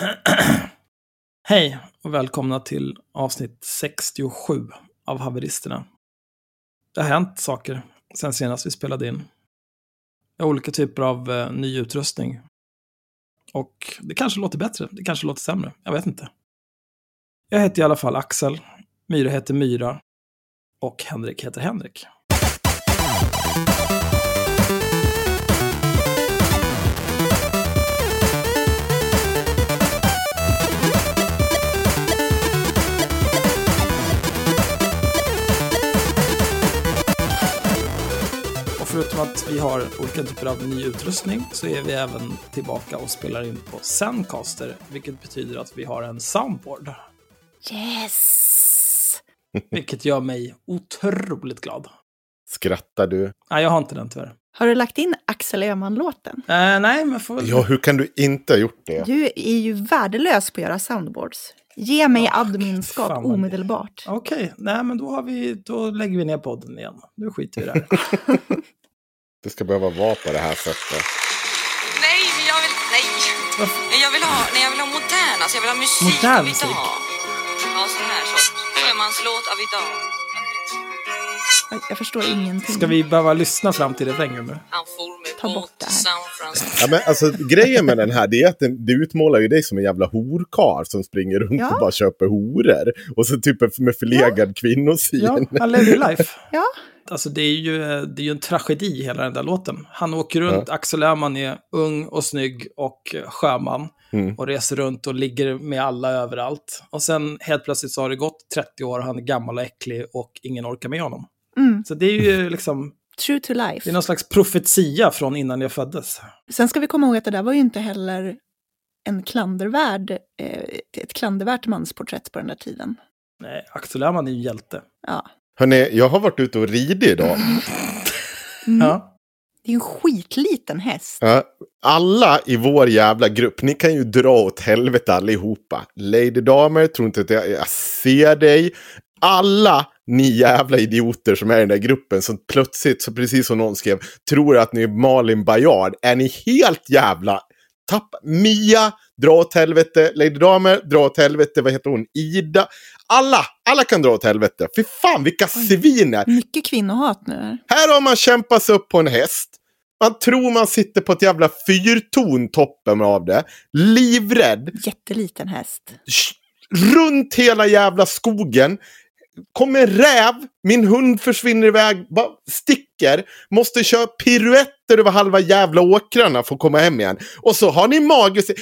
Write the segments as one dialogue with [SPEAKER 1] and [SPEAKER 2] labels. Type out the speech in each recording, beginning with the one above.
[SPEAKER 1] Hej och välkomna till avsnitt 67 av Haveristerna. Det har hänt saker sen senast vi spelade in. Jag har olika typer av eh, ny utrustning. Och det kanske låter bättre, det kanske låter sämre, jag vet inte. Jag heter i alla fall Axel, Myra heter Myra och Henrik heter Henrik. Förutom att vi har olika typer av ny utrustning så är vi även tillbaka och spelar in på Zencaster, vilket betyder att vi har en soundboard.
[SPEAKER 2] Yes!
[SPEAKER 1] Vilket gör mig otroligt glad.
[SPEAKER 3] Skrattar du?
[SPEAKER 1] Nej, jag har inte den tyvärr.
[SPEAKER 2] Har du lagt in Axel Öhman-låten?
[SPEAKER 1] Eh, nej, men får.
[SPEAKER 3] Ja, hur kan du inte ha gjort det?
[SPEAKER 2] Du är ju värdelös på att göra soundboards. Ge mig
[SPEAKER 1] Ja,
[SPEAKER 2] adminskap omedelbart.
[SPEAKER 1] Okej, nej men då, har vi, då lägger vi ner podden igen. Nu skiter vi i det här.
[SPEAKER 3] Det ska behöva vara på det här sättet.
[SPEAKER 4] Nej, men jag vill... Nej. Nej, Jag vill ha, nej, jag vill ha modern, alltså jag vill ha musik
[SPEAKER 1] Modern
[SPEAKER 4] av
[SPEAKER 1] musik?
[SPEAKER 4] idag. Ja, sån här sorts sjömanslåt av idag.
[SPEAKER 2] Jag- förstår ingenting.
[SPEAKER 1] Ska vi behöva lyssna fram till refrängen nu?
[SPEAKER 4] Han for med
[SPEAKER 2] Ta bort det här.
[SPEAKER 3] Ja, men alltså, grejen med den här det är att den, det utmålar ju dig som en jävla horkar som springer runt
[SPEAKER 2] Ja.
[SPEAKER 3] och bara köper horor. Och så typ med förlegad kvinnosyn.
[SPEAKER 1] Ja, lever ju life.
[SPEAKER 2] Ja,
[SPEAKER 1] Alltså det är, ju, det är ju en tragedi hela den där låten. Han åker runt, Axel Öhman är ung och snygg och sjöman.
[SPEAKER 3] Mm.
[SPEAKER 1] Och reser runt och ligger med alla överallt. Och sen helt plötsligt så har det gått 30 år, han är gammal och äcklig och ingen orkar med honom.
[SPEAKER 2] Mm.
[SPEAKER 1] Så det är ju liksom,
[SPEAKER 2] true to
[SPEAKER 1] det är
[SPEAKER 2] life.
[SPEAKER 1] någon slags profetia från innan jag föddes.
[SPEAKER 2] Sen ska vi komma ihåg att det där var ju inte heller en klandervärd, eh, ett klandervärt mansporträtt på den där tiden.
[SPEAKER 1] Nej, Axel Öhman är ju hjälte.
[SPEAKER 2] Ja.
[SPEAKER 3] Hörrni, jag har varit ute och ridit idag.
[SPEAKER 2] Mm.
[SPEAKER 1] Ja.
[SPEAKER 2] Det är en skitliten häst.
[SPEAKER 3] Ja, alla i vår jävla grupp, ni kan ju dra åt helvete allihopa. Lady Damer, tror inte att jag, jag ser dig. Alla ni jävla idioter som är i den där gruppen som plötsligt, så precis som någon skrev, tror att ni är Malin Bajard. Är ni helt jävla tapp? Mia, dra åt helvete. Lady Damer, dra åt helvete. Vad heter hon? Ida. Alla, alla kan dra åt helvete. Fy fan vilka sviner.
[SPEAKER 2] Mycket kvinnohat nu. här.
[SPEAKER 3] Här har man kämpat sig upp på en häst. Man tror man sitter på ett jävla fyrtorn toppen av det. Livrädd.
[SPEAKER 2] Jätteliten häst.
[SPEAKER 3] Runt hela jävla skogen. Kommer en räv. Min hund försvinner iväg. Bara sticker. Måste köra piruetter över halva jävla åkrarna för att komma hem igen. Och så har ni mage att säga,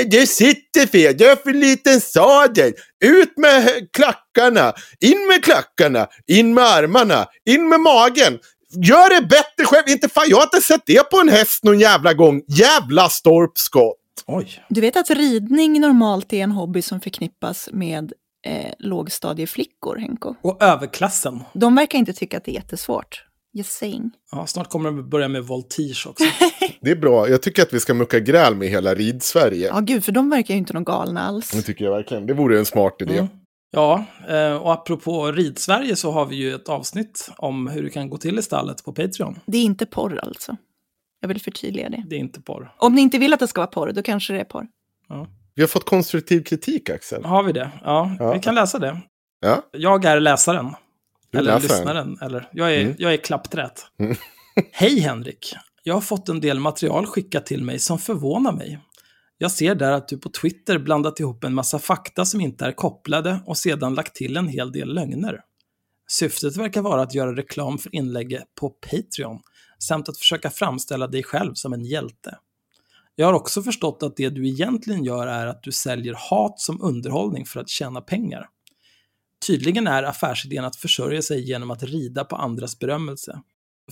[SPEAKER 3] "Eh, Du sitter fel. Du har för liten sadel. Ut med klackarna. In med klackarna. In med armarna. In med magen. Gör det bättre själv. Inte fan, jag har inte sett det på en häst någon jävla gång. Jävla stolpskott.
[SPEAKER 1] Oj.
[SPEAKER 2] Du vet att ridning normalt är en hobby som förknippas med eh, lågstadieflickor, Henko.
[SPEAKER 1] Och överklassen.
[SPEAKER 2] De verkar inte tycka att det är jättesvårt. Just saying.
[SPEAKER 1] Ja, snart kommer de börja med voltige också.
[SPEAKER 3] Det är bra. Jag tycker att vi ska mucka gräl med hela ridsverige.
[SPEAKER 2] Ja, gud, för de verkar ju inte någon galna alls.
[SPEAKER 3] Det tycker jag verkligen. Det vore en smart idé.
[SPEAKER 1] Mm. Ja, eh, och apropå Ridsverige så har vi ju ett avsnitt om hur det kan gå till i stallet på Patreon.
[SPEAKER 2] Det är inte porr alltså. Jag vill förtydliga det.
[SPEAKER 1] Det är inte porr.
[SPEAKER 2] Om ni inte vill att det ska vara porr, då kanske det är porr.
[SPEAKER 3] Vi har fått konstruktiv kritik, Axel.
[SPEAKER 1] Har vi det? Ja,
[SPEAKER 3] Ja.
[SPEAKER 1] vi kan läsa det.
[SPEAKER 3] Ja.
[SPEAKER 1] Jag är läsaren.
[SPEAKER 3] Du
[SPEAKER 1] eller
[SPEAKER 3] läsaren.
[SPEAKER 1] lyssnaren. Eller, jag, är,
[SPEAKER 3] Mm.
[SPEAKER 1] jag är klappträt.
[SPEAKER 3] Mm.
[SPEAKER 1] Hej Henrik! Jag har fått en del material skickat till mig som förvånar mig. Jag ser där att du på Twitter blandat ihop en massa fakta som inte är kopplade och sedan lagt till en hel del lögner. Syftet verkar vara att göra reklam för inlägget på Patreon samt att försöka framställa dig själv som en hjälte. Jag har också förstått att det du egentligen gör är att du säljer hat som underhållning för att tjäna pengar. Tydligen är affärsidén att försörja sig genom att rida på andras berömmelse.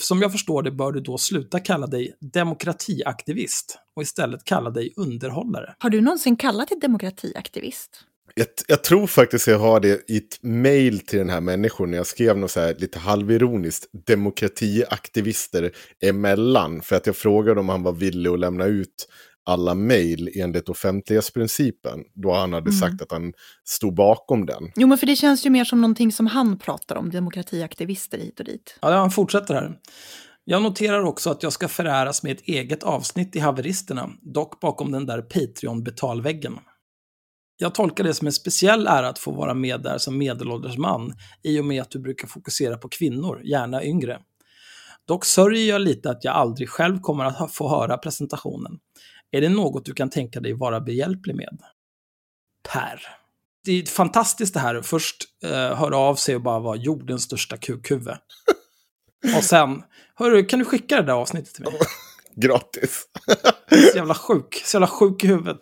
[SPEAKER 1] Som jag förstår det bör du då sluta kalla dig demokratiaktivist och istället kalla dig underhållare.
[SPEAKER 2] Har du någonsin kallat dig demokratiaktivist?
[SPEAKER 3] Jag, jag tror faktiskt jag har det i ett mail till den här människan när jag skrev något så här lite halvironiskt demokratiaktivister emellan. För att jag frågade om han var villig att lämna ut alla mail enligt offentlighetsprincipen. Då han hade
[SPEAKER 2] Mm.
[SPEAKER 3] sagt att han stod bakom den.
[SPEAKER 2] Jo, men för det känns ju mer som någonting som han pratar om, demokratiaktivister hit och dit.
[SPEAKER 1] Ja, han fortsätter här. Jag noterar också att jag ska föräras med ett eget avsnitt i Haveristerna, dock bakom den där Patreon-betalväggen. Jag tolkar det som en speciell ära att få vara med där som medelålders man, i och med att du brukar fokusera på kvinnor, gärna yngre. Dock sörjer jag lite att jag aldrig själv kommer att få höra presentationen. Är det något du kan tänka dig vara behjälplig med? Per. Det är fantastiskt det här. Först eh, höra av sig och bara vara jordens största kukhuvud. Och sen, hörru, kan du skicka det där avsnittet till mig?
[SPEAKER 3] Gratis.
[SPEAKER 1] Så jävla sjuk, så jävla sjuk i huvudet.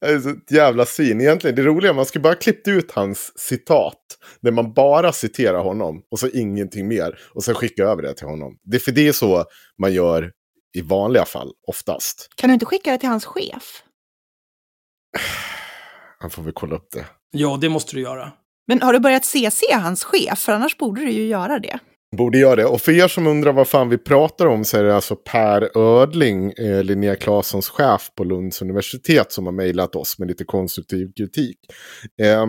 [SPEAKER 3] Det är så ett jävla svin. Egentligen, det roliga, man skulle bara klippt ut hans citat. Där man bara citerar honom och så ingenting mer. Och sen skicka över det till honom. Det är för det är så man gör i vanliga fall, oftast.
[SPEAKER 2] Kan du inte skicka det till hans chef?
[SPEAKER 3] Han får väl kolla upp det.
[SPEAKER 1] Ja, det måste du göra.
[SPEAKER 2] Men har du börjat CC hans chef? För annars borde du ju göra det.
[SPEAKER 3] Borde göra det. Och för er som undrar vad fan vi pratar om så är det alltså Per Ödling, eh, Linnea Claessons chef på Lunds universitet, som har mejlat oss med lite konstruktiv kritik. Eh,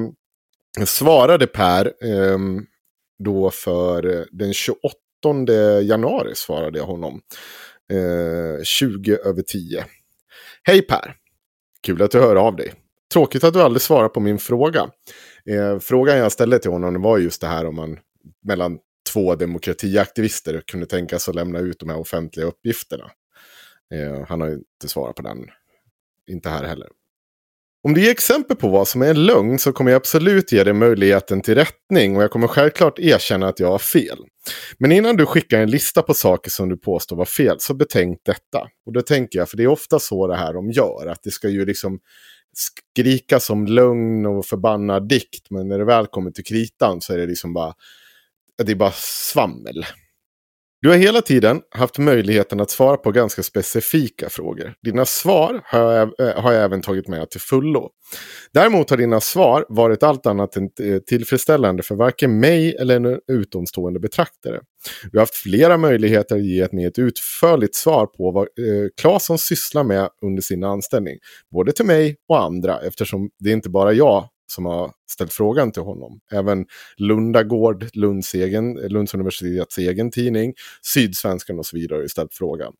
[SPEAKER 3] svarade Per eh, då för eh, den 28 januari svarade jag honom. Eh, 20 över 10. Hej Per! Kul att du hör av dig. Tråkigt att du aldrig svarar på min fråga. Eh, frågan jag ställde till honom var just det här om man mellan två demokratiaktivister kunde tänka sig att lämna ut de här offentliga uppgifterna. Eh, han har ju inte svarat på den. Inte här heller. Om du ger exempel på vad som är en lögn så kommer jag absolut ge dig möjligheten till rättning och jag kommer självklart erkänna att jag har fel. Men innan du skickar en lista på saker som du påstår var fel så betänk detta. Och då tänker jag, för det är ofta så det här de gör, att det ska ju liksom skrika som lögn och förbannad dikt, men när det väl kommer till kritan så är det liksom bara det är bara svammel. Du har hela tiden haft möjligheten att svara på ganska specifika frågor. Dina svar har jag, eh, har jag även tagit med till fullo. Däremot har dina svar varit allt annat än eh, tillfredsställande för varken mig eller en utomstående betraktare. Du har haft flera möjligheter att ge ett mer utförligt svar på vad eh, Claesson sysslar med under sin anställning. Både till mig och andra eftersom det är inte bara jag som har ställt frågan till honom. Även Lundagård, Lunds, egen, Lunds universitets egen tidning, Sydsvenskan och så vidare har ställt frågan.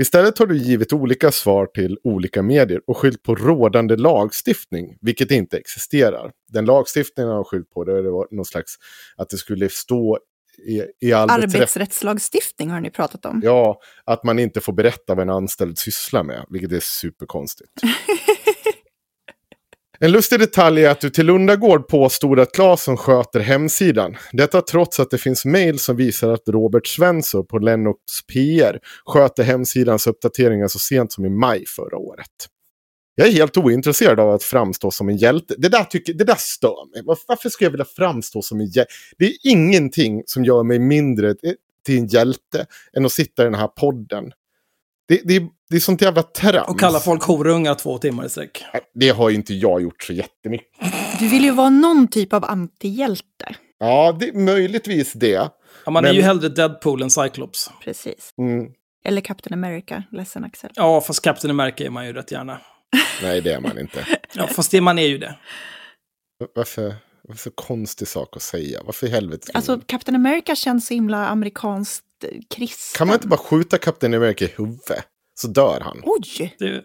[SPEAKER 3] Istället har du givit olika svar till olika medier och skyllt på rådande lagstiftning, vilket inte existerar. Den lagstiftningen har skyllt på det var någon slags att det skulle stå i, i
[SPEAKER 2] Arbetsrättslagstiftning har ni pratat om.
[SPEAKER 3] Ja, att man inte får berätta vad en anställd sysslar med, vilket är superkonstigt. En lustig detalj är att du till Lundagård påstod att Claesson sköter hemsidan. Detta trots att det finns mejl som visar att Robert Svensson på Lennox PR sköter hemsidans uppdateringar så sent som i maj förra året. Jag är helt ointresserad av att framstå som en hjälte. Det där, tycker, det där stör mig. Varför ska jag vilja framstå som en hjälte? Det är ingenting som gör mig mindre till en hjälte än att sitta i den här podden. Det, det, det är sånt jävla trams.
[SPEAKER 1] Och kalla folk horungar två timmar i sträck.
[SPEAKER 3] Det har ju inte jag gjort så jättemycket.
[SPEAKER 2] Du vill ju vara någon typ av antihjälte.
[SPEAKER 3] Ja, det är möjligtvis det.
[SPEAKER 1] Ja, man
[SPEAKER 3] Men-
[SPEAKER 1] är ju hellre Deadpool än Cyclops.
[SPEAKER 2] Precis.
[SPEAKER 3] Mm,
[SPEAKER 2] Eller Captain America. Ledsen Axel.
[SPEAKER 1] Ja, fast Captain America är man ju rätt gärna.
[SPEAKER 3] nej, det är man inte.
[SPEAKER 1] Ja, fast det man är ju det.
[SPEAKER 3] Varför? Varför så konstig sak att säga? Varför i helvete?
[SPEAKER 2] Alltså, Captain America känns så himla amerikanskt kristen.
[SPEAKER 3] kan man inte bara skjuta Captain America i huvudet? Så dör han.
[SPEAKER 2] Oj!
[SPEAKER 1] Det är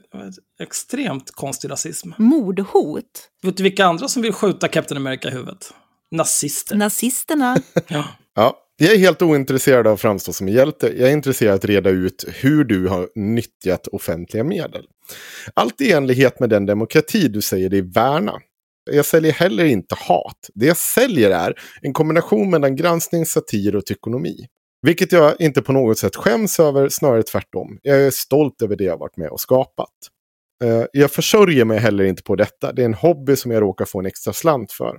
[SPEAKER 1] extremt konstig rasism.
[SPEAKER 2] Mordhot.
[SPEAKER 1] Vet du vilka andra som vill skjuta Captain America i huvudet? Nazister.
[SPEAKER 2] Nazisterna.
[SPEAKER 1] Ja.
[SPEAKER 3] Ja, jag är helt ointresserad av att framstå som hjälte. Jag är intresserad av att reda ut hur du har nyttjat offentliga medel. Allt i enlighet med den demokrati du säger dig värna. Jag säljer heller inte hat. Det jag säljer är en kombination mellan granskning, satir och tykonomi. Vilket jag inte på något sätt skäms över, snarare tvärtom. Jag är stolt över det jag varit med och skapat. Eh, Jag försörjer mig heller inte på detta. Det är en hobby som jag råkar få en extra slant för.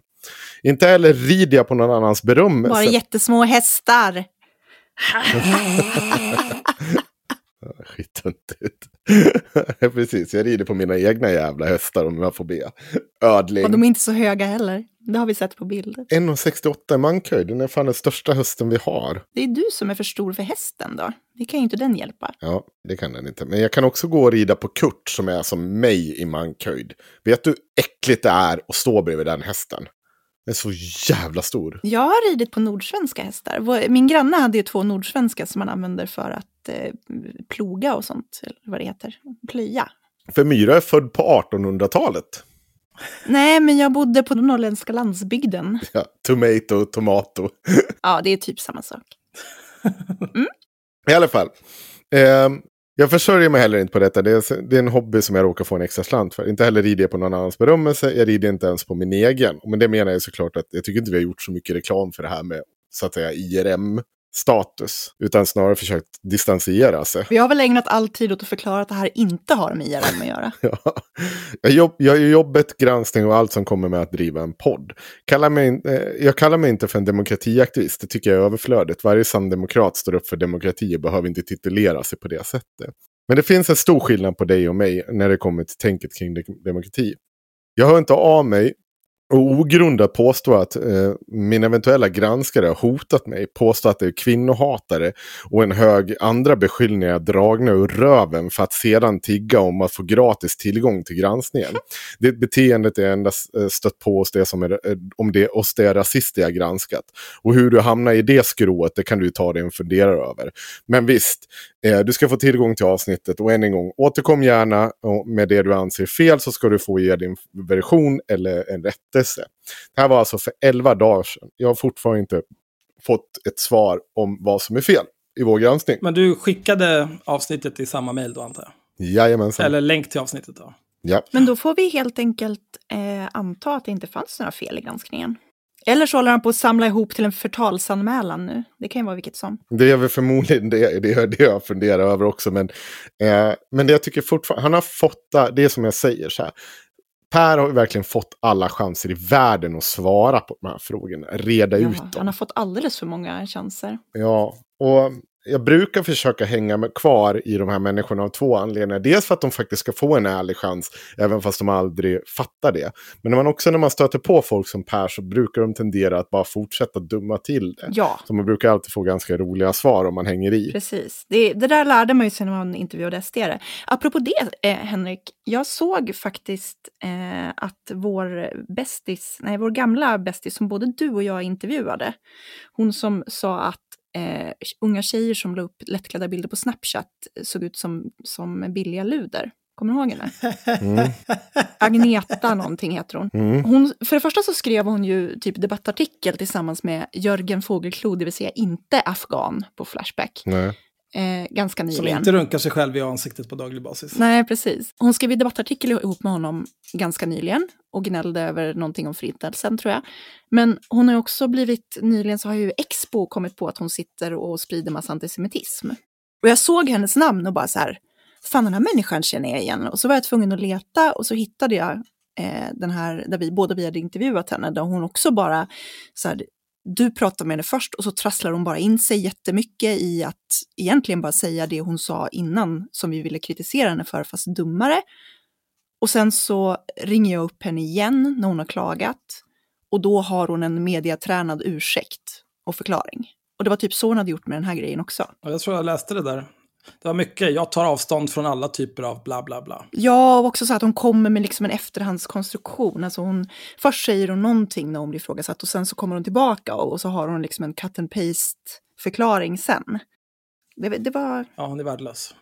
[SPEAKER 3] Inte heller rider jag på någon annans berömmelse.
[SPEAKER 2] Bara jättesmå hästar.
[SPEAKER 3] Skittöntigt. Precis, jag rider på mina egna jävla hästar om jag får be. Ödling.
[SPEAKER 2] Och de är inte så höga heller. Det har vi sett på bilder.
[SPEAKER 3] 1,68 i mankhöjd, den är fan den största hösten vi har.
[SPEAKER 2] Det är du som är för stor för hästen då. Det kan ju inte den hjälpa.
[SPEAKER 3] Ja, det kan den inte. Men jag kan också gå och rida på Kurt som är som mig i mankhöjd. Vet du hur äckligt det är att stå bredvid den hästen? Den är så jävla stor.
[SPEAKER 2] Jag har ridit på nordsvenska hästar. Min granne hade ju två nordsvenska som man använder för att eh, ploga och sånt, eller vad det heter, plöja.
[SPEAKER 3] För Myra är född på 1800-talet.
[SPEAKER 2] Nej, men jag bodde på den norrländska landsbygden.
[SPEAKER 3] Ja, tomato, tomato.
[SPEAKER 2] Ja, det är typ samma sak.
[SPEAKER 3] I alla fall. ehm, jag försörjer mig heller inte på detta. Det är, det är en hobby som jag råkar få en extra slant för. Inte heller rider jag på någon annans berömmelse. Jag rider inte ens på min egen. Men det menar jag såklart att jag tycker inte vi har gjort så mycket reklam för det här med så att säga IRM. IRM-status. Utan snarare försökt distansiera sig.
[SPEAKER 2] Vi har väl ägnat all tid åt att förklara att det här inte har med IRM att göra.
[SPEAKER 3] Ja. Jag, jobb, jag gör jobbet, granskning och allt som kommer med att driva en podd. Kallar mig, eh, jag kallar mig inte för en demokratiaktivist, det tycker jag är överflödigt. Varje sann demokrat står upp för demokrati och behöver inte titulera sig på det sättet. Men det finns en stor skillnad på dig och mig när det kommer till tänket kring de- demokrati. Jag hör inte av mig och ogrundat påstå att eh, min eventuella granskare har hotat mig, påstå att det är kvinnohatare och en hög andra beskyllningar dragna ur röven för att sedan tigga om att få gratis tillgång till granskningen. Det beteendet är endast eh, stött på hos det som är, eh, om det oss det är rasist jag granskat. Och hur du hamnar i det skrået, det kan du ju ta dig en funderare över. Men visst, du ska få tillgång till avsnittet och än en gång, återkom gärna och med det du anser fel så ska du få ge din version eller en rättelse. Det här var alltså för 11 dagar sedan. Jag har fortfarande inte fått ett svar om vad som är fel i vår granskning.
[SPEAKER 1] Men du skickade avsnittet i samma mejl då antar jag?
[SPEAKER 3] Jajamensan.
[SPEAKER 1] Eller länk till avsnittet då?
[SPEAKER 3] Ja.
[SPEAKER 2] Men då får vi helt enkelt eh, anta att det inte fanns några fel i granskningen. Eller så håller han på att samla ihop till en förtalsanmälan nu. Det kan ju vara vilket som.
[SPEAKER 3] Det är väl förmodligen det, det, är det jag funderar över också. Men, eh, men det jag tycker fortfarande, han har fått, det är som jag säger så här. Per har verkligen fått alla chanser i världen att svara på de här frågorna, reda
[SPEAKER 2] Ja,
[SPEAKER 3] ut
[SPEAKER 2] han
[SPEAKER 3] dem.
[SPEAKER 2] har fått alldeles för många chanser.
[SPEAKER 3] Ja, och jag brukar försöka hänga med kvar i de här människorna av två anledningar. Dels för att de faktiskt ska få en ärlig chans, även fast de aldrig fattar det. Men när man också när man stöter på folk som Per så brukar de tendera att bara fortsätta dumma till det.
[SPEAKER 2] Ja,
[SPEAKER 3] Så man brukar alltid få ganska roliga svar om man hänger i.
[SPEAKER 2] precis. Det, det där lärde man ju sig när man intervjuade SD. Apropå det, eh, Henrik, jag såg faktiskt eh, att vår bästis, nej, vår gamla bästis som både du och jag intervjuade, hon som sa att eh, unga tjejer som la upp lättklädda bilder på Snapchat såg ut som, som billiga luder. Kommer du ihåg henne?
[SPEAKER 3] Mm.
[SPEAKER 2] Agneta någonting heter hon.
[SPEAKER 3] Mm.
[SPEAKER 2] hon. För det första så skrev hon ju typ debattartikel tillsammans med Jörgen Fågelklo, det vill säga inte afghan på Flashback.
[SPEAKER 3] Nej.
[SPEAKER 2] Eh, ganska
[SPEAKER 1] Som
[SPEAKER 2] nyligen.
[SPEAKER 1] inte runkar sig själv i ansiktet på daglig basis.
[SPEAKER 2] Nej, precis. Hon skrev en debattartikel ihop med honom ganska nyligen och gnällde över någonting om förintelsen tror jag. Men hon har också blivit, nyligen så har ju Expo kommit på att hon sitter och sprider massa antisemitism. Och jag såg hennes namn och bara så här, fan den här människan känner jag igen. Och så var jag tvungen att leta och så hittade jag eh, den här, där vi båda vi hade intervjuat henne, där hon också bara så här, du pratar med henne först och så trasslar hon bara in sig jättemycket i att egentligen bara säga det hon sa innan som vi ville kritisera henne för, fast dummare. Och sen så ringer jag upp henne igen när hon har klagat och då har hon en mediatränad ursäkt och förklaring. Och det var typ så hon hade gjort med den här grejen också.
[SPEAKER 1] Jag tror jag läste det där. Det var mycket, jag tar avstånd från alla typer av bla bla bla.
[SPEAKER 2] Ja, och också så att hon kommer med liksom en efterhandskonstruktion. Alltså hon, först säger hon någonting när hon blir ifrågasatt och sen så kommer hon tillbaka och, och så har hon liksom en cut and paste förklaring sen. Det, det var
[SPEAKER 1] Ja, hon är värdelös.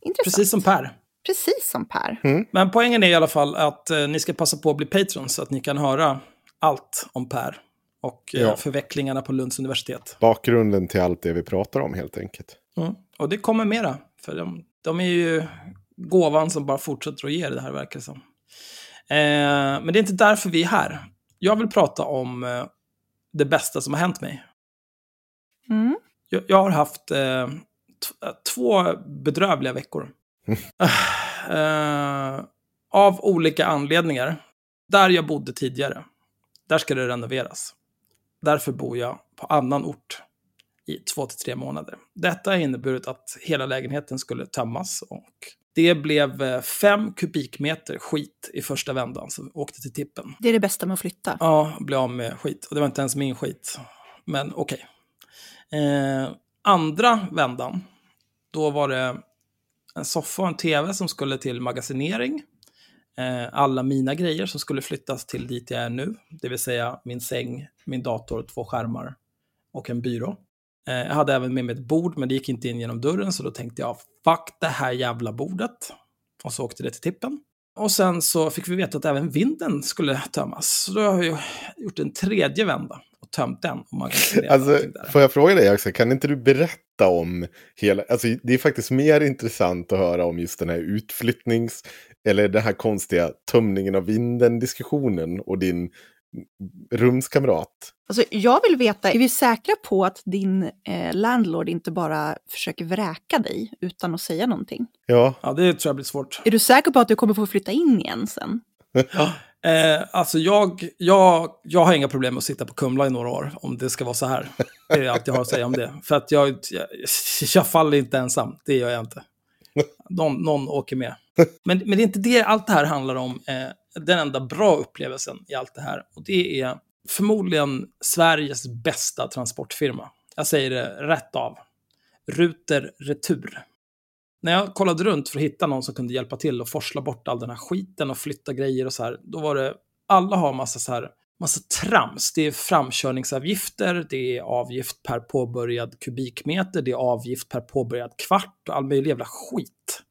[SPEAKER 2] intressant.
[SPEAKER 1] Precis som Per.
[SPEAKER 2] Precis som Per.
[SPEAKER 1] Men poängen är i alla fall att eh, ni ska passa på att bli patrons så att ni kan höra allt om Per. Och eh,
[SPEAKER 3] Ja.
[SPEAKER 1] förvecklingarna på Lunds universitet.
[SPEAKER 3] Bakgrunden till allt det vi pratar om helt enkelt.
[SPEAKER 1] Mm. Och det kommer mera. För de, de är ju gåvan som bara fortsätter att ge det här verkar som. Eh, men det är inte därför vi är här. Jag vill prata om eh, det bästa som har hänt mig.
[SPEAKER 2] Mm.
[SPEAKER 1] Jag, jag har haft eh, eh, två bedrövliga veckor. eh, av olika anledningar. Där jag bodde tidigare, där ska det renoveras. Därför bor jag på annan ort i två till tre månader. Detta har inneburit att hela lägenheten skulle tömmas och det blev eh, fem kubikmeter skit i första vändan som åkte till tippen.
[SPEAKER 2] Det är det bästa med att flytta.
[SPEAKER 1] Ja, bli av med skit. Och det var inte ens min skit. Men okej. Eh, andra vändan, då var det en soffa och en tv som skulle till magasinering. eh, alla mina grejer som skulle flyttas till dit jag är nu. Det vill säga min säng, min dator, två skärmar och en byrå. Eh, jag hade även med mig ett bord, men det gick inte in genom dörren, så då tänkte jag fuck det här jävla bordet. Och så åkte det till tippen. Och sen så fick vi veta att även vinden skulle tömmas. Så då har jag gjort en tredje vända och tömt den. Och man kan
[SPEAKER 3] alltså, får jag fråga dig Axel, kan inte du berätta om hela, alltså det är faktiskt mer intressant att höra om just den här utflyttnings, eller den här konstiga tömningen av vinden-diskussionen och din rumskamrat.
[SPEAKER 2] Alltså, jag vill veta, är vi säkra på att din eh, landlord inte bara försöker vräka dig utan att säga någonting?
[SPEAKER 3] Ja.
[SPEAKER 1] Ja, det tror jag blir svårt.
[SPEAKER 2] Är du säker på att du kommer få flytta in igen sen?
[SPEAKER 1] Ja. Eh, alltså jag, jag, jag har inga problem med att sitta på Kumla i några år, om det ska vara så här. Det är allt jag har att säga om det. För att jag, jag, jag faller inte ensam, det gör jag inte. Någon, någon åker med. Men, men det är inte det allt det här handlar om. Eh, den enda bra upplevelsen i allt det här. Och det är förmodligen Sveriges bästa transportfirma. Jag säger det rätt av. Ruter Retur. När jag kollade runt för att hitta någon som kunde hjälpa till och forsla bort all den här skiten och flytta grejer och så här, då var det, alla har massa så här, massa trams. Det är framkörningsavgifter, det är avgift per påbörjad kubikmeter, det är avgift per påbörjad kvart och all möjlig jävla skit.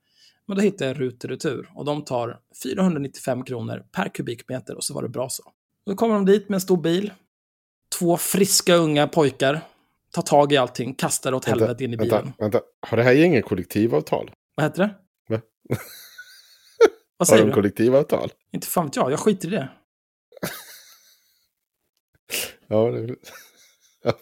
[SPEAKER 1] Men då hittade jag Ruter Retur och de tar 495 kronor per kubikmeter och så var det bra så. Då kommer de dit med en stor bil. Två friska unga pojkar tar tag i allting, kastar det åt helvete in i bilen.
[SPEAKER 3] Vänta, vänta. Har det här gänget kollektivavtal?
[SPEAKER 1] Vad heter det?
[SPEAKER 3] Va?
[SPEAKER 1] Vad säger
[SPEAKER 3] Har de
[SPEAKER 1] du?
[SPEAKER 3] kollektivavtal?
[SPEAKER 1] Inte fan vet jag, jag skiter i det.
[SPEAKER 3] Ja, det...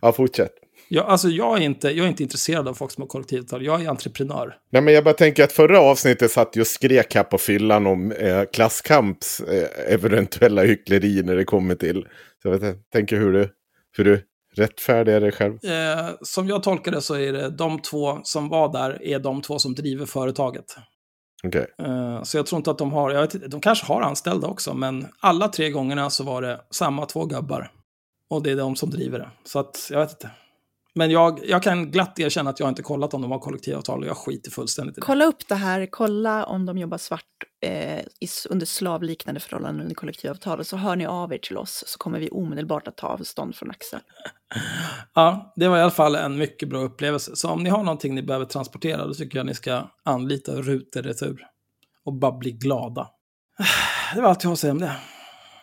[SPEAKER 3] ja, fortsätt.
[SPEAKER 1] Jag, alltså, jag, är inte, jag är inte intresserad av folk som har kollektivavtal, jag är entreprenör.
[SPEAKER 3] Nej, men jag bara tänker att förra avsnittet satt ju och skrek här på fyllan om eh, klasskamps eh, eventuella hyckleri när det kommer till. Så jag tänker hur du, hur du rättfärdigar dig själv.
[SPEAKER 1] Eh, som jag tolkar det så är det de två som var där är de två som driver företaget.
[SPEAKER 3] Okej.
[SPEAKER 1] Eh, så jag tror inte att de har, jag vet, de kanske har anställda också, men alla tre gångerna så var det samma två gubbar. Och det är de som driver det. Så att, jag vet inte. Men jag, jag kan glatt erkänna att jag inte kollat om de har kollektivavtal och jag skiter fullständigt i det.
[SPEAKER 2] Kolla upp det här, kolla om de jobbar svart eh, under slavliknande förhållanden under kollektivavtal. Så hör ni av er till oss så kommer vi omedelbart att ta avstånd från Axel.
[SPEAKER 1] Ja, det var i alla fall en mycket bra upplevelse. Så om ni har någonting ni behöver transportera, då tycker jag ni ska anlita Ruter Retur. Och bara bli glada. Det var allt jag har att säga om det.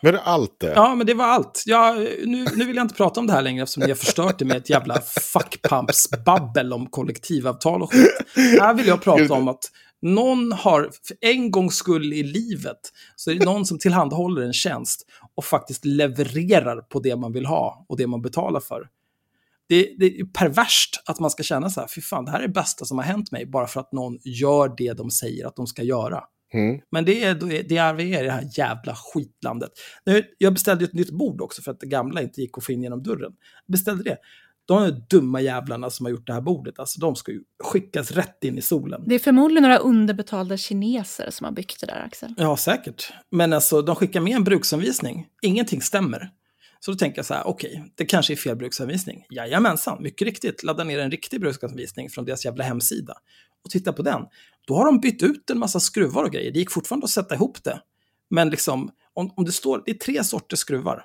[SPEAKER 3] Var det allt det?
[SPEAKER 1] Ja, men det var allt. Ja, nu, nu vill jag inte prata om det här längre eftersom ni har förstört det med ett jävla fuckpumps-babbel om kollektivavtal och skit. Här vill jag prata om att någon har, för en gångs skull i livet, så är det någon som tillhandahåller en tjänst och faktiskt levererar på det man vill ha och det man betalar för. Det, det är perverst att man ska känna så här, fy fan, det här är det bästa som har hänt mig, bara för att någon gör det de säger att de ska göra.
[SPEAKER 3] Mm.
[SPEAKER 1] Men det är, det är vi är i det här jävla skitlandet. Nu, jag beställde ett nytt bord också för att det gamla inte gick att få in genom dörren. Jag beställde det. De är dumma jävlarna som har gjort det här bordet, alltså de ska ju skickas rätt in i solen.
[SPEAKER 2] Det är förmodligen några underbetalda kineser som har byggt det där, Axel.
[SPEAKER 1] Ja, säkert. Men alltså, de skickar med en bruksanvisning. Ingenting stämmer. Så då tänker jag så här, okej, okay, det kanske är fel bruksanvisning. Jajamensan, mycket riktigt. Ladda ner en riktig bruksanvisning från deras jävla hemsida. Och titta på den. Då har de bytt ut en massa skruvar och grejer. Det gick fortfarande att sätta ihop det. Men liksom, om, om det står, det är tre sorters skruvar.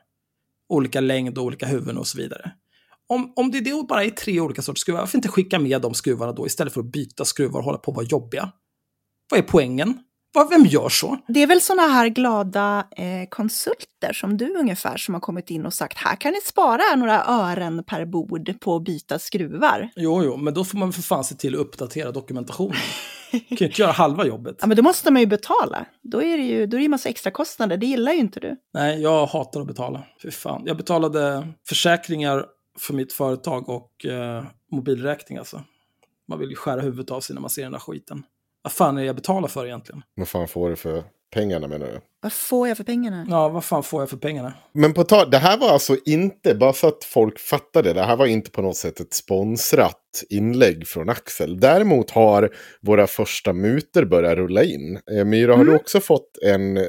[SPEAKER 1] Olika längd och olika huvuden och så vidare. Om, om det är det bara är tre olika sorters skruvar, varför inte skicka med de skruvarna då istället för att byta skruvar och hålla på att vara jobbiga? Vad är poängen? Vem gör så?
[SPEAKER 2] Det är väl såna här glada eh, konsulter som du ungefär som har kommit in och sagt här kan ni spara några ören per bord på att byta skruvar.
[SPEAKER 1] Jo, jo, men då får man för fan se till att uppdatera dokumentationen. kan ju inte göra halva jobbet.
[SPEAKER 2] Ja, men då måste man ju betala. Då är det ju då är det massa extra kostnader. Det gillar ju inte du.
[SPEAKER 1] Nej, jag hatar att betala. Fy fan. Jag betalade försäkringar för mitt företag och eh, mobilräkning alltså. Man vill ju skära huvudet av sig när man ser den där skiten. Vad fan är det jag betalar för egentligen?
[SPEAKER 3] Vad fan får du för pengarna menar du?
[SPEAKER 2] Vad får jag för pengarna?
[SPEAKER 1] Ja, vad fan får jag för pengarna?
[SPEAKER 3] Men på tal, det här var alltså inte, bara så att folk fattade, det här var inte på något sätt ett sponsrat inlägg från Axel. Däremot har våra första muter börjat rulla in. Eh, Myra, har
[SPEAKER 2] Mm.
[SPEAKER 3] du också fått en eh,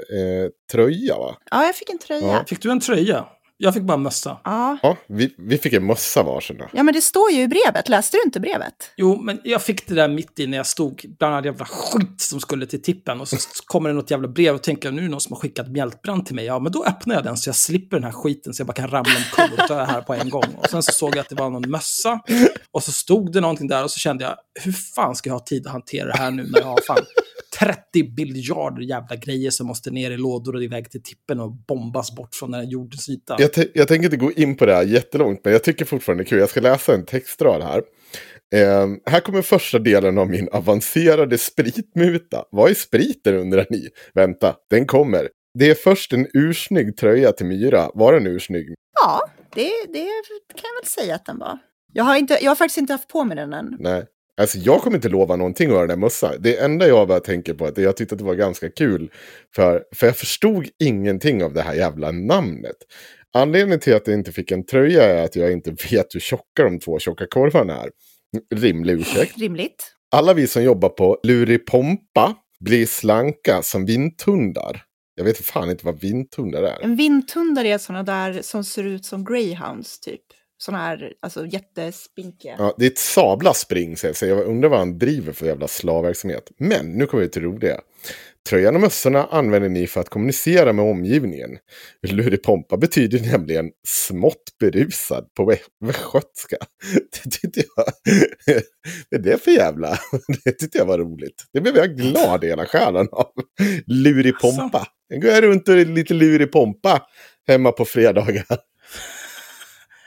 [SPEAKER 3] tröja va?
[SPEAKER 2] Ja, jag fick en tröja.
[SPEAKER 3] Ja.
[SPEAKER 1] Fick du en tröja? Jag fick bara mössa.
[SPEAKER 2] Ja.
[SPEAKER 3] Ja, vi, vi fick en mössa varsin. då.
[SPEAKER 2] ja, men det står ju i brevet. Läste du inte brevet?
[SPEAKER 1] Jo, men jag fick det där mitt i när jag stod bland all jävla skit som skulle till tippen. Och så kommer det något jävla brev och tänker nu är det någon som har skickat mjältbrand till mig. Ja, men då öppnar jag den så jag slipper den här skiten så jag bara kan ramla omkull och dö här på en gång. Och sen så såg jag att det var någon mössa. Och så stod det någonting där och så kände jag, hur fan ska jag ha tid att hantera det här nu när jag har fan 30 biljarder jävla grejer som måste ner i lådor och iväg till tippen och bombas bort från den här jordens yta.
[SPEAKER 3] Jag, jag tänker inte gå in på det här jättelångt, men jag tycker fortfarande det är kul. Jag ska läsa en textrad här. Eh, här kommer första delen av min avancerade spritmuta. Vad är spriten undrar ni? Vänta, den kommer. Det är först en ursnygg tröja till Myra. Var den ursnygg?
[SPEAKER 2] Ja, det, det kan jag väl säga att den var. Jag har, inte, jag har faktiskt inte haft på mig den än.
[SPEAKER 3] Nej. Alltså jag kommer inte lova någonting av den där mössan. Det enda jag bara tänker på är att jag tyckte att det var ganska kul. För, för jag förstod ingenting av det här jävla namnet. Anledningen till att jag inte fick en tröja är att jag inte vet hur tjocka de två tjocka korvarna är. Rimlig ursäkt.
[SPEAKER 2] Rimligt.
[SPEAKER 3] Alla vi som jobbar på Luripompa blir slanka som vindhundar. Jag vet fan inte vad vindhundar är.
[SPEAKER 2] En vindhundar är sådana där som ser ut som greyhounds typ. Sådana här, alltså jättespinkiga.
[SPEAKER 3] Ja, det är ett sabla spring, säger jag. Så jag undrar vad han driver för jävla slavverksamhet. Men nu kommer vi till det roliga. Tröjan och mössorna använder ni för att kommunicera med omgivningen. Luripompa betyder nämligen smått berusad på vä- västgötska. Det tyckte jag... Vad är det för jävla... Det tyckte jag var roligt. Det blev jag glad i hela själen av. Luripompa. Jag går runt och är lite luripompa hemma på fredagar.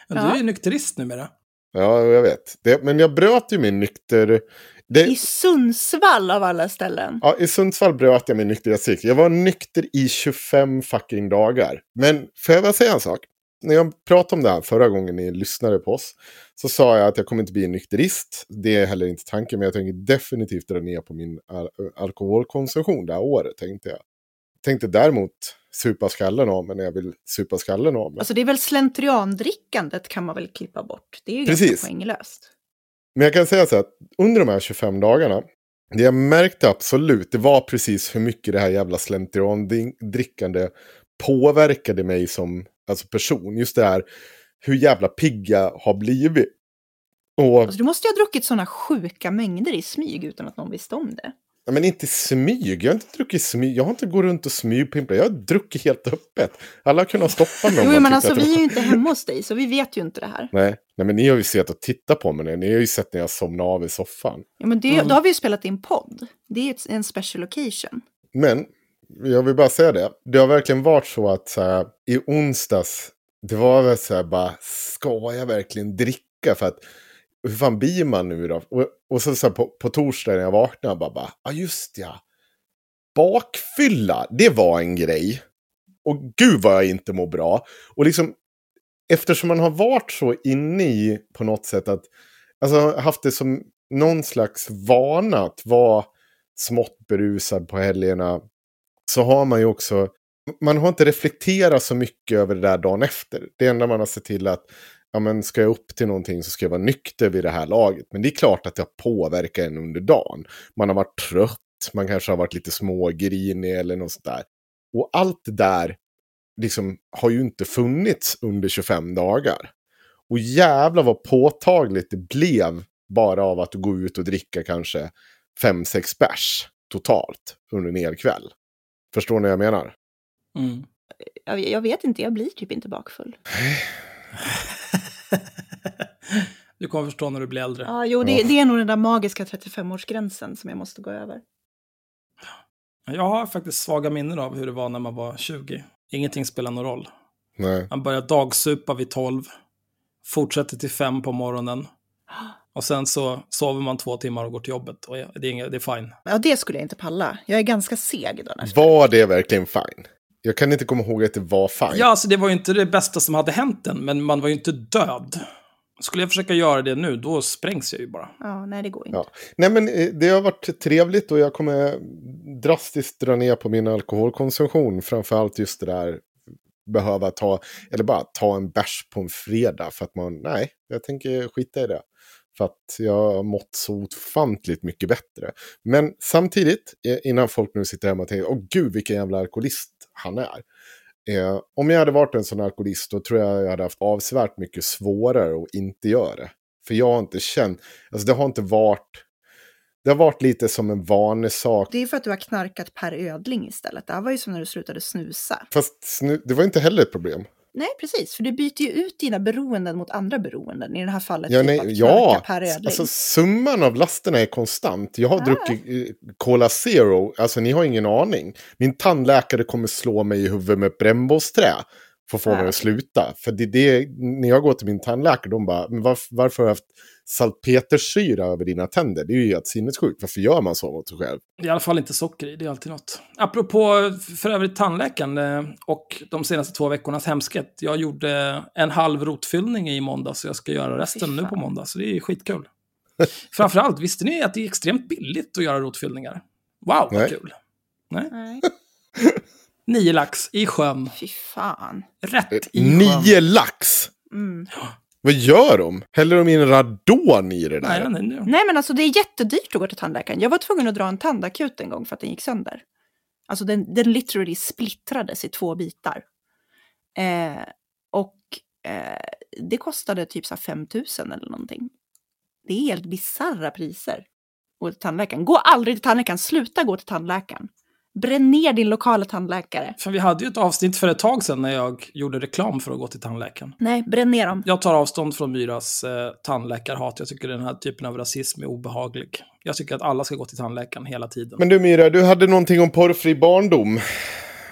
[SPEAKER 1] Men du
[SPEAKER 2] Ja.
[SPEAKER 1] är ju nykterist numera.
[SPEAKER 3] Ja, jag vet. Det, men jag bröt ju min nykter... Det,
[SPEAKER 2] I Sundsvall av alla ställen.
[SPEAKER 3] Ja, i Sundsvall bröt jag min nykterhetscykel. Jag var nykter i 25 fucking dagar. Men får jag bara säga en sak? När jag pratade om det här förra gången ni lyssnade på oss. Så sa jag att jag kommer inte bli en nykterist. Det är heller inte tanken. Men jag tänker definitivt dra ner på min al alkoholkonsumtion det här året. Tänkte jag. Tänkte däremot supa skallen av mig när jag vill supa skallen av mig.
[SPEAKER 2] Alltså det är väl slentriandrickandet kan man väl klippa bort. Det är ju
[SPEAKER 3] Precis.
[SPEAKER 2] ganska poänglöst.
[SPEAKER 3] Men jag kan säga så att under de här 25 dagarna, det jag märkte absolut, det var precis hur mycket det här jävla slentriandrickande påverkade mig som alltså person. Just det här hur jävla pigga har blivit. Och,
[SPEAKER 2] Alltså du måste ju ha druckit sådana sjuka mängder i smyg utan att någon visste om det.
[SPEAKER 3] Ja, men inte smyg, jag har inte druckit smyg, jag har inte gått runt och smygpimplat, jag har druckit helt öppet. Alla har kunnat stoppa mig
[SPEAKER 2] Jo, men alltså vi är ju inte hemma hos dig, så vi vet ju inte det här.
[SPEAKER 3] Nej, nej, men ni har ju sett och tittat på mig, ni har ju sett när jag somnade av i soffan.
[SPEAKER 2] Ja, men det,
[SPEAKER 1] Mm.
[SPEAKER 2] då har vi ju spelat in podd. Det är ett- en special occasion.
[SPEAKER 3] Men jag vill bara säga det. Det har verkligen varit så att så här, i onsdags, det var väl så här bara, ska jag verkligen dricka? För att, hur fan blir man nu då? Och, och så, så här, på, på torsdag när jag vaknade, bara, bara, ja just ja. Bakfylla, det var en grej. Och gud vad jag inte mår bra. Och liksom, eftersom man har varit så inne i på något sätt att, alltså haft det som någon slags vana att vara smått berusad på helgerna. Så har man ju också, man har inte reflekterat så mycket över det där dagen efter. Det enda man har sett till att, ja men ska jag upp till någonting så ska jag vara nykter vid det här laget. Men det är klart att det har påverkat en under dagen. Man har varit trött, man kanske har varit lite smågrinig eller något sånt där. Och allt det där liksom har ju inte funnits under 25 dagar. Och jävla vad påtagligt det blev bara av att gå ut och dricka kanske 5-6 bärs totalt under en hel kväll. Förstår ni vad jag menar?
[SPEAKER 1] Mm.
[SPEAKER 2] Jag, jag vet inte, jag blir typ inte bakfull.
[SPEAKER 1] du kommer förstå när du blir äldre.
[SPEAKER 2] Ja, jo, det, det är nog den där magiska 35-årsgränsen som jag måste gå över.
[SPEAKER 1] Jag har faktiskt svaga minnen av hur det var när man var 20. Ingenting spelar någon roll.
[SPEAKER 3] Nej.
[SPEAKER 1] Man börjar dagsupa vid 12, fortsätter till 5 på morgonen. Och sen så sover man två timmar och går till jobbet. Och det är, inga, det är fine.
[SPEAKER 2] Ja, det skulle jag inte palla. Jag är ganska seg dagen efter.
[SPEAKER 3] Var det verkligen fine? Jag kan inte komma ihåg att det var fine.
[SPEAKER 1] Ja, alltså det var ju inte det bästa som hade hänt än, men man var ju inte död. Skulle jag försöka göra det nu, då sprängs jag ju bara.
[SPEAKER 2] Ja, nej, det går inte.
[SPEAKER 3] Ja. Nej men eh, det har varit trevligt och jag kommer drastiskt dra ner på min alkoholkonsumtion. Framförallt just det där behöva ta, eller bara ta en bärs på en fredag för att man, nej, jag tänker skita i det. För att jag har mått så ofantligt mycket bättre. Men samtidigt, eh, innan folk nu sitter hemma och tänker, åh gud vilken jävla alkoholist han är. Eh, om jag hade varit en sån alkoholist då tror jag jag hade haft avsevärt mycket svårare att inte göra det. För jag har inte känt, alltså det har inte varit, det har varit lite som en vanesak.
[SPEAKER 2] Det är för att du har knarkat per ödling istället. Det här var ju som när du slutade snusa.
[SPEAKER 3] Fast snu, det var inte heller ett problem.
[SPEAKER 2] Nej, precis. För du byter ju ut dina beroenden mot andra beroenden. I det här fallet
[SPEAKER 3] Ja,
[SPEAKER 2] typ
[SPEAKER 3] nej, ja.
[SPEAKER 2] per ödling.
[SPEAKER 3] alltså summan av lasterna är konstant. Jag har
[SPEAKER 2] Ah.
[SPEAKER 3] druckit eh, Cola Zero, alltså ni har ingen aning. Min tandläkare kommer slå mig i huvudet med ett brännbollsträ för att få
[SPEAKER 2] Ah,
[SPEAKER 3] mig att sluta. För det, det, när jag går till min tandläkare, de bara, men varför, varför har jag haft salpetersyra över dina tänder? Det är ju helt sinnessjukt. Varför gör man så mot sig själv?
[SPEAKER 1] I alla fall inte socker i, det är alltid något. Apropå för övrigt tandläkaren eh, och de senaste två veckornas hemskhet. Jag gjorde en halv rotfyllning i måndag så jag ska göra resten nu på måndag. Så det är skitkul. Framförallt, visste ni att det är extremt billigt att göra rotfyllningar? Wow, vad
[SPEAKER 3] Nej.
[SPEAKER 1] kul. Nej.
[SPEAKER 2] Nej,
[SPEAKER 1] Nio lax i sjön.
[SPEAKER 2] fy fan.
[SPEAKER 1] Rätt i sjön.
[SPEAKER 3] Nio lax!
[SPEAKER 2] Mm.
[SPEAKER 3] Vad gör de? Häller de in radon i det där?
[SPEAKER 1] Nej, nej, nej.
[SPEAKER 2] Nej, men alltså det är jättedyrt att gå till tandläkaren. Jag var tvungen att dra en tandakut en gång för att den gick sönder. Alltså den, den literally splittrades i två bitar. Eh, och eh, det kostade typ så här 5 000 eller någonting. Det är helt bisarra priser. Gå till tandläkaren. Gå aldrig till tandläkaren. Sluta gå till tandläkaren. Bränn ner din lokala tandläkare.
[SPEAKER 1] För vi hade ju ett avsnitt för ett tag sedan när jag gjorde reklam för att gå till tandläkaren.
[SPEAKER 2] Nej, bränn ner dem.
[SPEAKER 1] Jag tar avstånd från Myras eh, tandläkarhat. Jag tycker den här typen av rasism är obehaglig. Jag tycker att alla ska gå till tandläkaren hela tiden.
[SPEAKER 3] Men du Myra, du hade någonting om porrfri barndom.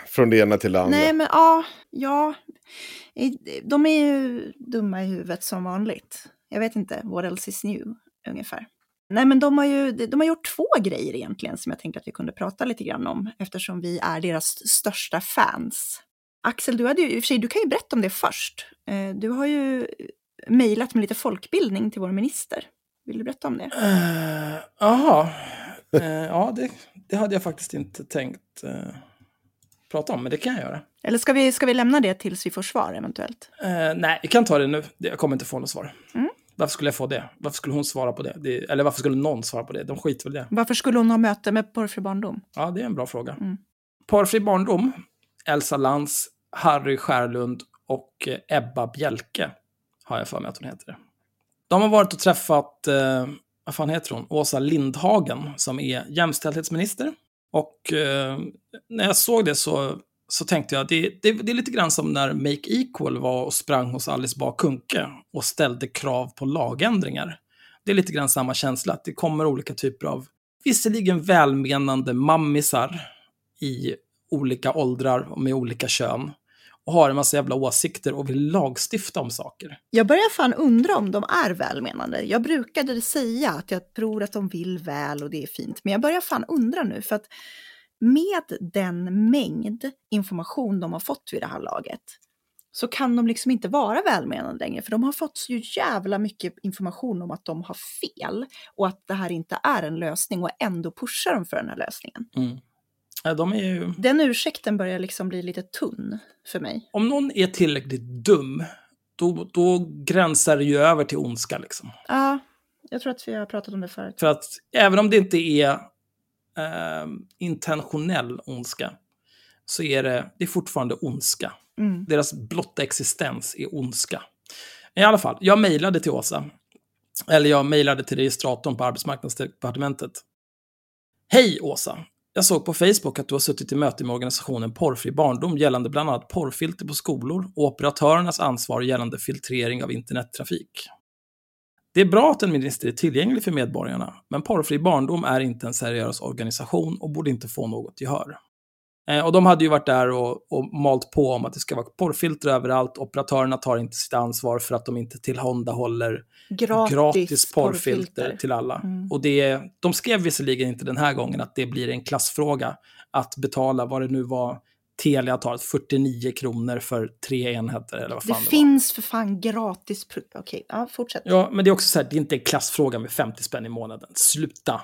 [SPEAKER 3] Från det ena till det andra.
[SPEAKER 2] Nej, men ja, ja. De är ju dumma i huvudet som vanligt. Jag vet inte, what else is new, ungefär. Nej, men de har ju de har gjort två grejer egentligen som jag tänkte att vi kunde prata lite grann om eftersom vi är deras största fans. Axel, du, hade ju, sig, du kan ju berätta om det först. Eh, Du har ju mejlat med lite folkbildning till vår minister. Vill du berätta om det?
[SPEAKER 1] Eh, Jaha. Eh, ja, det, det hade jag faktiskt inte tänkt eh, prata om, men det kan jag göra.
[SPEAKER 2] Eller ska vi, ska vi lämna det tills vi får svar eventuellt?
[SPEAKER 1] Nej, vi kan ta det nu. Jag kommer inte få något svar.
[SPEAKER 2] Mm.
[SPEAKER 1] Varför skulle jag få det? Varför skulle hon svara på det? det? Eller varför skulle någon svara på det? De skiter väl i det.
[SPEAKER 2] Varför skulle hon ha möte med porrfri barndom?
[SPEAKER 1] Ja, det är en bra fråga.
[SPEAKER 2] Mm.
[SPEAKER 1] Porrfri barndom, Elsa Lantz, Harry Skärlund och eh, Ebba Bjelke, har jag för mig att hon heter. De har varit och träffat, eh, vad fan heter hon, Åsa Lindhagen, som är jämställdhetsminister. Och eh, när jag såg det så, så tänkte jag, det, det, det är lite grann som när Make Equal var och sprang hos Alice Bah Kuhnke och ställde krav på lagändringar. Det är lite grann samma känsla, att det kommer olika typer av, visserligen välmenande mammisar i olika åldrar och med olika kön och har en massa jävla åsikter och vill lagstifta om saker.
[SPEAKER 2] Jag börjar fan undra om de är välmenande. Jag brukade säga att jag tror att de vill väl och det är fint. Men jag börjar fan undra nu för att med den mängd information de har fått vid det här laget så kan de liksom inte vara välmenande längre. För de har fått så jävla mycket information om att de har fel och att det här inte är en lösning och ändå pushar de för den här lösningen.
[SPEAKER 1] Mm. Ja, De ju...
[SPEAKER 2] Den ursäkten börjar liksom bli lite tunn för mig.
[SPEAKER 1] Om någon är tillräckligt dum, då, då gränsar det ju över till ondska. Liksom.
[SPEAKER 2] Ja, jag tror att vi har pratat om det förut.
[SPEAKER 1] För att även om det inte är eh, intentionell ondska, så är det, det är fortfarande ondska.
[SPEAKER 2] Mm.
[SPEAKER 1] Deras blotta existens är ondska. I alla fall, jag mejlade till Åsa. Eller jag mejlade till registratorn på arbetsmarknadsdepartementet. Hej Åsa! Jag såg på Facebook att du har suttit i möte med organisationen Porrfri barndom gällande bland annat porrfilter på skolor och operatörernas ansvar gällande filtrering av internettrafik. Det är bra att en minister är tillgänglig för medborgarna, men Porrfri barndom är inte en seriös organisation och borde inte få något gehör. Eh, och de hade ju varit där och, och malt på om att det ska vara porrfilter överallt. Operatörerna tar inte sitt ansvar för att de inte tillhandahåller
[SPEAKER 2] Gratis,
[SPEAKER 1] gratis, porrfilter till alla.
[SPEAKER 2] Mm.
[SPEAKER 1] Och det, de skrev visserligen inte den här gången att det blir en klassfråga att betala vad det nu var Telia tar, 49 kronor för tre enheter eller vad
[SPEAKER 2] Det
[SPEAKER 1] fan det,
[SPEAKER 2] finns för fan gratis... Okej, ja, fortsätt.
[SPEAKER 1] var. Ja, men det är också så här, det är inte en klassfråga med 50 spänn i månaden. Sluta!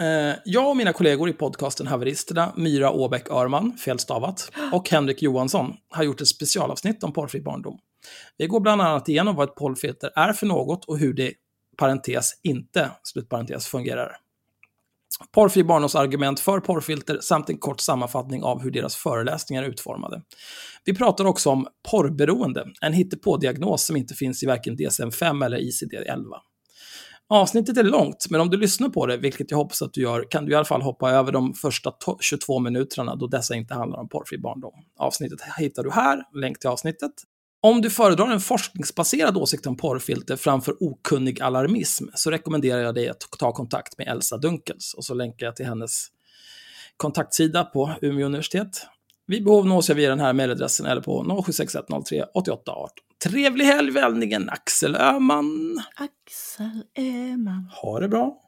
[SPEAKER 1] Eh, jag och mina kollegor i podcasten Haveristerna, Myra Åbäck Örman, felstavat, och Henrik Johansson har gjort ett specialavsnitt om porrfri barndom. Vi går bland annat igenom vad ett porrfilter är för något och hur det, parentes, inte, slutparentes, fungerar. Porrfri barndomsargument för porrfilter samt en kort sammanfattning av hur deras föreläsningar är utformade. Vi pratar också om porrberoende, en hittepådiagnos som inte finns i varken DSM-5 eller ICD-11. Avsnittet är långt, men om du lyssnar på det, vilket jag hoppas att du gör, kan du i alla fall hoppa över de första 22 minuterna då dessa inte handlar om porrfri barndom. Avsnittet hittar du här, länk till avsnittet. Om du föredrar en forskningsbaserad åsikt om porrfilter framför okunnig alarmism så rekommenderar jag dig att ta kontakt med Elsa Dunkels och så länkar jag till hennes kontaktsida på Umeå universitet. Vid behov nås jag via den här mejladressen eller på 076103 8818. Trevlig helg väljningen Axel Öhman!
[SPEAKER 2] Axel Öhman.
[SPEAKER 1] Ha det bra!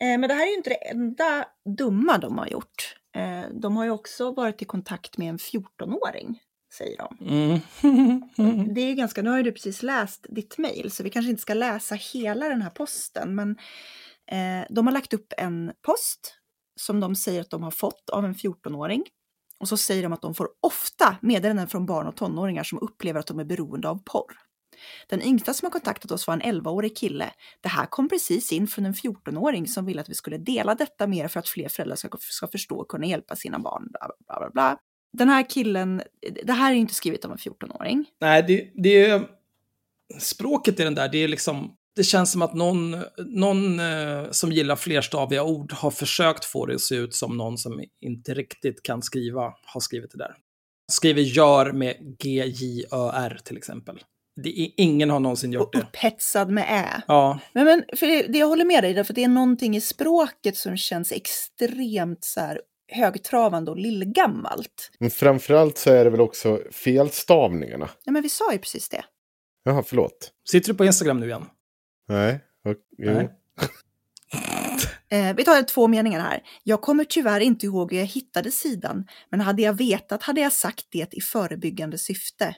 [SPEAKER 2] Eh, men det här är ju inte det enda dumma de har gjort. Eh, de har ju också varit i kontakt med en 14-åring, säger de.
[SPEAKER 1] Mm.
[SPEAKER 2] Det är ganska, nu har du precis läst ditt mejl, så vi kanske inte ska läsa hela den här posten, men eh, de har lagt upp en post som de säger att de har fått av en 14-åring. Och så säger de att de får ofta meddelanden från barn och tonåringar som upplever att de är beroende av porr. Den yngsta som har kontaktat oss var en 11-årig kille. Det här kom precis in från en 14-åring som ville att vi skulle dela detta mer för att fler föräldrar ska, ska förstå och kunna hjälpa sina barn. Bla, bla, bla, bla. Den här killen, det här är inte skrivet av en 14-åring.
[SPEAKER 1] Nej, det, det är... Språket i den där, det är liksom... Det känns som att någon, någon eh, som gillar flerstaviga ord har försökt få det att se ut som någon som inte riktigt kan skriva har skrivit det där. Skriver gör med G-J-Ö-R till exempel. Det ingen har någonsin gjort
[SPEAKER 2] Och
[SPEAKER 1] det.
[SPEAKER 2] upphetsad med ä.
[SPEAKER 1] Ja,
[SPEAKER 2] Men, men för det, det jag håller med dig, för det är någonting i språket som känns extremt så här högtravande och lillgammalt.
[SPEAKER 3] Men framförallt så är det väl också felstavningarna.
[SPEAKER 2] Ja, men vi sa ju precis det.
[SPEAKER 3] Jaha, förlåt.
[SPEAKER 1] sitter du på Instagram nu igen?
[SPEAKER 3] Nej. och-.
[SPEAKER 1] Nej.
[SPEAKER 2] Eh, vi tar två meningar här. Jag kommer tyvärr inte ihåg hur jag hittade sidan, men hade jag vetat hade jag sagt det i förebyggande syfte.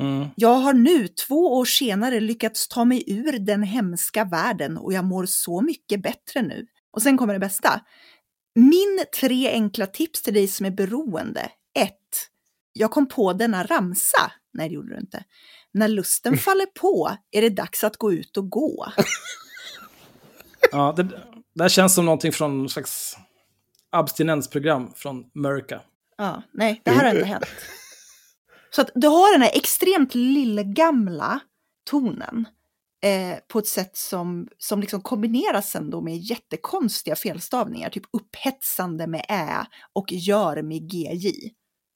[SPEAKER 1] Mm.
[SPEAKER 2] Jag har nu, två år senare, lyckats ta mig ur den hemska världen och jag mår så mycket bättre nu. Och sen kommer det bästa. Min tre enkla tips till dig som är beroende. 1. Jag kom på denna ramsa. Nej, det gjorde du inte. När lusten faller på är det dags att gå ut och gå.
[SPEAKER 1] Ja, det, det här känns som någonting från någon slags abstinensprogram från Merca.
[SPEAKER 2] Ja, nej, det här har inte hänt. Så att du har den här extremt lillgamla tonen eh, på ett sätt som, som liksom kombineras sen då med jättekonstiga felstavningar, typ upphetsande med ä och gör med gj.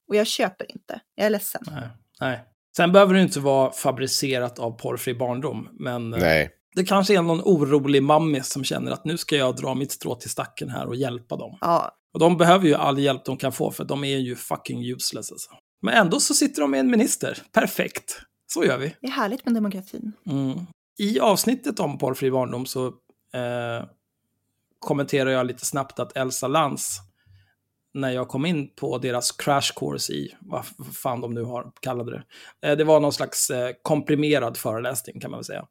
[SPEAKER 2] Och jag köper inte, jag är ledsen.
[SPEAKER 1] Nej. Nej. Sen behöver det inte vara fabricerat av porrfri barndom, men eh,
[SPEAKER 3] Nej.
[SPEAKER 1] det kanske är någon orolig mammis som känner att nu ska jag dra mitt strå till stacken här och hjälpa dem.
[SPEAKER 2] Ja,
[SPEAKER 1] Och de behöver ju all hjälp de kan få, för de är ju fucking useless alltså. Men ändå så sitter de med en minister. Perfekt. Så gör vi.
[SPEAKER 2] det är härligt med demokratin.
[SPEAKER 1] Mm. I avsnittet om porrfri barndom så eh, kommenterar jag lite snabbt att Elsa Lantz, när jag kom in på deras crash course i, vad fan de nu har kallade det, eh, det var någon slags eh, komprimerad föreläsning kan man väl säga.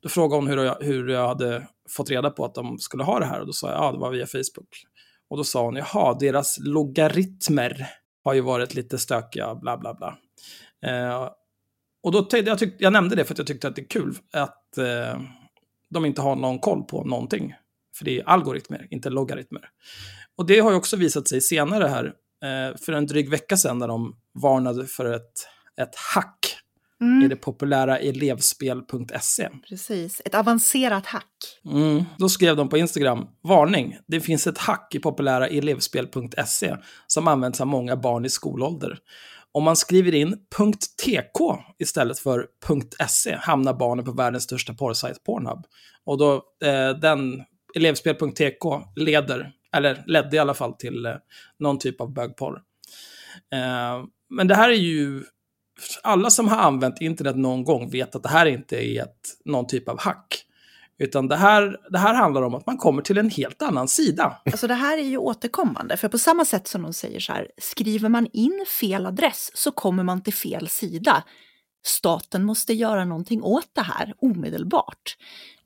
[SPEAKER 1] Då frågade hon hur jag, hur jag hade fått reda på att de skulle ha det här och då sa jag, ja det var via Facebook. Och då sa hon, jaha, deras logaritmer har ju varit lite stökiga, bla bla bla. Eh, och då tyckte jag, tyck, jag nämnde det för att jag tyckte att det är kul att eh, de inte har någon koll på någonting. För det är algoritmer, inte logaritmer. Och det har ju också visat sig senare här, eh, för en dryg vecka sedan, när de varnade för ett, ett hack i
[SPEAKER 2] Mm,
[SPEAKER 1] det populära elevspel.se.
[SPEAKER 2] precis, ett avancerat hack.
[SPEAKER 1] Mm. Då skrev de på Instagram, varning, det finns ett hack i populära elevspel.se som används av många barn i skolålder. Om man skriver in .tk istället för .se hamnar barnen på världens största porrsajt Pornhub. Och då, eh, den, elevspel.tk leder, eller ledde i alla fall till eh, någon typ av bögporr. Eh, men det här är ju, alla som har använt internet någon gång vet att det här inte är ett, någon typ av hack. Utan det här, det här handlar om att man kommer till en helt annan sida.
[SPEAKER 2] Alltså det här är ju återkommande, för på samma sätt som de säger så här, skriver man in fel adress så kommer man till fel sida. Staten måste göra någonting åt det här omedelbart.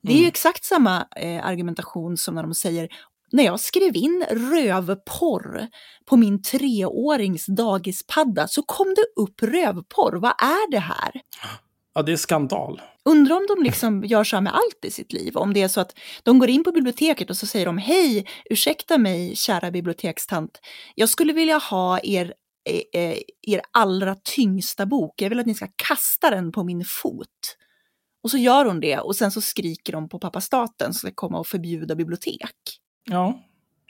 [SPEAKER 2] Det är ju
[SPEAKER 1] Mm.
[SPEAKER 2] exakt samma eh, argumentation som när de säger när jag skrev in rövporr på min treårings dagispadda så kom det upp rövporr. Vad är det här?
[SPEAKER 1] Ja, det är skandal.
[SPEAKER 2] Undrar om de liksom gör så här med allt i sitt liv. Om det är så att de går in på biblioteket och så säger de hej, ursäkta mig kära bibliotekstant. Jag skulle vilja ha er, eh, er allra tyngsta bok. Jag vill att ni ska kasta den på min fot. Och så gör hon det och sen så skriker de på pappa staten som ska komma och förbjuda bibliotek.
[SPEAKER 1] Ja,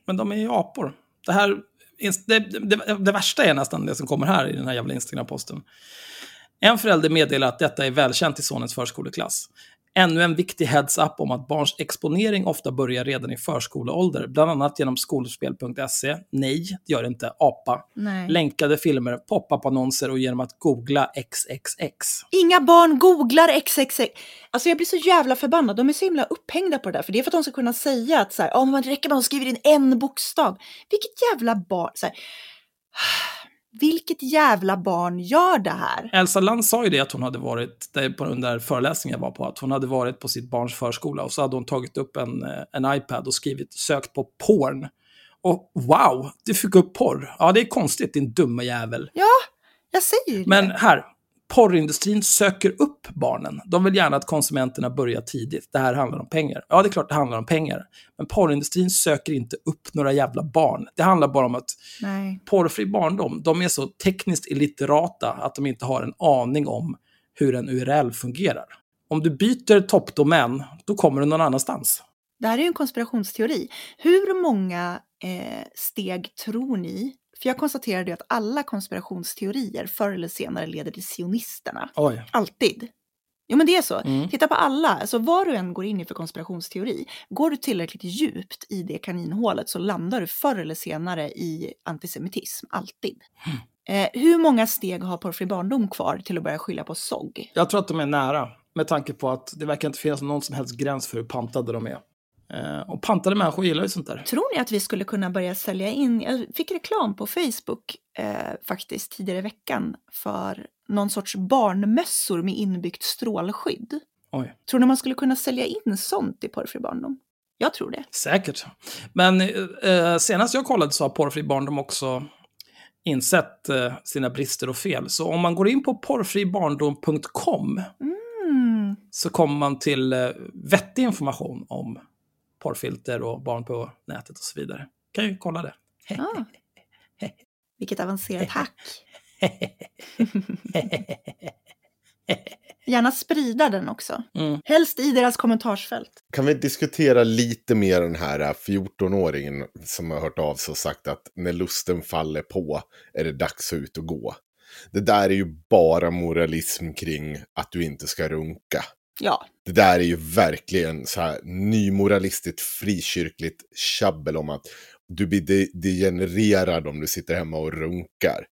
[SPEAKER 1] men de är ju apor. Det här, det, det, det värsta är nästan det som kommer här i den här jävla Instagram-posten. En förälder meddelar att detta är välkänt i sonens förskoleklass. Ännu en viktig heads-up om att barns exponering ofta börjar redan i förskoleålder, bland annat genom skolspel.se, nej, det gör det inte, apa,
[SPEAKER 2] Nej.
[SPEAKER 1] länkade filmer, pop-up-annonser och genom att googla XXX.
[SPEAKER 2] Inga barn googlar XXX. Alltså jag blir så jävla förbannad. De är så himla upphängda på det där. För det är för att de ska kunna säga att så här, oh, man räcker med att de skriver in en bokstav. Vilket jävla barn. Så här, vilket jävla barn gör det här?
[SPEAKER 1] Elsa Land sa ju det att hon hade varit, på den där föreläsningen jag var på, att hon hade varit på sitt barns förskola och så hade hon tagit upp en, eh, en iPad och skrivit, sökt på porn. Och wow, du fick upp porr. Ja, det är konstigt din dumma jävel.
[SPEAKER 2] Ja, jag säger ju det.
[SPEAKER 1] Men här, porrindustrin söker upp barnen. De vill gärna att konsumenterna börjar tidigt. Det här handlar om pengar. Ja, det är klart det handlar om pengar. Men porrindustrin söker inte upp några jävla barn. Det handlar bara om att
[SPEAKER 2] Nej.
[SPEAKER 1] porrfri barndom, de är så tekniskt illiterata att de inte har en aning om hur en URL fungerar. Om du byter toppdomän, då kommer du någon annanstans.
[SPEAKER 2] Det här är ju en konspirationsteori. Hur många eh, steg tror ni? För jag konstaterade ju att alla konspirationsteorier förr eller senare leder till sionisterna.
[SPEAKER 1] Oj.
[SPEAKER 2] Alltid. Jo men det är så.
[SPEAKER 1] Mm.
[SPEAKER 2] Titta på alla, alltså vad du än går in i för konspirationsteori, går du tillräckligt djupt i det kaninhålet så landar du förr eller senare i antisemitism, alltid. Eh, hur många steg har porrfri barndom kvar till att börja skylla på SOG?
[SPEAKER 1] Jag tror att de är nära, med tanke på att det verkar inte finnas någon som helst gräns för hur pantade de är. Eh, och pantade människor gillar ju sånt där.
[SPEAKER 2] Tror ni att vi skulle kunna börja sälja in, jag fick reklam på Facebook eh, faktiskt tidigare i veckan för någon sorts barnmössor med inbyggt strålskydd.
[SPEAKER 1] Oj.
[SPEAKER 2] Tror ni man skulle kunna sälja in sånt i porrfri barndom? Jag tror det.
[SPEAKER 1] Säkert. Men eh, senast jag kollade så har porrfri barndom också insett eh, sina brister och fel. Så om man går in på porrfribarndom.com
[SPEAKER 2] Mm.
[SPEAKER 1] så kommer man till eh, vettig information om porrfilter och barn på nätet och så vidare. Kan ju kolla det.
[SPEAKER 2] Ah. Vilket avancerat hack. Gärna sprida den också.
[SPEAKER 1] Mm.
[SPEAKER 2] Helst i deras kommentarsfält.
[SPEAKER 3] Kan vi diskutera lite mer den här äh, 14-åringen som har hört av sig och sagt att när lusten faller på är det dags att ut och gå. Det där är ju bara moralism kring att du inte ska runka.
[SPEAKER 2] Ja,
[SPEAKER 3] Det där är ju verkligen så här nymoralistiskt frikyrkligt tjabbel om att du blir de degenererad om du sitter hemma och runkar.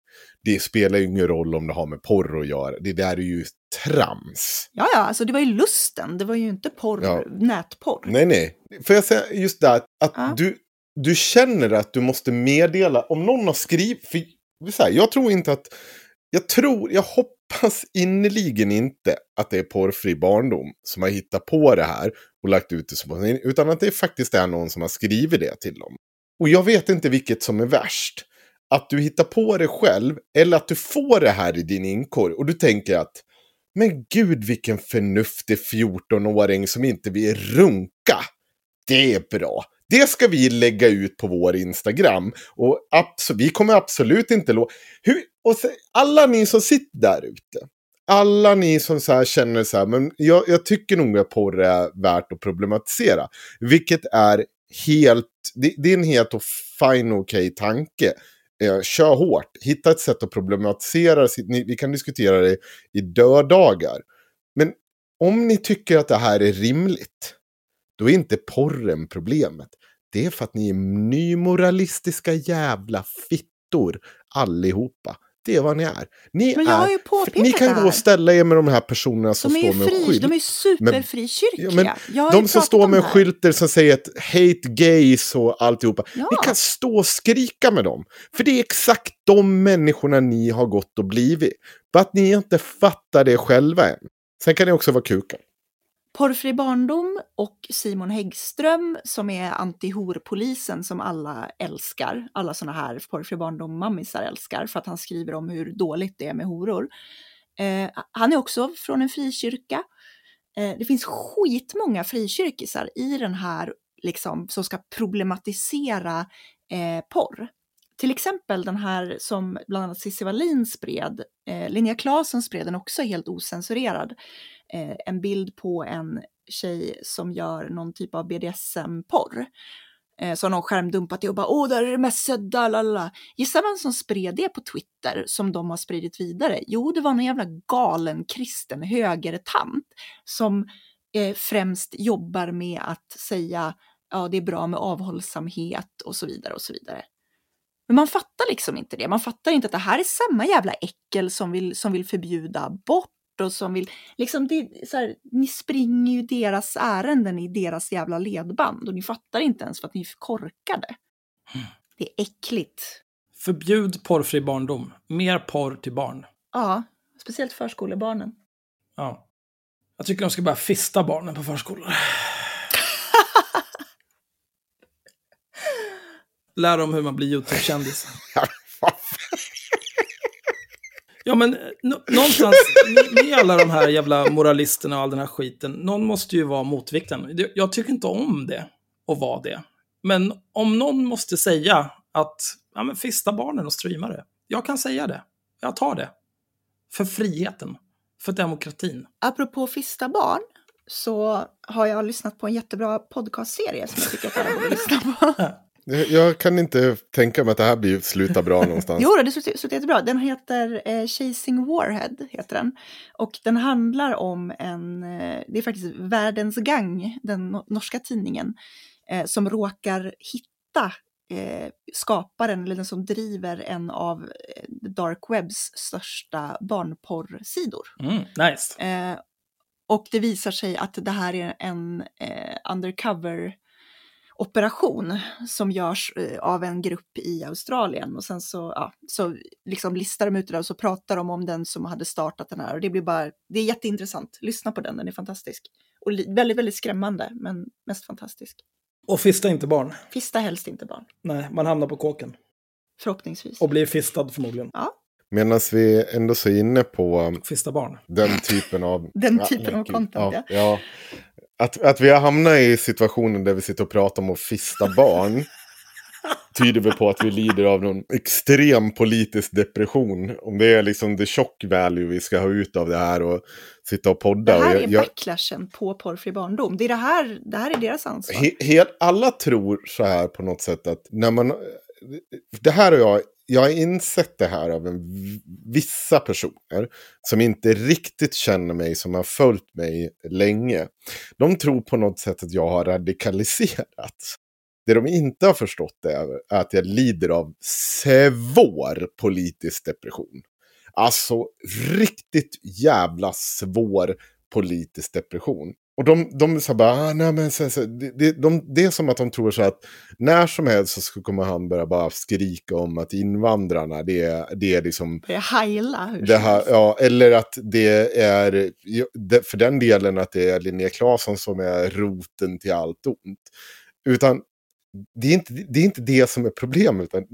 [SPEAKER 3] Det spelar ju ingen roll om det har med porr att göra. Det där är ju trams.
[SPEAKER 2] ja, ja, alltså det var ju lusten. Det var ju inte porr,
[SPEAKER 3] Ja.
[SPEAKER 2] nätporr.
[SPEAKER 3] Nej, nej. Får jag säga just det att
[SPEAKER 2] Ja.
[SPEAKER 3] du, du känner att du måste meddela, om någon har skrivit, för, så här, jag tror inte att, jag tror, jag hoppas innerligen inte att det är porrfri barndom som har hittat på det här och lagt ut det som utan att det faktiskt är någon som har skrivit det till dem. Och jag vet inte vilket som är värst. Att du hittar på det själv eller att du får det här i din inkorg och du tänker att men gud vilken förnuftig 14-åring som inte vill runka. Det är bra. Det ska vi lägga ut på vår Instagram. Och vi kommer absolut inte låta... Och så, alla ni som sitter där ute. Alla ni som så här känner så här, men jag, jag tycker nog att porr är värt att problematisera. Vilket är helt, det, det är en helt och fine okej tanke. Eh, kör hårt, hitta ett sätt att problematisera, ni- vi kan diskutera det i dödagar. Men om ni tycker att det här är rimligt, då är inte porren problemet. Det är för att ni är nymoralistiska jävla fittor allihopa. Det är vad ni är. Ni, är, ni kan
[SPEAKER 2] det
[SPEAKER 3] gå och ställa er med de här personerna som
[SPEAKER 2] De
[SPEAKER 3] står med
[SPEAKER 2] fri,
[SPEAKER 3] skylt.
[SPEAKER 2] de är superfrikyrkliga.
[SPEAKER 3] Ja, men
[SPEAKER 2] har
[SPEAKER 3] De som står med
[SPEAKER 2] det
[SPEAKER 3] skyltar som säger att hate gays och alltihopa.
[SPEAKER 2] Ja.
[SPEAKER 3] Ni kan stå och skrika med dem. För det är exakt de människorna ni har gått och blivit. Bara att ni inte fattar det själva än. Sen kan ni också vara kukar.
[SPEAKER 2] Porrfri barndom och Simon Häggström som är antihorpolisen som alla älskar. Alla såna här porrfri barndom-mammisar älskar för att han skriver om hur dåligt det är med horor. Eh, han är också från en frikyrka. Eh, det finns skitmånga frikyrkisar i den här liksom, som ska problematisera eh, porr. Till exempel den här som bland annat Cissi Wallin spred, eh, Linnea Claesson spred den också helt osensurerad. Eh, en bild på en tjej som gör någon typ av BDSM-porr. Eh, så har någon skärmdumpat det och bara åh, där är det mest sedda, lalala. Gissa vem som spred det på Twitter som de har spridit vidare? Jo, det var någon jävla galen kristen högertant som eh, främst jobbar med att säga ja, det är bra med avhållsamhet och så vidare och så vidare. Men man fattar liksom inte det. Man fattar inte att det här är samma jävla äckel som vill, som vill förbjuda abort och som vill, liksom det, så här, ni springer ju deras ärenden i deras jävla ledband och ni fattar inte ens för att ni är för korkade. Det är äckligt.
[SPEAKER 1] Förbjud porrfri barndom. Mer porr till barn.
[SPEAKER 2] Ja, speciellt förskolebarnen.
[SPEAKER 1] Ja. Jag tycker de ska börja fista barnen på förskolor. Lär dem hur man blir YouTube-kändis. Ja, men nå- någonstans, med- alla de här jävla moralisterna och all den här skiten, någon måste ju vara motvikten. Jag tycker inte om det, och vara det. Men om någon måste säga att, ja men fista barnen och streama det. Jag kan säga det. Jag tar det. För friheten. För demokratin.
[SPEAKER 2] Apropå fista barn så har jag lyssnat på en jättebra podcastserie som jag tycker att alla borde lyssna på.
[SPEAKER 3] Jag, jag kan inte tänka mig att det här blir slutar bra någonstans.
[SPEAKER 2] Jo, det slutar jättebra. Den heter eh, Chasing Warhead, heter den. Och den handlar om en, eh, det är faktiskt Världens Gang, den no- norska tidningen, eh, som råkar hitta eh, skaparen, eller den som driver en av eh, Dark Webs största barnporrsidor.
[SPEAKER 1] Mm, nice.
[SPEAKER 2] Eh, och det visar sig att det här är en eh, undercover operation som görs eh, av en grupp i Australien och sen så, ja, så liksom listar de ut det där och så pratar de om den som hade startat den här och det blir bara, det är jätteintressant. Lyssna på den, den är fantastisk. Och väldigt, väldigt skrämmande, men mest fantastisk.
[SPEAKER 1] Och fista inte barn.
[SPEAKER 2] Fista helst inte barn,
[SPEAKER 1] Nej, man hamnar på kåken.
[SPEAKER 2] förhoppningsvis.
[SPEAKER 1] Och blir fistad förmodligen.
[SPEAKER 2] Ja,
[SPEAKER 3] Medan vi ändå så är inne på
[SPEAKER 1] Fista barn.
[SPEAKER 3] den typen av...
[SPEAKER 2] Den typen av content,
[SPEAKER 3] ja. ja. Att, att vi har hamnat i situationen där vi sitter och pratar om att fista barn tyder väl på att vi lider av någon extrem politisk depression. Om det är liksom the shock value vi ska ha ut av det här och sitta och podda.
[SPEAKER 2] det här
[SPEAKER 3] Och
[SPEAKER 2] är
[SPEAKER 3] jag, jag,
[SPEAKER 2] backlashen på porrfri barndom. Det, är det, här, det här är deras ansvar.
[SPEAKER 3] he, helt, alla tror så här på något sätt att när man... Det här har jag... Jag har insett det här av en, vissa personer som inte riktigt känner mig, som har följt mig länge. De tror på något sätt att jag har radikaliserats. Det de inte har förstått är att jag lider av svår politisk depression. Alltså riktigt jävla svår politisk depression. Och de, de sa bara, ah, nej men så, så, det, de, det är som att de tror så att när som helst så ska- kommer han börja bara skrika om att invandrarna, det är, det är liksom
[SPEAKER 2] Det är heila.
[SPEAKER 3] det här, ja, eller att det är, för den delen att det är Linnea Claesson som är roten till allt ont. Utan det är inte det, är inte det som är problemet. Utan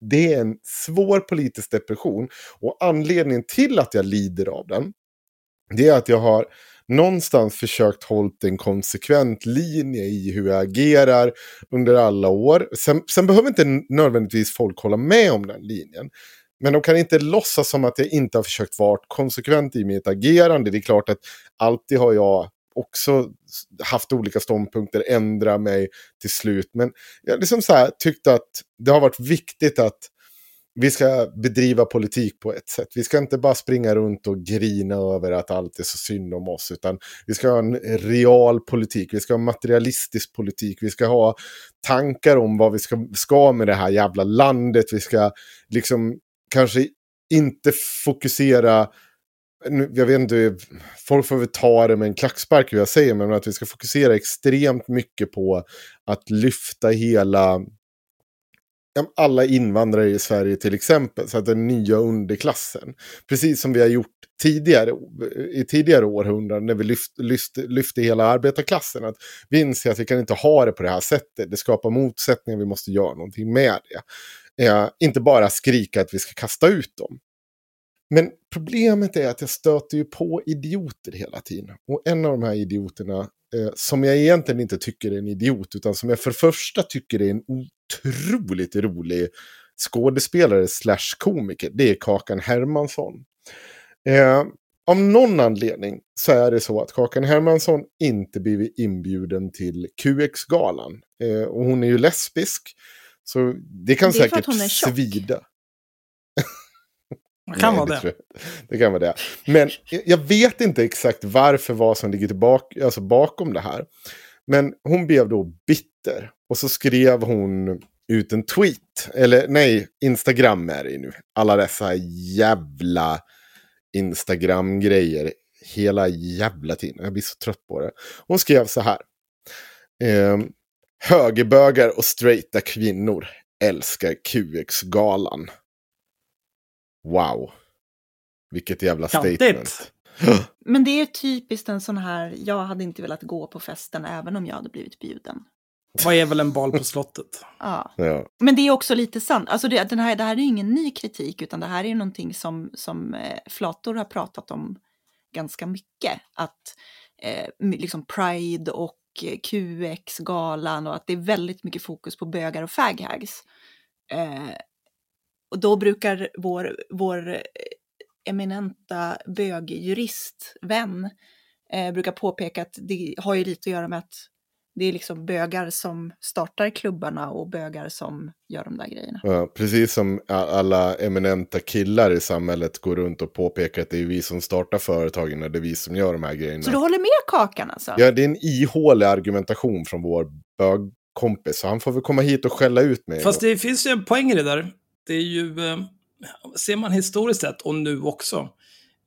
[SPEAKER 3] det är en svår politisk depression. Och anledningen till att jag lider av den, det är att jag har någonstans försökt hålla en konsekvent linje i hur jag agerar under alla år. Sen, sen behöver inte nödvändigtvis folk hålla med om den linjen. Men de kan inte låtsas som att jag inte har försökt vara konsekvent i mitt agerande. Det är klart att alltid har jag också haft olika ståndpunkter, ändra mig till slut. Men jag har liksom så här tyckt att det har varit viktigt att vi ska bedriva politik på ett sätt. Vi ska inte bara springa runt och grina över att allt är så synd om oss, utan vi ska ha en real politik, vi ska ha materialistisk politik, vi ska ha tankar om vad vi ska, ska med det här jävla landet, vi ska liksom kanske inte fokusera jag vet inte, folk får väl ta det med en klackspark hur jag säger, men att vi ska fokusera extremt mycket på att lyfta hela alla invandrare i Sverige till exempel, så att den nya underklassen. Precis som vi har gjort tidigare, i tidigare århundraden när vi lyft, lyft, lyfte hela arbetarklassen. Att vi inser att vi kan inte ha det på det här sättet. Det skapar motsättningar, vi måste göra någonting med det. Eh, inte bara skrika att vi ska kasta ut dem. Men problemet är att jag stöter ju på idioter hela tiden. Och en av de här idioterna, som jag egentligen inte tycker är en idiot, utan som jag för första tycker är en otroligt rolig skådespelare slash komiker, det är Kakan Hermansson. Eh, av någon anledning så är det så att Kakan Hermansson inte blivit inbjuden till QX-galan. Eh, och hon är ju lesbisk. Så det kan
[SPEAKER 2] Det
[SPEAKER 3] säkert svida.
[SPEAKER 1] Kan
[SPEAKER 3] Nej,
[SPEAKER 1] vara
[SPEAKER 3] det.
[SPEAKER 1] det.
[SPEAKER 3] kan vara det. Men jag- jag vet inte exakt varför vad som ligger tillbaka, alltså bakom det här. Men hon blev då bitter. Och så skrev hon ut en tweet. Eller nej, Instagram är det ju nu. Alla dessa jävla Instagram-grejer. Hela jävla tiden. Jag blir så trött på det. Hon skrev så här. Ehm, högerbögar och straighta kvinnor älskar QX-galan. Wow. Vilket jävla
[SPEAKER 1] Kantigt.
[SPEAKER 3] statement.
[SPEAKER 2] Men det är typiskt en sån här, jag hade inte velat gå på festen även om jag hade blivit bjuden.
[SPEAKER 1] Vad är väl en bal på slottet?
[SPEAKER 2] Ja.
[SPEAKER 3] Ja.
[SPEAKER 2] Men det är också lite sant. Alltså det, den här, det här är ju ingen ny kritik, utan det här är ju någonting som, som eh, Flator har pratat om ganska mycket. Att eh, liksom Pride och eh, QX-galan och att det är väldigt mycket fokus på bögar och faghags. Eh, och då brukar vår, vår eh, eminenta bögjurist, vän, eh, brukar påpeka att det har ju lite att göra med att det är liksom bögar som startar klubbarna och bögar som gör de där grejerna.
[SPEAKER 3] Ja, precis som alla eminenta killar i samhället går runt och påpekar att det är vi som startar företagen och det är vi som gör de här grejerna.
[SPEAKER 2] Så du håller med Kakan alltså?
[SPEAKER 3] Ja, det är en ihålig argumentation från vår bögkompis. Så han får väl komma hit och skälla ut mig.
[SPEAKER 1] Fast det finns ju en poäng i det där. Det är ju, eh, ser man historiskt sett och nu också,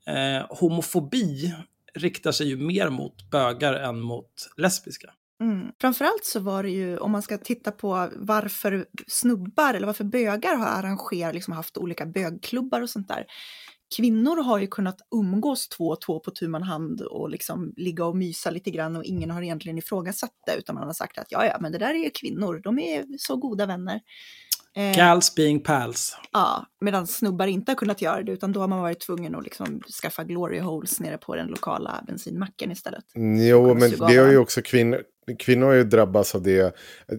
[SPEAKER 1] eh, homofobi riktar sig ju mer mot bögar än mot lesbiska.
[SPEAKER 2] Mm. Framförallt så var det ju, om man ska titta på varför snubbar eller varför bögar har arrangerat, liksom haft olika bögklubbar och sånt där. Kvinnor har ju kunnat umgås två och två på tu man hand och liksom ligga och mysa lite grann och ingen har egentligen ifrågasatt det utan man har sagt att ja, ja, men det där är ju kvinnor, de är så goda vänner. Eh,
[SPEAKER 1] Gals being pals.
[SPEAKER 2] Ja, medan snubbar inte har kunnat göra det, utan då har man varit tvungen att liksom skaffa glory holes nere på den lokala bensinmacken istället.
[SPEAKER 3] Jo,
[SPEAKER 2] kommer
[SPEAKER 3] men det har ju också kvinnor. Kvinnor har ju drabbats av det.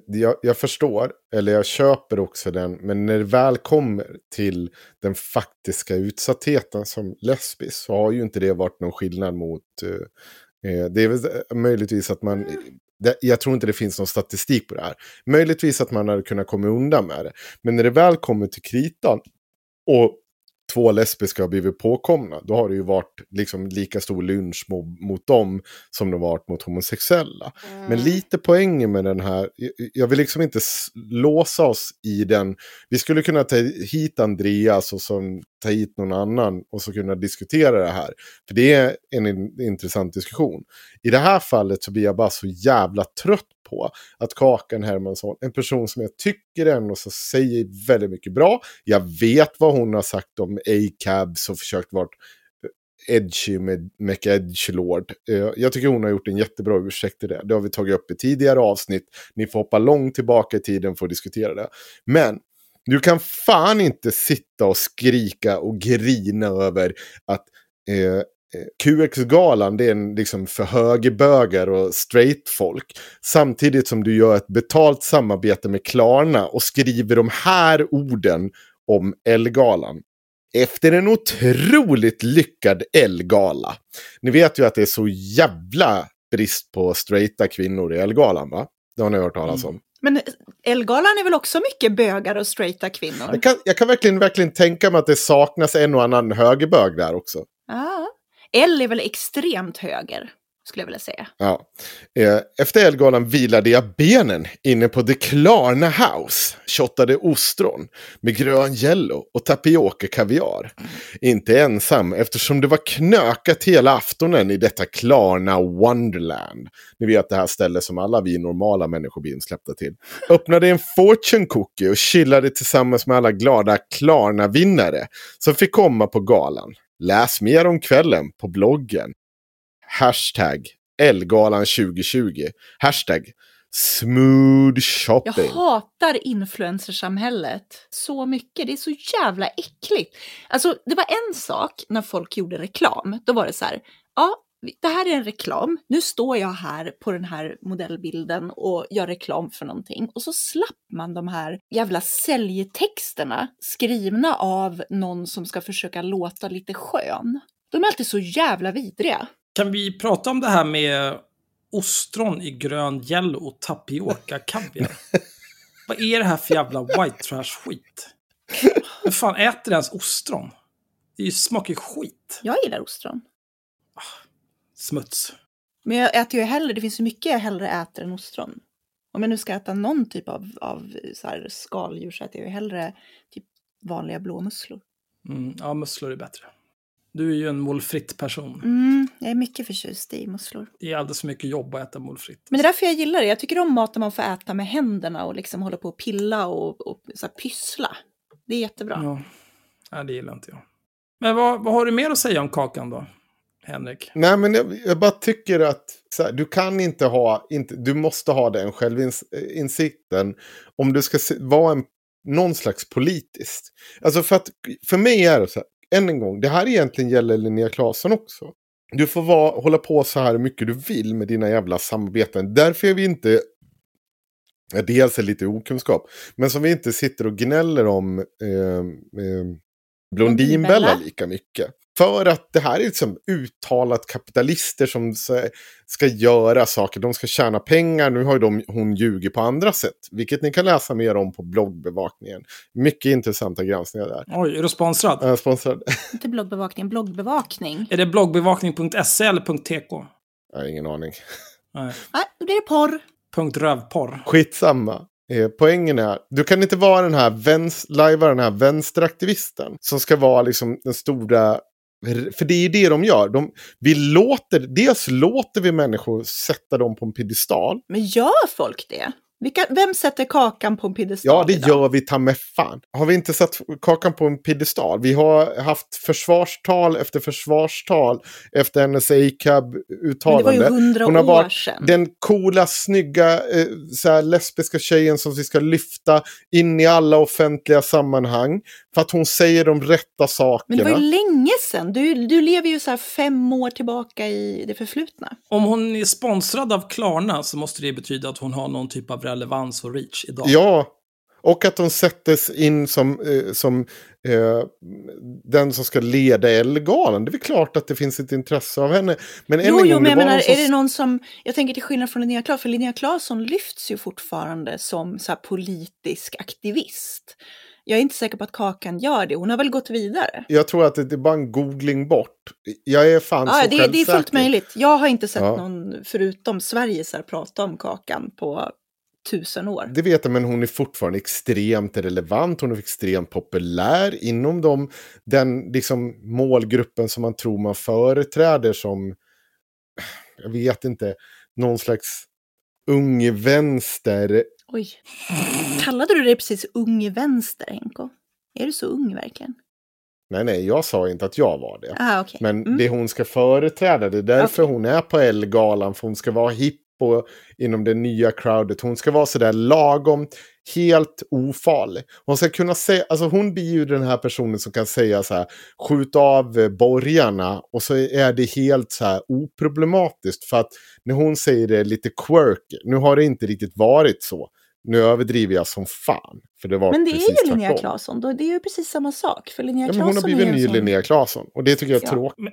[SPEAKER 3] Jag, jag förstår, eller jag köper också den. Men när det väl kommer till den faktiska utsattheten som lesbisk så har ju inte det varit någon skillnad mot... eh, eh, det är väl möjligtvis att man... Det, jag tror inte det finns någon statistik på det här. Möjligtvis att man hade kunnat komma undan med det. Men när det väl kommer till kritan och två lesbiska har blivit påkomna, då har det ju varit liksom lika stor lynch mot, mot dem som det varit mot homosexuella. Men lite poängen med den här, jag- vill liksom inte låsa oss i den. Vi skulle kunna ta hit Andreas och så ta hit någon annan och så kunna diskutera det här. För det är en, in- intressant diskussion. I det här fallet så blir jag bara så jävla trött på att Kakan Hermansson, en person som jag tycker ändå så säger väldigt mycket bra. Jag vet vad hon har sagt om A-cabs och försökt vara edgy med McEdgelord. Eh, jag tycker hon har gjort en jättebra ursäkt till det. Det har vi tagit upp i tidigare avsnitt. Ni får hoppa långt tillbaka i tiden för att diskutera det. Men du kan fan inte sitta och skrika och grina över att eh, eh, QX-galan det är en liksom för högerbögar och straight folk. Samtidigt som du gör ett betalt samarbete med Klarna och skriver de här orden om Elgalan. Efter en otroligt lyckad Elgala. Ni vet ju att det är så jävla brist på straighta kvinnor i Elgalan va? Det har ni hört talas om.
[SPEAKER 2] Men Elgalan är väl också mycket bögar och straighta kvinnor?
[SPEAKER 3] Jag kan, jag kan verkligen, verkligen tänka mig att det saknas en och annan högerbög där också.
[SPEAKER 2] Ja. L är väl extremt höger, skulle jag vilja säga.
[SPEAKER 3] Ja. Eh, efter Elgalan vilade jag benen inne på The Klarna House. Shottade ostron med grön jello och tapiokakaviar. Mm. Inte ensam eftersom det var knökat hela aftonen i detta Klarna Wonderland. Ni vet det här stället som alla vi normala människor blir insläppta till. Öppnade en fortune cookie och chillade tillsammans med alla glada Klarna-vinnare som fick komma på galan. Läs mer om kvällen på bloggen. Hashtag Elgalan 2020. Hashtag Smooth
[SPEAKER 2] Jag
[SPEAKER 3] shopping.
[SPEAKER 2] hatar influencersamhället så mycket. Det är så jävla äckligt. Alltså, det var en sak när folk gjorde reklam. Då var det så här, ja, det här är en reklam. Nu står jag här på den här modellbilden och gör reklam för någonting. Och så slapp man de här jävla säljtexterna skrivna av någon som ska försöka låta lite skön. De är alltid så jävla vidriga.
[SPEAKER 1] Kan vi prata om det här med ostron i grön gel och tapioca kaviar? Vad är det här för jävla white trash-skit? Vem fan äter ens ostron? Det är ju- smakar ju skit.
[SPEAKER 2] Jag gillar ostron.
[SPEAKER 1] Smuts.
[SPEAKER 2] Men jag äter ju hellre, det finns så mycket jag hellre äter än ostron. Om jag nu ska äta någon typ av, av så här skaldjur så äter jag ju hellre typ vanliga blåmusslor.
[SPEAKER 1] Mm, ja, musslor är bättre. Du är ju en molfritt person.
[SPEAKER 2] Mm, jag är mycket förtjust i musslor.
[SPEAKER 1] Det är alldeles för mycket jobb att äta molfritt.
[SPEAKER 2] Men det är därför jag gillar det. Jag tycker om mat där man får äta med händerna och liksom hålla på och pilla och, och så här pyssla. Det är jättebra.
[SPEAKER 1] Ja. Nej, det gillar inte jag. Men vad, vad har du mer att säga om kakan då, Henrik?
[SPEAKER 3] Nej, men jag, jag bara tycker att så här, du kan inte ha, inte, du måste ha den självinsikten om du ska se, vara en, någon slags politiskt. Alltså för att, för mig är det så här, än en gång, det här egentligen gäller Linnea Claesson också. Du får vara, hålla på så här mycket du vill med dina jävla samarbeten. Därför är vi inte Ja, dels är lite okunskap. Men som vi inte sitter och gnäller om eh, eh, Blondinbella
[SPEAKER 2] Blondinbella.
[SPEAKER 3] lika mycket. För att det här är liksom uttalat kapitalister som ska- göra saker. De ska tjäna pengar. Nu har ju de, hon ljugit på andra sätt. Vilket ni kan läsa mer om på bloggbevakningen. Mycket intressanta granskningar där.
[SPEAKER 1] Oj, är du sponsrad?
[SPEAKER 3] Jag är sponsrad.
[SPEAKER 2] Inte bloggbevakning, bloggbevakning.
[SPEAKER 1] Är det bloggbevakning.se eller .tk?
[SPEAKER 3] Jag har ingen aning.
[SPEAKER 1] Nej.
[SPEAKER 2] Nej, då blir det porr.
[SPEAKER 1] Punkt rövporr.
[SPEAKER 3] Skitsamma. Eh, poängen är, du kan inte vara den här, vänst, lajva den här vänsteraktivisten som ska vara liksom den stora... För det är ju det de gör. De, vi låter, dels låter vi människor sätta dem på en piedestal.
[SPEAKER 2] Men gör folk det? Vilka, vem sätter kakan på en piedestal
[SPEAKER 3] Ja, det
[SPEAKER 2] idag?
[SPEAKER 3] gör vi ta med fan. Har vi inte satt kakan på en piedestal? Vi har haft försvarstal efter försvarstal efter hennes
[SPEAKER 2] Men det var ju
[SPEAKER 3] ACAB-uttalande.
[SPEAKER 2] hundra
[SPEAKER 3] Hon har
[SPEAKER 2] år
[SPEAKER 3] varit
[SPEAKER 2] sedan.
[SPEAKER 3] Den coola, snygga, eh, så här, lesbiska tjejen som vi ska lyfta in i alla offentliga sammanhang. För att hon säger de rätta
[SPEAKER 2] Men
[SPEAKER 3] sakerna.
[SPEAKER 2] det var ju länge sedan. Du, du lever ju så här fem år tillbaka i det förflutna.
[SPEAKER 1] Om hon är sponsrad av Klarna så måste det betyda att hon har någon typ av relevans och reach idag.
[SPEAKER 3] Ja, och att hon sättes in som, eh, som eh, den som ska leda Ellegalan. Det är väl klart att det finns ett intresse av henne. Men
[SPEAKER 2] Jo, jo, men
[SPEAKER 3] det
[SPEAKER 2] jag menar,
[SPEAKER 3] någon som-
[SPEAKER 2] är det någon som... Jag tänker till skillnad från Linnea Claesson, för Linnea Claesson lyfts ju fortfarande som så här politisk aktivist. Jag är inte säker på att Kakan gör det. Hon har väl gått vidare?
[SPEAKER 3] Jag tror att det det är bara en googling bort. Jag är fan
[SPEAKER 2] Ja,
[SPEAKER 3] så
[SPEAKER 2] det, det är fullt
[SPEAKER 3] självsäker.
[SPEAKER 2] möjligt. Jag har inte sett
[SPEAKER 3] Ja.
[SPEAKER 2] någon, förutom Sverigesar, prata om Kakan på tusen år.
[SPEAKER 3] Det vet jag, men hon är fortfarande extremt relevant. Hon är extremt populär inom de, den liksom, målgruppen som man tror man företräder som, jag vet inte, någon slags ung vänster.
[SPEAKER 2] Oj. Kallade du dig precis ung vänster, Henko? Är du så ung verkligen?
[SPEAKER 3] Nej, nej, jag sa inte att jag var det.
[SPEAKER 2] Ah, okej.
[SPEAKER 3] Men
[SPEAKER 2] Mm.
[SPEAKER 3] det hon ska företräda, det är därför hon är på Ellegalan, för hon ska vara hipp och inom det nya crowdet. Hon ska vara sådär lagom, helt ofarlig. Hon ska kunna säga, alltså hon blir ju den här personen som kan säga så här, skjut av borgarna och så är det helt så här oproblematiskt. För att när hon säger det lite quirky, nu har det inte riktigt varit så. Nu överdriver jag som fan. För det var
[SPEAKER 2] Men det är ju Linnea. Claesson. Det är ju precis samma sak. För Linnea
[SPEAKER 3] Ja, men
[SPEAKER 2] Claesson
[SPEAKER 3] hon har blivit
[SPEAKER 2] är
[SPEAKER 3] en
[SPEAKER 2] ju
[SPEAKER 3] ny
[SPEAKER 2] sån...
[SPEAKER 3] Linnea Claesson. Och det tycker jag är
[SPEAKER 2] Ja.
[SPEAKER 3] tråkigt.
[SPEAKER 1] Men,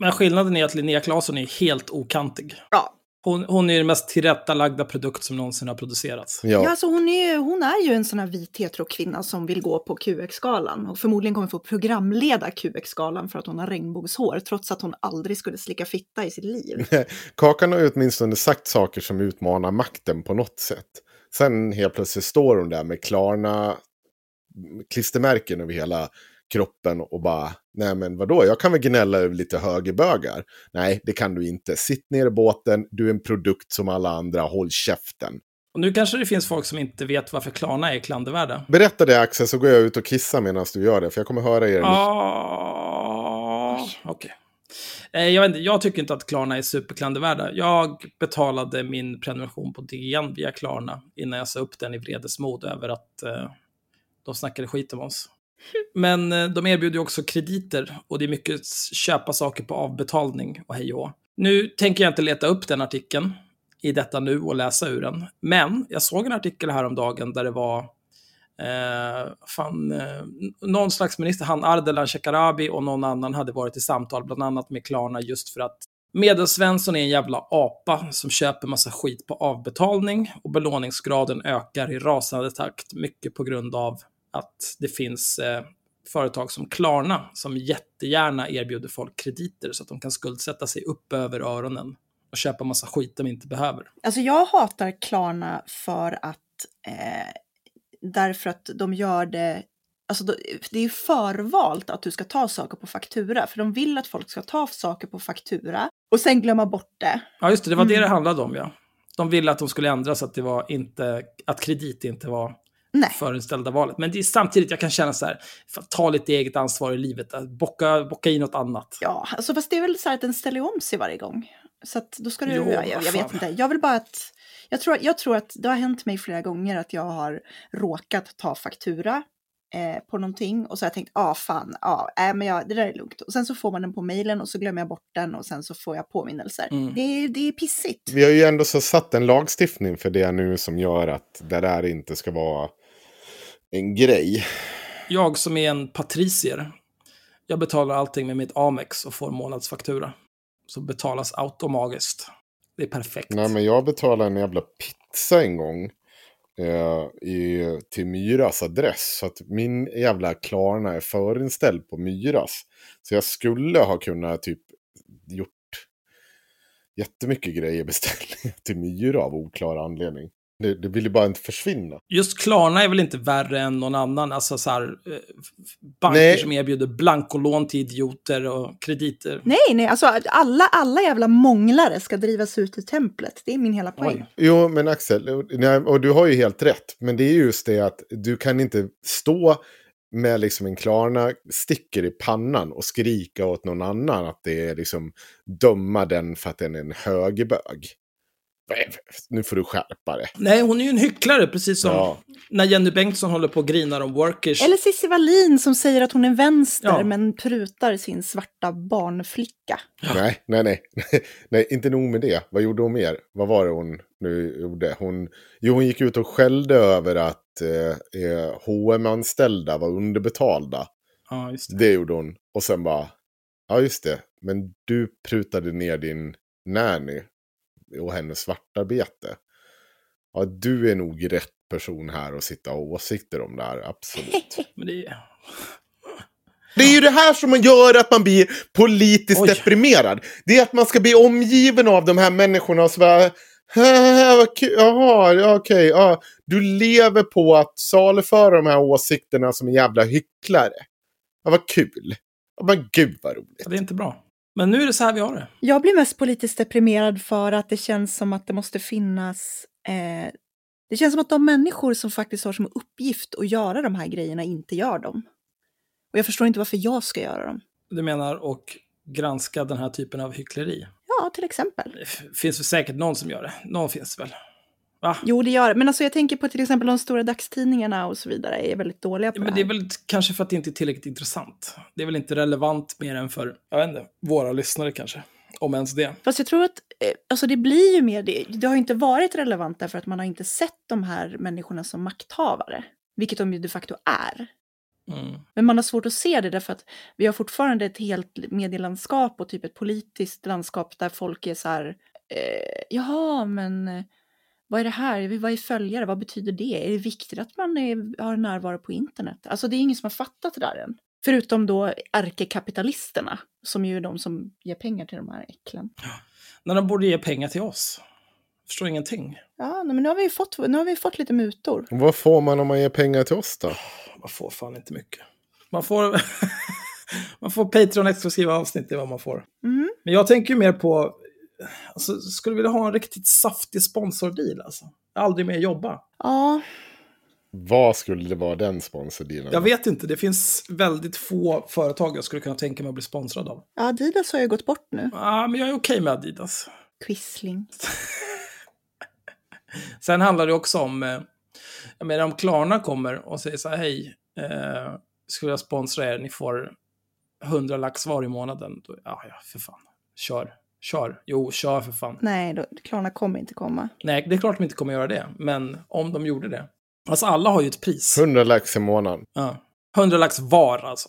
[SPEAKER 1] men skillnaden är att Linnea Claesson är helt okantig.
[SPEAKER 2] Ja.
[SPEAKER 1] Hon, hon är den mest tillrättalagda produkt som någonsin har producerats.
[SPEAKER 2] Ja,
[SPEAKER 3] Ja.
[SPEAKER 2] alltså hon, är, ju- hon är ju en sån här vit hetero-kvinna som vill gå på QX-galan och förmodligen kommer få programleda QX-galan för att hon har regnbågshår trots att hon aldrig skulle slicka fitta i sitt liv.
[SPEAKER 3] Kakan har ju åtminstone sagt saker som utmanar makten på något sätt. Sen helt plötsligt står hon där med Klarna klistermärken över hela kroppen och bara, nej men vadå, jag kan väl gnälla över lite högerbögar. Nej, det kan du inte. Sitt ner i båten, du är en produkt som alla andra, håll käften.
[SPEAKER 1] Och nu kanske det finns folk som inte vet varför Klarna är klandervärda.
[SPEAKER 3] Berätta det Axel, så går jag ut och kissar medan du gör det, för jag kommer höra er.
[SPEAKER 1] Ah, Okej. Eh, Jag, vet inte, jag tycker inte att Klarna är superklandervärda. Jag betalade min prenumeration på DN via Klarna innan jag sa upp den i vredesmod över att eh, de snackade skit om oss. Men eh, de erbjuder ju också krediter och det är mycket köpa saker på avbetalning och hej och hå. Nu tänker jag inte leta upp den artikeln i detta nu och läsa ur den. Men jag såg en artikel häromdagen där det var eh, fan, eh, någon slags minister, han Ardalan Shekarabi och någon annan hade varit i samtal, bland annat med Klarna, just för att Medelsvensson är en jävla apa som köper massa skit på avbetalning och belåningsgraden ökar i rasande takt, mycket på grund av att det finns eh, företag som Klarna som jättegärna erbjuder folk krediter så att de kan skuldsätta sig upp över öronen och köpa massa skit de inte behöver.
[SPEAKER 2] Alltså jag hatar Klarna för att eh, därför att de gör det Alltså det är förvalt att du ska ta saker på faktura, för de vill att folk ska ta saker på faktura och sen glömma bort det.
[SPEAKER 1] Ja, just det, det var det
[SPEAKER 2] Mm.
[SPEAKER 1] det handlade om, ja. De ville att de skulle ändra så att det var inte, att kredit inte var
[SPEAKER 2] Nej.
[SPEAKER 1] förinställda valet. Men det är samtidigt, jag kan känna så här, ta lite eget ansvar i livet, att bocka, bocka i något annat.
[SPEAKER 2] Ja, alltså fast det är väl så här att den ställer om sig varje gång. Så att då ska du,
[SPEAKER 1] Jo,
[SPEAKER 2] jag, jag, vet inte, jag vill bara att, jag tror, jag tror att det har hänt mig flera gånger att jag har råkat ta faktura eh, på någonting och så har jag tänkt, ja ah, fan, ja, äh, men jag, det där är lugnt. Och sen så får man den på mejlen och så glömmer jag bort den och sen så får jag påminnelser.
[SPEAKER 1] Mm.
[SPEAKER 2] Det, är, det är pissigt.
[SPEAKER 3] Vi har ju ändå så satt en lagstiftning för det nu som gör att det där inte ska vara en grej.
[SPEAKER 1] Jag som är en patricier, jag betalar allting med mitt Amex och får månadsfaktura. Så betalas automatiskt. Det är perfekt.
[SPEAKER 3] Nej, men jag betalade en jävla pizza en gång. Eh, i, till Myras adress. Så att min jävla Klarna är förinställd på Myras. Så jag skulle ha kunnat typ gjort jättemycket grejer beställningar till Myra av oklar anledning. Det, det ville bara inte försvinna.
[SPEAKER 1] Just Klarna är väl inte värre än någon annan, alltså så här, eh, banker
[SPEAKER 3] Nej.
[SPEAKER 1] som erbjuder blankolån till idioter och krediter.
[SPEAKER 2] Nej, nej, alltså alla, alla jävla månglare ska drivas ut ur templet. Det är min hela poäng.
[SPEAKER 1] Oj.
[SPEAKER 3] Jo, men Axel, och- nej, och du har ju helt rätt. Men det är just det att du kan inte stå med liksom en Klarna-sticker i pannan och skrika åt någon annan att det är liksom döma den för att den är en högerbög. Nu får du skärpa det.
[SPEAKER 1] Nej, hon är ju en hycklare, precis som
[SPEAKER 3] Ja.
[SPEAKER 1] när Jenny Bengtsson håller på och grinar om workers.
[SPEAKER 2] Eller Cissi Wallin som säger att hon är vänster
[SPEAKER 1] Ja.
[SPEAKER 2] men prutar sin svarta barnflicka.
[SPEAKER 3] Nej, nej, nej. nej, inte nog med det. Vad gjorde hon mer? Vad var det hon nu gjorde? Hon, jo, hon gick ut och skällde över att eh, eh, hm anställda var underbetalda.
[SPEAKER 1] Ja, just det.
[SPEAKER 3] Det gjorde hon. Och sen bara, ja just det, men du prutade ner din nanny och hennes svartarbete. Ja, du är nog rätt person här att sitta och ha åsikter om det här, absolut.
[SPEAKER 1] Men det är...
[SPEAKER 3] Det är ju det här som gör att man blir politiskt
[SPEAKER 1] Oj.
[SPEAKER 3] deprimerad. Det är att man ska bli omgiven av de här människorna som bara... "Haha, vad kul. Jaha, ja, okej. ja. Du lever på att saluföra de här åsikterna som en jävla hycklare. Ja, vad kul. Ja, men gud vad roligt.
[SPEAKER 1] det är inte bra. Men nu är det så här vi har det.
[SPEAKER 2] Jag blir mest politiskt deprimerad för att det känns som att det måste finnas... Eh, det känns som att de människor som faktiskt har som uppgift att göra de här grejerna inte gör dem. Och jag förstår inte varför jag ska göra dem.
[SPEAKER 1] Du menar och granska den här typen av hyckleri.
[SPEAKER 2] Ja, till exempel.
[SPEAKER 1] Det finns väl säkert någon som gör det. Någon finns väl. Va?
[SPEAKER 2] Jo, det gör det. Men alltså jag tänker på till exempel de stora dagstidningarna och så vidare är väldigt dåliga på
[SPEAKER 1] Ja, men
[SPEAKER 2] det
[SPEAKER 1] det
[SPEAKER 2] här.
[SPEAKER 1] är väl kanske för att det inte är tillräckligt intressant. Det är väl inte relevant mer än för, jag vet inte, våra lyssnare kanske. Om ens det.
[SPEAKER 2] Fast jag tror att eh, alltså det blir ju mer det. Det har ju inte varit relevant därför att man har inte sett de här människorna som makthavare. Vilket de ju de facto är.
[SPEAKER 1] Mm.
[SPEAKER 2] Men man har svårt att se det därför att vi har fortfarande ett helt medielandskap och typ ett politiskt landskap där folk är så här, eh, jaha, men eh, vad är det här? Vad är följare? Vad betyder det? Är det viktigt att man är, har närvaro på internet? Alltså det är ingen som har fattat det där än. Förutom då ärkekapitalisterna, som ju är de som ger pengar till de här äcklen.
[SPEAKER 1] När de borde ge pengar till oss. Förstår ingenting.
[SPEAKER 2] Ja, men nu har vi ju fått, nu har vi fått lite mutor.
[SPEAKER 3] Vad får man om man ger pengar till oss då?
[SPEAKER 1] Man får fan inte mycket. Man får, man får Patreon-exklusiva avsnitt, det är vad man får.
[SPEAKER 2] Mm.
[SPEAKER 1] Men jag tänker ju mer på, alltså, skulle vilja ha en riktigt saftig sponsordeal alltså. Aldrig mer jobba.
[SPEAKER 2] Ja,
[SPEAKER 3] Vad skulle det vara den sponsordealen?
[SPEAKER 1] Jag vet inte, det finns väldigt få företag jag skulle kunna tänka mig att bli sponsrad av.
[SPEAKER 2] Ja, Adidas har ju gått bort nu.
[SPEAKER 1] Ja, men jag är okej med Adidas.
[SPEAKER 2] Quisling.
[SPEAKER 1] Sen handlar det också om, eh, jag menar om Klarna kommer och säger så här, hej, eh, skulle jag sponsra er, ni får 100 lax var i månaden. Då, ja, ja, för fan. Kör, kör. Jo, kör för fan.
[SPEAKER 2] Nej, då, Klarna kommer inte komma.
[SPEAKER 1] Nej, det är klart de inte kommer göra det, men om de gjorde det. Alltså alla har ju ett pris.
[SPEAKER 3] 100 lax i månaden.
[SPEAKER 1] Ja. 100 lax var alltså.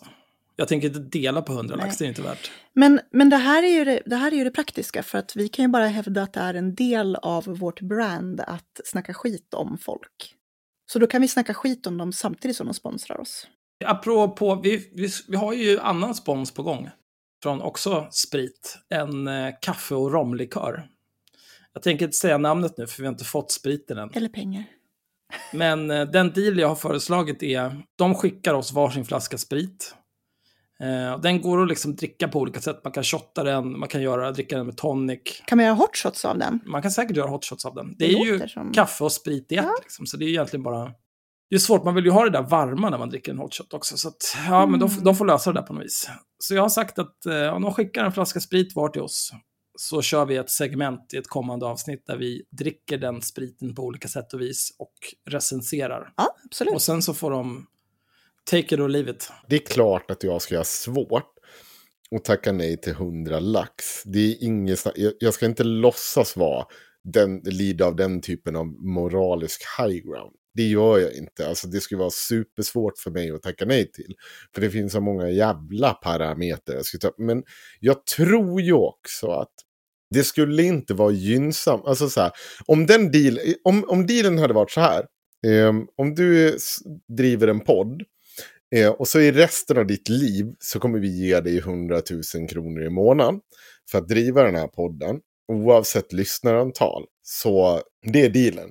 [SPEAKER 1] Jag tänker inte dela på 100 lax, det är inte värt.
[SPEAKER 2] Men, men det, här är ju det, det här är ju det praktiska, för att vi kan ju bara hävda att det är en del av vårt brand att snacka skit om folk. Så då kan vi snacka skit om dem samtidigt som de sponsrar oss.
[SPEAKER 1] Apropå, vi, vi, vi har ju annan spons på gång. Från också sprit. En eh, kaffe och romlikör. Jag tänker inte säga namnet nu för vi har inte fått spriten än.
[SPEAKER 2] Eller pengar.
[SPEAKER 1] Men eh, den deal jag har föreslagit är, de skickar oss varsin flaska sprit. Eh, den går att liksom dricka på olika sätt. Man kan shotta den, man kan göra, dricka den med tonic.
[SPEAKER 2] Kan man göra hot shots av den?
[SPEAKER 1] Man kan säkert göra hot shots av den. Det,
[SPEAKER 2] Det
[SPEAKER 1] är ju
[SPEAKER 2] som-
[SPEAKER 1] kaffe och sprit i ett,
[SPEAKER 2] Ja.
[SPEAKER 1] liksom, så det är egentligen bara... Det är svårt, man vill ju ha det där varma när man dricker en hot shot också. Så att, ja, men de,
[SPEAKER 2] Mm.
[SPEAKER 1] de får lösa det där på något vis. Så jag har sagt att eh, om de skickar en flaska sprit var till oss, så kör vi ett segment i ett kommande avsnitt där vi dricker den spriten på olika sätt och vis och recenserar.
[SPEAKER 2] Ja, absolut.
[SPEAKER 1] Och sen så får de take it or leave it.
[SPEAKER 3] Det är klart att jag ska ha svårt att tacka nej till 100 lax. Det är inget, jag ska inte låtsas vara den, lida av den typen av moralisk high ground. Det gör jag inte. Alltså det skulle vara supersvårt för mig att tacka nej till. För det finns så många jävla parametrar jag skulle ta. Men jag tror ju också att det skulle inte vara gynnsamt. Alltså så här, om den deal, om, om dealen hade varit så här. Eh, om du driver en podd Eh, och så i resten av ditt liv så kommer vi ge dig 100 000 kronor i månaden för att driva den här podden. Oavsett lyssnarantal. Så det är dealen.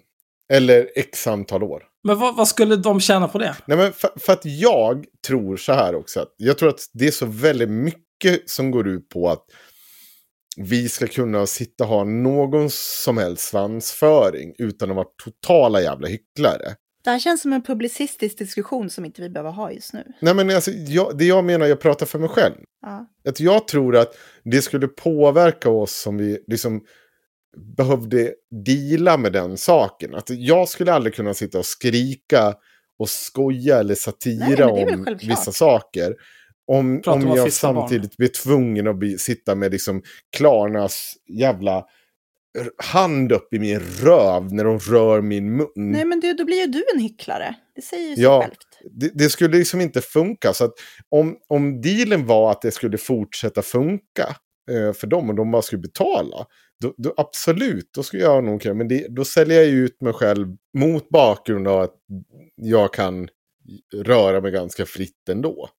[SPEAKER 3] Eller x antal år.
[SPEAKER 1] Men vad, vad skulle de tjäna på det?
[SPEAKER 3] Nej, men för, för att jag tror så här också. Att jag tror att det är så väldigt mycket som går ut på att vi ska kunna sitta och ha någon som helst svansföring utan att vara totala jävla hycklare.
[SPEAKER 2] Det här känns som en publicistisk diskussion som inte vi behöver ha just nu.
[SPEAKER 3] Nej men alltså, jag, det jag menar, jag pratar för mig själv.
[SPEAKER 2] Ja.
[SPEAKER 3] Att jag tror att det skulle påverka oss om vi liksom behövde deala med den saken. Att jag skulle aldrig kunna sitta och skrika och skoja eller satira
[SPEAKER 2] Nej,
[SPEAKER 3] om vissa saker. Om,
[SPEAKER 1] Prata
[SPEAKER 3] om jag
[SPEAKER 1] fiska barn.
[SPEAKER 3] samtidigt blir tvungen att bli, sitta med liksom Klarnas jävla hand upp i min röv när de rör min mun.
[SPEAKER 2] Nej, men det, då blir ju du en hycklare. Det säger ju sig
[SPEAKER 3] Ja.
[SPEAKER 2] självt.
[SPEAKER 3] det, det skulle liksom inte funka. Så att om, om dealen var att det skulle fortsätta funka eh, för dem och de bara skulle betala. Då, då absolut, då skulle jag nog kunna. Men det, då säljer jag ju ut mig själv mot bakgrund av att jag kan röra mig ganska fritt ändå.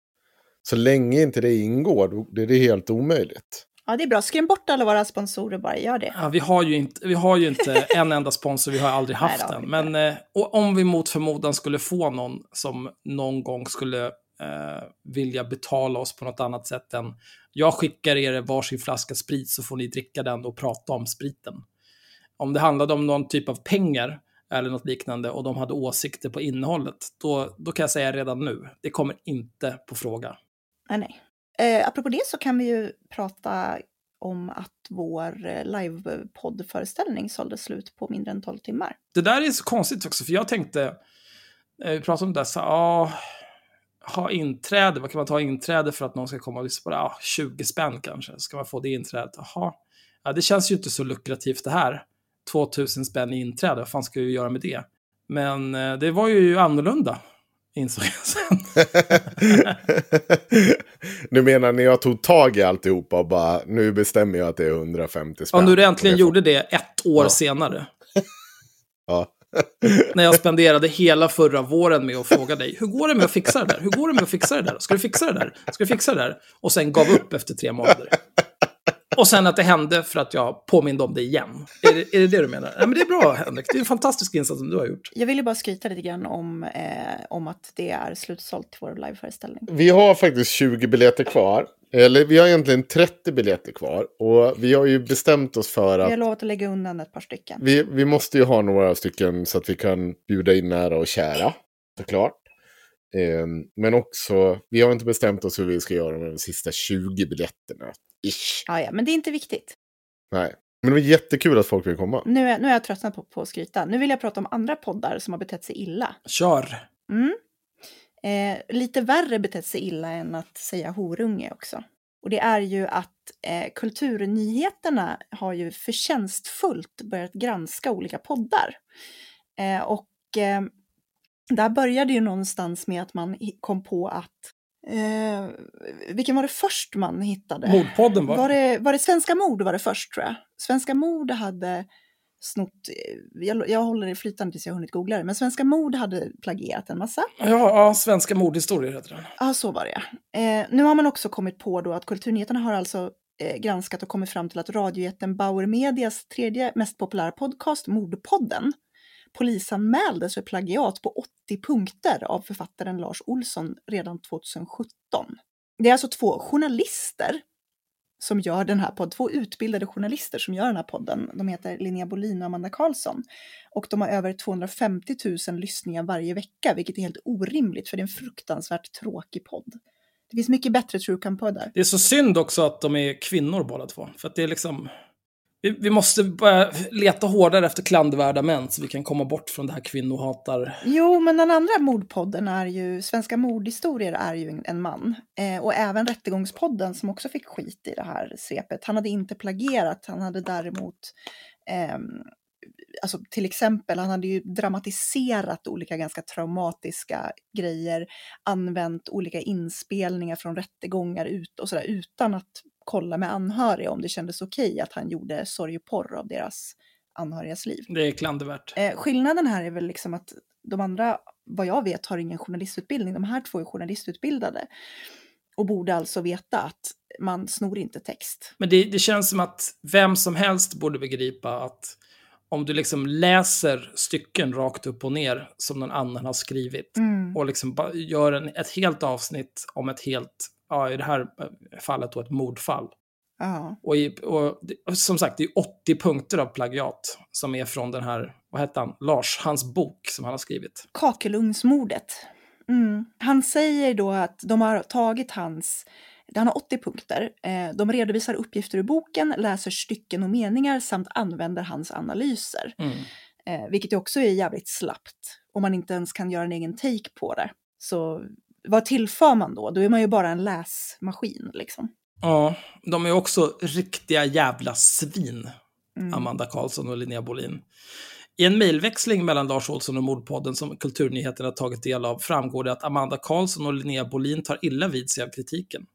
[SPEAKER 3] Så länge inte det ingår, då det är det helt omöjligt.
[SPEAKER 2] Ja, det är bra. Skräm bort alla våra sponsorer bara. Gör det.
[SPEAKER 1] Ja, vi, har ju inte, vi har ju inte en enda sponsor, vi har aldrig haft en. Men eh, och om vi mot förmodan skulle få någon som någon gång skulle eh, vilja betala oss på något annat sätt än jag skickar er varsin flaska sprit så får ni dricka den och prata om spriten. Om det handlade om någon typ av pengar eller något liknande och de hade åsikter på innehållet, då, då kan jag säga redan nu, det kommer inte på fråga.
[SPEAKER 2] Nej, nej. Eh, apropå det så kan vi ju prata om att vår eh, live-poddföreställning sålde slut på mindre än 12 timmar.
[SPEAKER 1] Det där är så konstigt också, för jag tänkte, eh, vi pratade om det, så ja, ha inträde, vad kan man ta inträde för att någon ska komma och lyssna på det? Ja, 20 spänn kanske, ska man få det inträdet? Jaha, ja, det känns ju inte så lukrativt det här. 2000 spänn i inträde, vad fan ska vi göra med det? Men eh, det var ju annorlunda, insåg jag sen.
[SPEAKER 3] nu menar ni jag tog tag i alltihopa och bara nu bestämmer jag att det är 150 spänn.
[SPEAKER 1] Om du
[SPEAKER 3] Och
[SPEAKER 1] äntligen gjorde det ett år
[SPEAKER 3] Ja.
[SPEAKER 1] senare.
[SPEAKER 3] Ja
[SPEAKER 1] när jag spenderade hela förra våren med att fråga dig, hur går det med att fixa det där? Hur går det med att fixa det där? Ska du fixa det där? Ska du fixa det där? Och sen gav upp efter tre månader. Och sen att det hände för att jag påminde om det igen. Är det är det, det du menar? Ja, men det är bra, Henrik. Det är en fantastisk insats som du har gjort.
[SPEAKER 2] Jag vill ju bara skryta lite grann om, eh, om att det är slutsålt till vår liveföreställning.
[SPEAKER 3] Vi har faktiskt 20 biljetter kvar. Eller vi har egentligen 30 biljetter kvar. Och vi har ju bestämt oss för
[SPEAKER 2] Vi har
[SPEAKER 3] att
[SPEAKER 2] lovat att lägga undan ett par stycken.
[SPEAKER 3] vi, vi måste ju ha några stycken så att vi kan bjuda in nära och kära. såklart. Eh, men också, vi har inte bestämt oss hur vi ska göra med de sista 20 biljetterna. Ish.
[SPEAKER 2] Ja, ja, men det är inte viktigt.
[SPEAKER 3] Nej. Men det var jättekul att folk vill komma.
[SPEAKER 2] Nu är, nu är jag tröttnat på, på att skryta. Nu vill jag prata om andra poddar som har betett sig illa.
[SPEAKER 1] Kör!
[SPEAKER 2] Mm. Eh, lite värre betett sig illa än att säga horunge också. Och det är ju att eh, Kulturnyheterna har ju förtjänstfullt börjat granska olika poddar. Eh, och eh, där började ju någonstans med att man kom på att Eh, vilken var det först man hittade?
[SPEAKER 1] Mordpodden va?
[SPEAKER 2] Var det, var det Svenska mord var det först tror jag? Svenska mord hade snott, eh, jag, jag håller det flytande tills jag hunnit googla det, men Svenska mord hade plagierat en massa.
[SPEAKER 1] Ja, ja, Svenska mordhistorier heter den.
[SPEAKER 2] Ja, så var det eh, Nu har man också kommit på då att Kulturnyheterna har alltså eh, granskat och kommit fram till att radiojätten Bauer Medias tredje mest populära podcast, Mordpodden, polisanmäldes för plagiat på 80 punkter av författaren Lars Olsson redan 2017. Det är alltså två journalister som gör den här podden, två utbildade journalister som gör den här podden. De heter Linnea Bolin och Amanda Karlsson. Och de har över 250 000 lyssningar varje vecka, vilket är helt orimligt för det är en fruktansvärt tråkig podd. Det finns mycket bättre true crime-poddar.
[SPEAKER 1] Det är så synd också att de är kvinnor båda två. För att det är liksom... Vi, vi måste börja leta hårdare efter klandervärda män så vi kan komma bort från det här kvinnohatar...
[SPEAKER 2] Jo, men den andra mordpodden är ju, Svenska mordhistorier är ju en, man. Eh, och även Rättegångspodden som också fick skit i det här svepet. Han hade inte plagierat, han hade däremot eh, Alltså till exempel, han hade ju dramatiserat olika ganska traumatiska grejer, använt olika inspelningar från rättegångar ut och sådär utan att kolla med anhöriga om det kändes okej att han gjorde sorg och porr av deras anhörigas liv.
[SPEAKER 1] Det är klandervärt.
[SPEAKER 2] Eh, skillnaden här är väl liksom att de andra, vad jag vet, har ingen journalistutbildning. De här två är journalistutbildade och borde alltså veta att man snor inte text.
[SPEAKER 1] Men det, det känns som att vem som helst borde begripa att om du liksom läser stycken rakt upp och ner som någon annan har skrivit
[SPEAKER 2] Mm.
[SPEAKER 1] och liksom gör en, ett helt avsnitt om ett helt, ja i det här fallet då ett mordfall. Och, i, och det- som sagt, det är 80 punkter av plagiat som är från den här, vad hette han, Lars, hans bok som han har skrivit.
[SPEAKER 2] Kakelugnsmordet. Mm. Han säger då att de har tagit hans, han har 80 punkter. Eh, de redovisar uppgifter ur boken, läser stycken och meningar samt använder hans analyser.
[SPEAKER 1] Mm.
[SPEAKER 2] Eh, vilket också är jävligt slappt om man inte ens kan göra en egen take på det. Så vad tillför man då? Då är man ju bara en läsmaskin liksom.
[SPEAKER 1] Ja, de är också riktiga jävla svin,
[SPEAKER 2] Mm.
[SPEAKER 1] Amanda Karlsson och Linnea Bolin. I en mejlväxling mellan Lars Olsson och Mordpodden som Kulturnyheterna tagit del av framgår det att Amanda Karlsson och Linnea Bolin tar illa vid sig av kritiken.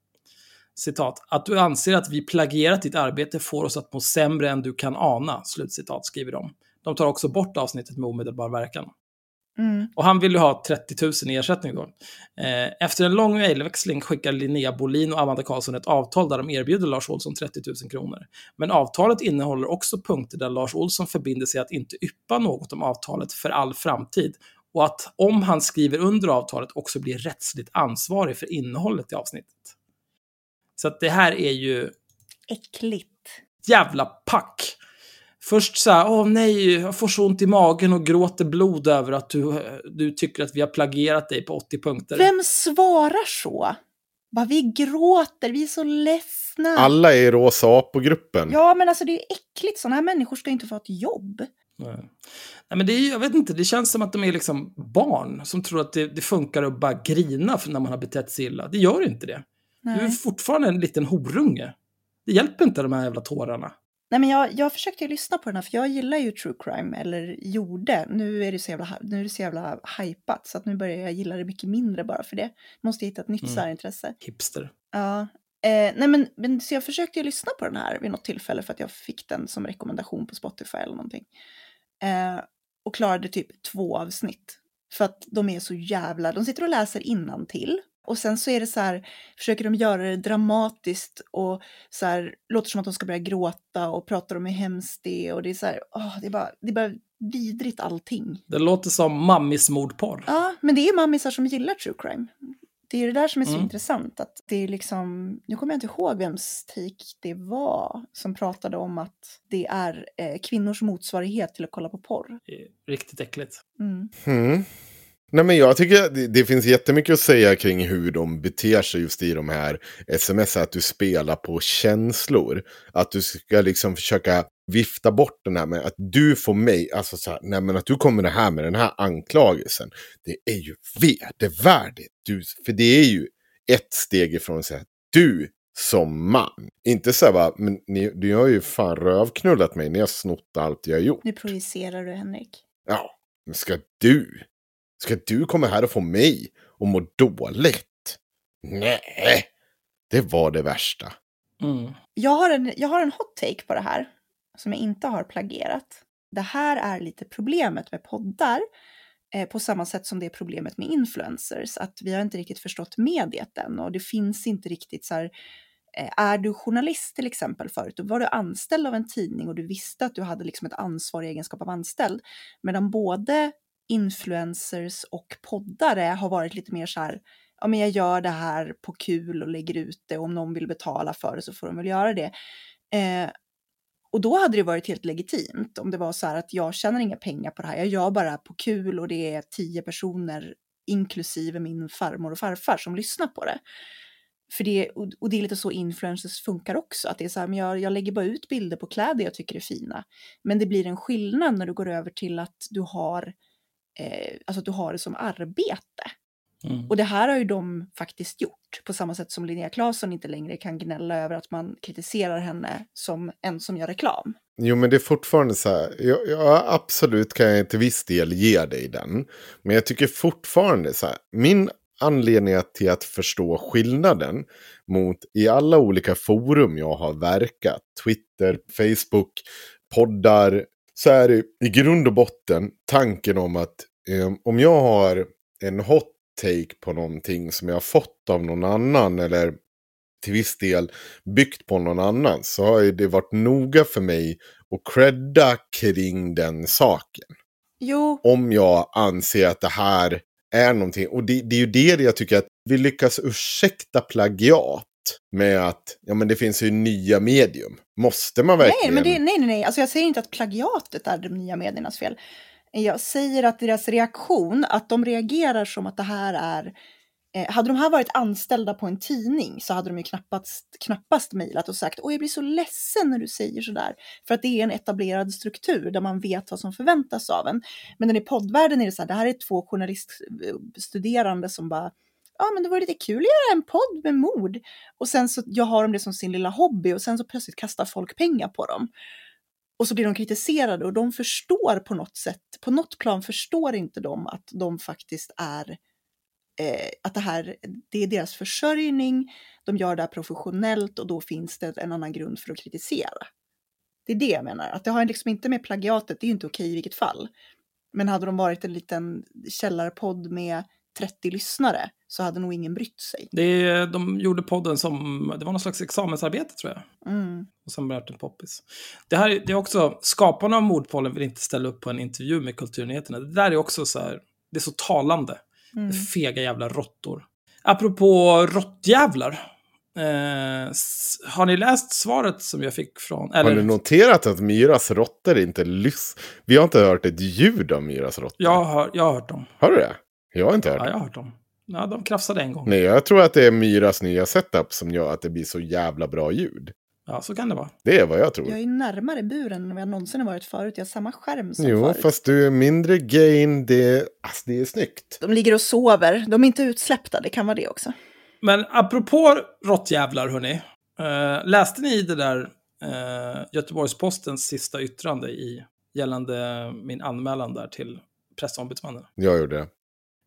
[SPEAKER 1] Citat, att du anser att vi plagierat ditt arbete får oss att må sämre än du kan ana, slutcitat, skriver de. De tar också bort avsnittet med omedelbar verkan.
[SPEAKER 2] Mm.
[SPEAKER 1] Och han vill ju ha 30 000 i ersättning då. Eh, efter en lång mejlväxling skickar Linnea Bolin och Amanda Karlsson ett avtal där de erbjuder Lars Olsson 30 000 kronor. Men avtalet innehåller också punkter där Lars Olsson förbinder sig att inte yppa något om avtalet för all framtid och att om han skriver under avtalet också blir rättsligt ansvarig för innehållet i avsnittet. Så att det här är ju
[SPEAKER 2] Äckligt.
[SPEAKER 1] jävla pack. Först så här, åh nej, jag får så ont i magen och gråter blod över att du, du tycker att vi har plagierat dig på 80 punkter.
[SPEAKER 2] Vem svarar så? Bara, vi gråter, vi är så ledsna.
[SPEAKER 3] Alla är i Rosa Apo-gruppen.
[SPEAKER 2] Ja, men alltså det är äckligt. Sådana här människor ska inte få ett jobb.
[SPEAKER 1] Nej. Nej, men det är, jag vet inte, det känns som att de är liksom barn som tror att det, det funkar att bara grina för när man har betett sig illa. Det gör inte det. Du är
[SPEAKER 2] Nej,
[SPEAKER 1] fortfarande en liten horunge. Det hjälper inte de här jävla tårarna.
[SPEAKER 2] Nej men jag, jag försökte lyssna på den här, för jag gillar ju true crime, eller gjorde. Nu är det så jävla, nu är det så jävla hypat, så att nu börjar jag gilla det mycket mindre bara för det. Måste hitta ett nytt
[SPEAKER 1] Mm.
[SPEAKER 2] särintresse.
[SPEAKER 1] Hipster.
[SPEAKER 2] Ja. Eh, nej men, men så jag försökte ju lyssna på den här vid något tillfälle för att jag fick den som rekommendation på Spotify eller någonting. Eh, och klarade typ två avsnitt. För att de är så jävla, de sitter och läser till och sen så är det så här, försöker de göra det dramatiskt och så här, låter som att de ska börja gråta och pratar om hur hemskt det är och det är så här, åh, det är bara, det är bara vidrigt allting.
[SPEAKER 1] Det låter som mammis mordporr.
[SPEAKER 2] Ja, men det är mammisar som gillar true crime. Det är det där som är så
[SPEAKER 1] Mm.
[SPEAKER 2] intressant. Att det är liksom, nu kommer jag inte ihåg vems take det var som pratade om att det är eh, kvinnors motsvarighet till att kolla på porr.
[SPEAKER 1] Det är Riktigt äckligt.
[SPEAKER 2] Mm.
[SPEAKER 3] Mm. Nej men jag tycker det, det finns jättemycket att säga kring hur de beter sig just i de här sms. Att du spelar på känslor. Att du ska liksom försöka vifta bort den här med att du får mig, alltså så här, nej men att du kommer det här med den här anklagelsen. Det är ju vedervärdigt. Du, för det är ju ett steg ifrån att säga du som man. Inte så här bara, men ni, ni har ju fan rövknullat mig, ni har snott allt jag har gjort.
[SPEAKER 2] Nu projicerar du, Henrik.
[SPEAKER 3] Ja, men ska du? Ska du komma här och få mig att må dåligt? Nej, det var det värsta.
[SPEAKER 1] Mm.
[SPEAKER 2] Jag har, en, jag har en hot take på det här som jag inte har plagierat. Det här är lite problemet med poddar eh, på samma sätt som det är problemet med influencers. Att vi har inte riktigt förstått mediet än och det finns inte riktigt så här. eh, Är du journalist till exempel förut, då var du anställd av en tidning och du visste att du hade liksom ett ansvar i egenskap av anställd. Medan både influencers och poddare har varit lite mer så här, ja men jag gör det här på kul och lägger ut det och om någon vill betala för det så får de väl göra det. Eh, och då hade det varit helt legitimt om det var så här att jag tjänar inga pengar på det här, jag gör bara på kul och det är tio personer inklusive min farmor och farfar som lyssnar på det. För det, och och det är lite så influencers funkar också, att det är så här, men jag, jag lägger bara ut bilder på kläder jag tycker är fina. Men det blir en skillnad när du går över till att du har, eh, alltså att du har det som arbete.
[SPEAKER 1] Mm.
[SPEAKER 2] Och det här har ju de faktiskt gjort, på samma sätt som Linnea Claesson inte längre kan gnälla över att man kritiserar henne som en som gör reklam.
[SPEAKER 3] Jo, men det är fortfarande så här. Ja, ja, absolut kan jag till viss del ge dig den. Men jag tycker fortfarande så här. Min anledning till att förstå skillnaden mot i alla olika forum jag har verkat. Twitter, Facebook, poddar. Så är det i grund och botten tanken om att eh, om jag har en hot take på någonting som jag har fått av någon annan eller till viss del byggt på någon annan så har det varit noga för mig att credda kring den saken.
[SPEAKER 2] Jo,
[SPEAKER 3] Om jag anser att det här är någonting. Och det, det är ju det jag tycker att vi lyckas ursäkta plagiat med att ja, men det finns ju nya medium. Måste man
[SPEAKER 2] nej,
[SPEAKER 3] verkligen?
[SPEAKER 2] men det, nej, nej, nej. Alltså jag säger inte att plagiatet är de nya mediernas fel. Jag säger att deras reaktion, att de reagerar som att det här är... Eh, hade de här varit anställda på en tidning så hade de ju knappast, knappast mejlat och sagt åh jag blir så ledsen när du säger sådär. För att det är en etablerad struktur där man vet vad som förväntas av en. Men den i poddvärlden är det så här, det här är två journaliststuderande som bara ja men det var lite kul att göra en podd med mord. Och sen så jag har de det som liksom sin lilla hobby och sen så plötsligt kastar folk pengar på dem. Och så blir de kritiserade och de förstår på något sätt, på något plan förstår inte de att de faktiskt är, eh, att det här, det är deras försörjning, de gör det här professionellt och då finns det en annan grund för att kritisera. Det är det jag menar, att det har liksom inte med plagiatet, det är ju inte okej i vilket fall. Men hade de varit en liten källarpodd med 30 lyssnare så hade nog ingen brytt sig.
[SPEAKER 1] Det, de gjorde podden som, det var någon slags examensarbete tror jag.
[SPEAKER 2] Mm.
[SPEAKER 1] Och sen blev det en poppis. Det här är- det är också, skaparna av Mordpollen vill inte ställa upp på en intervju med Kulturnyheterna. Det där är också så här, det är så talande.
[SPEAKER 2] Mm.
[SPEAKER 1] Fega jävla råttor. Apropå råttjävlar. Eh, har ni läst svaret som jag fick från...
[SPEAKER 3] Har
[SPEAKER 1] Eller,
[SPEAKER 3] du noterat att Myras råttor inte lys... Vi har inte hört ett ljud av Myras råttor.
[SPEAKER 1] jag, har, jag har hört dem.
[SPEAKER 3] Har du det? Jag har inte hört
[SPEAKER 1] Ja,
[SPEAKER 3] det.
[SPEAKER 1] jag har hört dem. Ja, de krafsade en gång.
[SPEAKER 3] Nej, jag tror att det är Myras nya setup som gör att det blir så jävla bra ljud.
[SPEAKER 1] Ja, så kan det vara.
[SPEAKER 3] Det är vad jag tror.
[SPEAKER 2] Jag är närmare buren än vad jag någonsin har varit förut. Jag har samma skärm som
[SPEAKER 3] Jo,
[SPEAKER 2] förut.
[SPEAKER 3] fast du är mindre gain. Det, alltså, det är snyggt.
[SPEAKER 2] De ligger och sover. De är inte utsläppta, det kan vara det också.
[SPEAKER 1] Men apropå råttjävlar, hörni. Eh, läste ni det där eh, Göteborgs-Postens sista yttrande i, gällande min anmälan där till pressombudsmannen?
[SPEAKER 3] Jag gjorde det.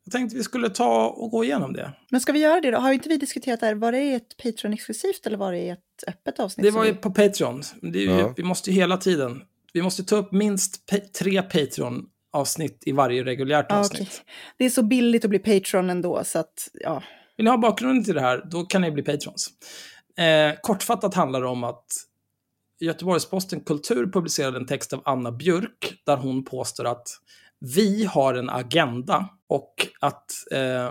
[SPEAKER 1] Jag tänkte vi skulle ta och gå igenom det.
[SPEAKER 2] Men ska vi göra det då? Har inte vi diskuterat det här? Var det ett Patreon-exklusivt eller var det ett öppet avsnitt?
[SPEAKER 1] Det var ju på Patreon. Det är ju,
[SPEAKER 3] Ja.
[SPEAKER 1] Vi måste ju hela tiden, vi måste ta upp minst pa- tre Patreon-avsnitt i varje reguljärt
[SPEAKER 2] Ja,
[SPEAKER 1] avsnitt.
[SPEAKER 2] okej. Det är så billigt att bli Patreon ändå, så att ja.
[SPEAKER 1] Vill ni ha bakgrunden till det här, då kan ni bli patrons. Eh, kortfattat handlar det om att Göteborgs-Posten Kultur publicerade en text av Anna Björk där hon påstår att vi har en agenda och att eh,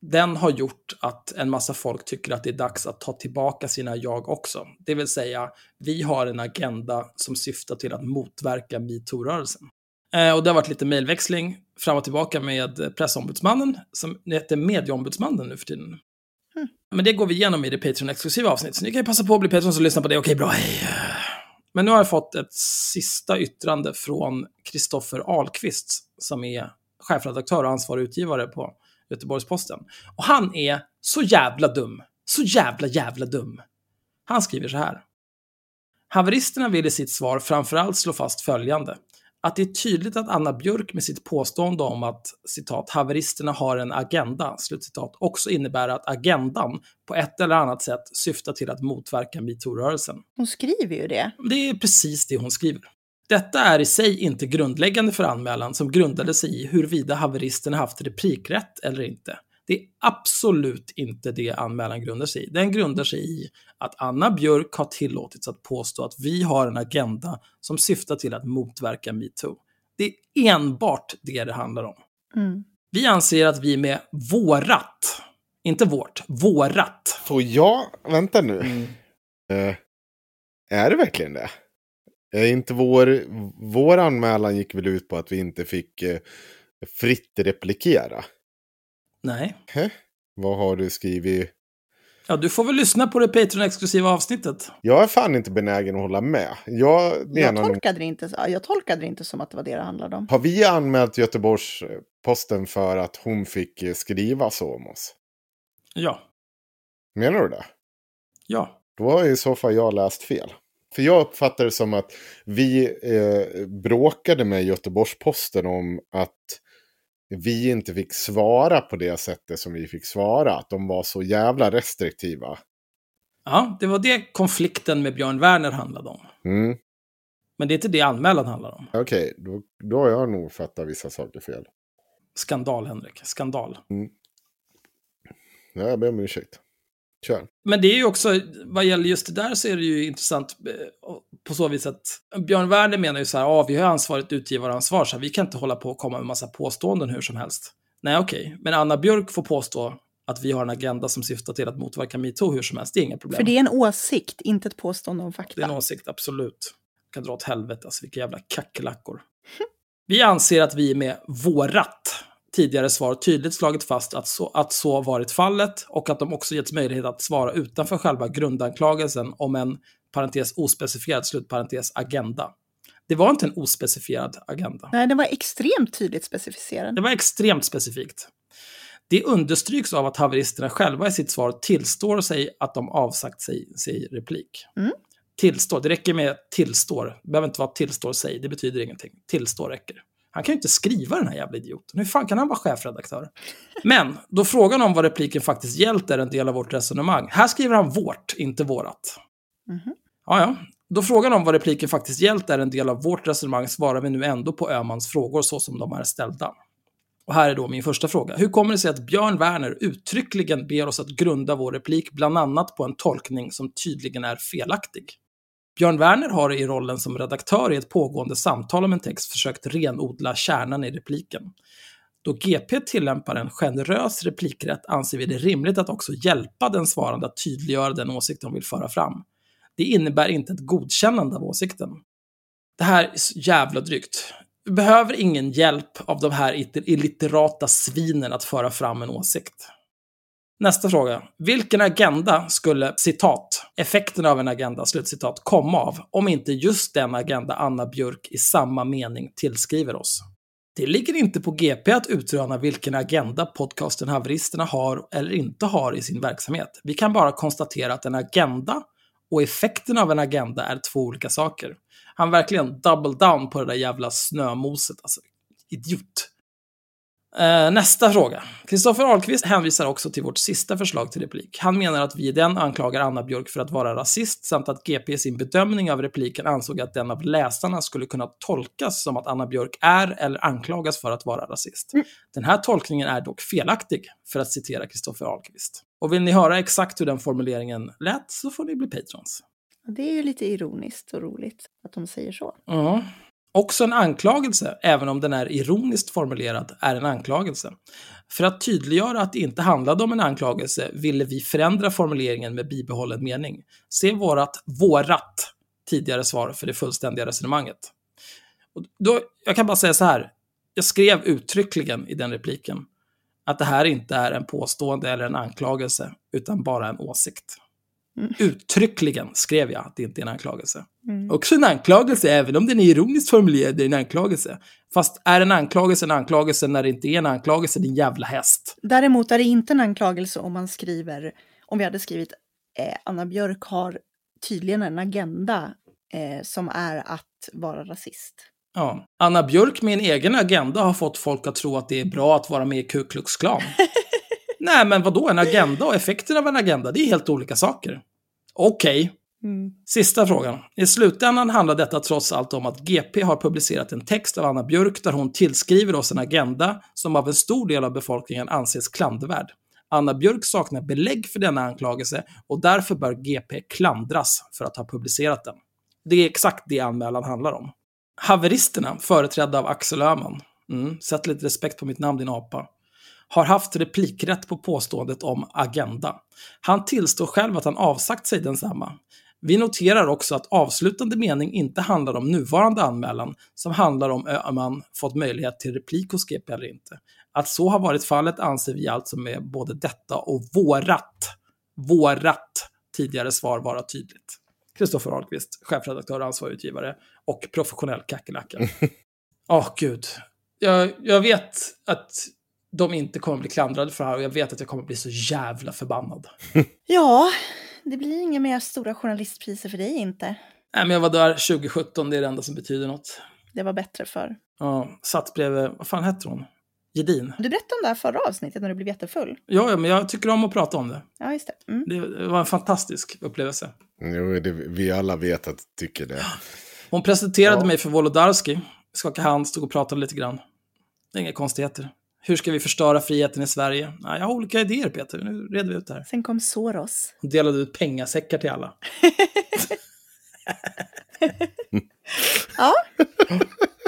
[SPEAKER 1] den har gjort att en massa folk tycker att det är dags att ta tillbaka sina jag också. Det vill säga, vi har en agenda som syftar till att motverka metoo-rörelsen. Eh, och det har varit lite mejlväxling fram och tillbaka med pressombudsmannen, som heter medieombudsmannen nu för tiden. Men det går vi igenom i det Patreon-exklusiva avsnittet, så ni kan ju passa på att bli Patreon och lyssna på det. Okej, bra, hej. Men nu har jag fått ett sista yttrande från Kristoffer Ahlqvist, som är chefredaktör och ansvarig utgivare på Göteborgs-Posten. Och han är så jävla dum. Så jävla, jävla dum. Han skriver så här. Haveristerna vill i sitt svar framförallt slå fast följande. Att det är tydligt att Anna Björk med sitt påstående om att citat, haveristerna har en agenda, slutcitat, också innebär att agendan på ett eller annat sätt syftar till att motverka metoo-rörelsen.
[SPEAKER 2] Hon skriver ju det.
[SPEAKER 1] Det är precis det hon skriver. Detta är i sig inte grundläggande för anmälan som grundade sig i huruvida haveristerna haft replikrätt eller inte. Det är absolut inte det anmälan grundar sig i. Den grundar sig i att Anna Björk har tillåtits att påstå att vi har en agenda som syftar till att motverka metoo. Det är enbart det det handlar om.
[SPEAKER 2] Mm.
[SPEAKER 1] Vi anser att vi med vårat, inte vårt, vårat.
[SPEAKER 3] Får jag, vänta nu. Eh, är det verkligen det? Är inte vår, vår anmälan gick väl ut på att vi inte fick eh, fritt replikera?
[SPEAKER 1] Nej.
[SPEAKER 3] Hä? Vad har du skrivit?
[SPEAKER 1] Ja, du får väl lyssna på det Patreon-exklusiva avsnittet.
[SPEAKER 3] Jag är fan inte benägen att hålla med. Jag
[SPEAKER 2] Jag
[SPEAKER 3] menar nog,
[SPEAKER 2] tolkade, det inte, jag tolkade det inte som att det var det det handlade om.
[SPEAKER 3] har vi anmält Göteborgs-Posten för att hon fick skriva så om oss?
[SPEAKER 1] Ja.
[SPEAKER 3] Menar du det?
[SPEAKER 1] Ja.
[SPEAKER 3] Då har i så fall jag läst fel. För jag uppfattar det som att vi eh, bråkade med Göteborgs-Posten om att vi inte fick svara på det sättet som vi fick svara. Att de var så jävla restriktiva.
[SPEAKER 1] Ja, det var det konflikten med Björn Werner handlade om.
[SPEAKER 3] Mm.
[SPEAKER 1] Men det är inte det anmälan handlar om.
[SPEAKER 3] Okej, då, då har jag nog fattat vissa saker fel.
[SPEAKER 1] Skandal, Henrik. Skandal.
[SPEAKER 3] Ja, jag ber om ursäkt. Kör.
[SPEAKER 1] Men det är ju också, vad gäller just det där så är det ju intressant eh, på så vis att Björn Werner menar ju så här, ja, vi har ansvaret utgivaransvar, så här, vi kan inte hålla på och komma med massa påståenden hur som helst. Nej, okej, men Anna Björk får påstå att vi har en agenda som syftar till att motverka metoo hur som helst, det är inga problem.
[SPEAKER 2] För det är en åsikt, inte ett påstående om fakta.
[SPEAKER 1] Det är en åsikt, absolut. Kan dra åt helvete, alltså vilka jävla kackerlackor. Vi anser att vi med vårat tidigare svar tydligt slagit fast att så, att så varit fallet och att de också getts möjlighet att svara utanför själva grundanklagelsen om en parentes ospecifierad slutparentes agenda. Det var inte en ospecifierad agenda.
[SPEAKER 2] Nej, det var extremt tydligt specificerad.
[SPEAKER 1] Det var extremt specifikt. Det understryks av att haveristerna själva i sitt svar tillstår sig att de avsagt sig, sig replik.
[SPEAKER 2] Mm.
[SPEAKER 1] Tillstår, det räcker med tillstår. Det behöver inte vara tillstår sig, det betyder ingenting. Tillstår räcker. Han kan ju inte skriva den här jävla idioten. Hur fan kan han vara chefredaktör? Men, då frågan om vad repliken faktiskt gällt är en del av vårt resonemang. Här skriver han vårt, inte vårat.
[SPEAKER 2] Mhm.
[SPEAKER 1] Ja, ja. Då frågan om vad repliken faktiskt gällt är en del av vårt resonemang svarar vi nu ändå på Ömans frågor så som de är ställda. Och här är då min första fråga. Hur kommer det sig att Björn Werner uttryckligen ber oss att grunda vår replik bland annat på en tolkning som tydligen är felaktig? Björn Werner har i rollen som redaktör i ett pågående samtal om en text försökt renodla kärnan i repliken. Då GP tillämpar en generös replikrätt anser vi det rimligt att också hjälpa den svarande att tydliggöra den åsikt de vill föra fram. Det innebär inte ett godkännande av åsikten. Det här är så jävla drygt. Vi behöver ingen hjälp av de här illiterata svinen att föra fram en åsikt. Nästa fråga. Vilken agenda skulle, citat, effekten av en agenda, slutcitat, komma av om inte just den agenda Anna Björk i samma mening tillskriver oss? Det ligger inte på GP att utröna vilken agenda podcasten Haveristerna har eller inte har i sin verksamhet. Vi kan bara konstatera att en agenda och effekten av en agenda är två olika saker. Han verkligen double down på det där jävla snömoset, alltså. Idiot. Eh, nästa fråga. Kristoffer Ahlqvist hänvisar också till vårt sista förslag till replik. Han menar att vi i den anklagar Anna Björk för att vara rasist samt att GP i sin bedömning av repliken ansåg att den av läsarna skulle kunna tolkas som att Anna Björk är eller anklagas för att vara rasist. Den här tolkningen är dock felaktig, för att citera Kristoffer Ahlqvist. Och vill ni höra exakt hur den formuleringen lät så får ni bli patrons.
[SPEAKER 2] Det är ju lite ironiskt och roligt att de säger så.
[SPEAKER 1] Ja. Också en anklagelse, även om den är ironiskt formulerad, är en anklagelse. För att tydliggöra att det inte handlade om en anklagelse ville vi förändra formuleringen med bibehållen mening. Se vårat, vårat tidigare svar för det fullständiga resonemanget. Och då, jag kan bara säga så här. Jag skrev uttryckligen i den repliken att det här inte är en påstående eller en anklagelse, utan bara en åsikt.
[SPEAKER 2] Mm.
[SPEAKER 1] Uttryckligen skrev jag att det inte är en anklagelse.
[SPEAKER 2] Mm.
[SPEAKER 1] Också en anklagelse, även om den är ironiskt formulerad, det är en anklagelse. Fast är en anklagelse en anklagelse när det inte är en anklagelse, din jävla häst?
[SPEAKER 2] Däremot är det inte en anklagelse om man skriver, om vi hade skrivit eh, Anna Björk har tydligen en agenda eh, som är att vara rasist.
[SPEAKER 1] Ja. Anna Björk med en egen agenda har fått folk att tro att det är bra att vara med i Ku Klux Klan. Nej, men vad då En agenda och effekten av en agenda, det är helt olika saker. Okej.
[SPEAKER 2] Mm.
[SPEAKER 1] Sista frågan. I slutändan handlar detta trots allt om att GP har publicerat en text av Anna Björk där hon tillskriver oss en agenda som av en stor del av befolkningen anses klandervärd. Anna Björk saknar belägg för denna anklagelse och därför bör GP klandras för att ha publicerat den. Det är exakt det anmälan handlar om. Haveristerna, företrädda av Axel Öhman, mm, sätt lite respekt på mitt namn din apa, har haft replikrätt på påståendet om agenda. Han tillstår själv att han avsagt sig densamma. Vi noterar också att avslutande mening inte handlar om nuvarande anmälan, som handlar om Öhman fått möjlighet till replik hos GP eller inte. Att så har varit fallet anser vi alltså med både detta och vårat, vårat tidigare svar vara tydligt. Kristoffer Ahlqvist, chefredaktör och ansvarig utgivare och professionell kackerlacka. Åh, gud. Jag, jag vet att de inte kommer bli klandrade för det här och jag vet att jag kommer bli så jävla förbannad.
[SPEAKER 2] Ja, det blir inga mer stora journalistpriser för dig inte.
[SPEAKER 1] Nej, men jag var där 2017, det är det enda som betyder något.
[SPEAKER 2] Det var bättre för.
[SPEAKER 1] Ja, satt bredvid, vad fan hette hon? Gedin.
[SPEAKER 2] Du berättade om det här förra avsnittet när du blev jättefull.
[SPEAKER 1] Ja, ja, men jag tycker om att prata om det.
[SPEAKER 2] Ja, just det. Mm.
[SPEAKER 1] Det var en fantastisk upplevelse.
[SPEAKER 3] Jo, det, vi alla vet att du tycker det.
[SPEAKER 1] Hon presenterade
[SPEAKER 3] Ja.
[SPEAKER 1] mig för Wolodarski, skakade hand, stod och pratade lite grann. Inga konstigheter. Hur ska vi förstöra friheten i Sverige? Nej, jag har olika idéer, Peter. Nu reder vi ut det här.
[SPEAKER 2] Sen kom Soros.
[SPEAKER 1] Hon delade ut pengasäckar till alla.
[SPEAKER 2] Ja,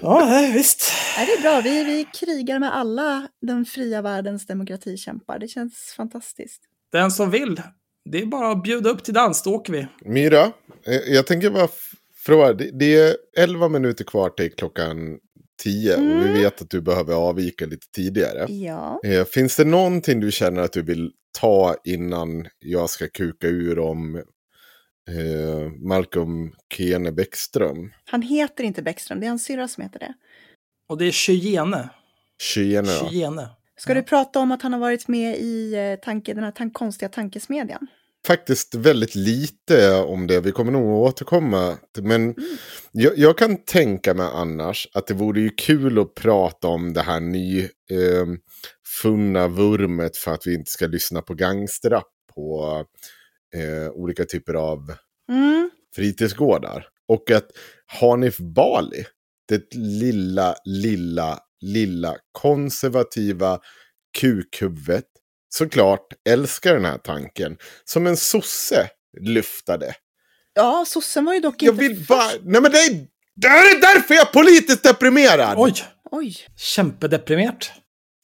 [SPEAKER 1] Ja, visst.
[SPEAKER 2] nej, det är bra. Vi, vi krigar med alla den fria världens demokratikämpar. Det känns fantastiskt.
[SPEAKER 1] Den som vill, det är bara att bjuda upp till dans, då åker vi.
[SPEAKER 3] Myra, eh, jag tänker bara fråga. Det, det är 11 minuter kvar till klockan 10 och vi
[SPEAKER 2] Mm.
[SPEAKER 3] vet att du behöver avvika lite tidigare.
[SPEAKER 2] Ja.
[SPEAKER 3] Eh, Finns det någonting du känner att du vill ta innan jag ska kuka ur om eh, Malcolm Kene Bäckström?
[SPEAKER 2] Han heter inte Bäckström, det är hans syrra som heter det.
[SPEAKER 1] Och det är
[SPEAKER 3] ja.
[SPEAKER 1] Cheyenne.
[SPEAKER 2] Ska du prata om att han har varit med i eh, tanke, den här tan- konstiga tankesmedjan?
[SPEAKER 3] Faktiskt väldigt lite om det. Vi kommer nog återkomma. till- Men jag, jag kan tänka mig annars att det vore ju kul att prata om det här ny eh, funna vurmet för att vi inte ska lyssna på gangsterrap på eh, olika typer av
[SPEAKER 2] Mm.
[SPEAKER 3] fritidsgårdar. Och att Hanif Bali, det lilla, lilla, lilla konservativa kukhuvudet, såklart älskar den här tanken. Som en sosse lyftade.
[SPEAKER 2] Ja, sossen var ju dock
[SPEAKER 3] Jag
[SPEAKER 2] inte
[SPEAKER 3] vill bara... Nej men det är, det är därför jag är politiskt deprimerad!
[SPEAKER 1] Oj!
[SPEAKER 2] Oj,
[SPEAKER 1] Kämpedeprimerat.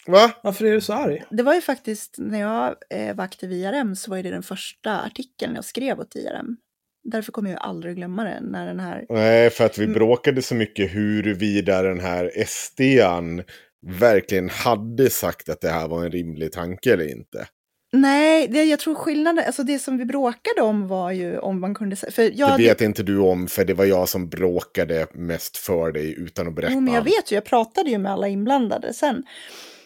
[SPEAKER 3] Va?
[SPEAKER 1] Varför är du så arg?
[SPEAKER 2] det var ju faktiskt när jag eh, var aktiv i IRM så var det den första artikeln jag skrev åt IRM. Därför kommer jag aldrig glömma det när den här...
[SPEAKER 3] Nej, för att vi bråkade så mycket huruvida den här SDan verkligen hade sagt att det här var en rimlig tanke eller inte.
[SPEAKER 2] Nej, det, jag tror skillnaden, alltså det som vi bråkade om var ju om man kunde säga... För jag,
[SPEAKER 3] det vet inte du om, för det var jag som bråkade mest för dig utan att berätta.
[SPEAKER 2] Jo, men jag vet ju, jag pratade ju med alla inblandade sen.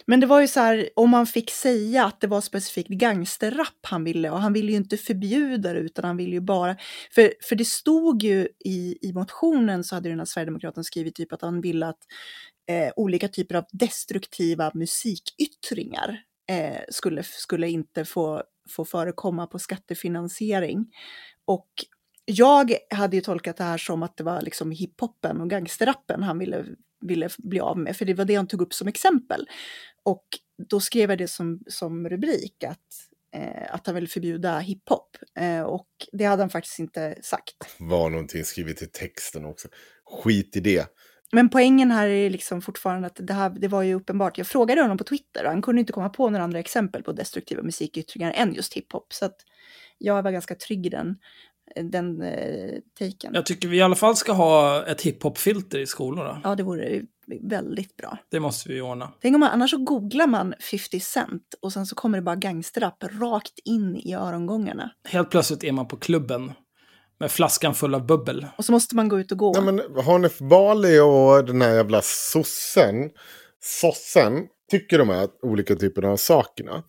[SPEAKER 2] Men det var ju så här, om man fick säga att det var specifikt gangsterrap han ville, och han ville ju inte förbjuda det, utan han ville ju bara... För, för det stod ju i, i motionen, så hade den här Sverigedemokraten skrivit typ att han ville att eh, olika typer av destruktiva musikyttringar eh, skulle, skulle inte få, få förekomma på skattefinansiering. Och jag hade ju tolkat det här som att det var liksom hiphopen och gangsterrappen han ville, ville bli av med, för det var det han tog upp som exempel. Och då skrev jag det som, som rubrik, att, eh, att han ville förbjuda hiphop. Eh, och det hade han faktiskt inte sagt.
[SPEAKER 3] var någonting skrivet i texten också. Skit i det.
[SPEAKER 2] Men poängen här är liksom fortfarande att det, här, det var ju uppenbart. Jag frågade honom på Twitter och han kunde inte komma på några andra exempel på destruktiva musikyttringar än just hiphop. Så att jag var ganska trygg i den, den eh, taken.
[SPEAKER 1] Jag tycker vi i alla fall ska ha ett hiphop-filter i skolorna.
[SPEAKER 2] Ja, det vore väldigt bra.
[SPEAKER 1] Det måste vi ordna.
[SPEAKER 2] Tänk om man, annars så googlar man 50 Cent och sen så kommer det bara gangsterrap rakt in i örongångarna.
[SPEAKER 1] Helt plötsligt är man på klubben med flaskan full av bubbel.
[SPEAKER 2] Och så måste man gå ut och gå.
[SPEAKER 3] Ja, men Hanif Bali och den här jävla sossen, sossen, tycker de här olika typerna av sakerna.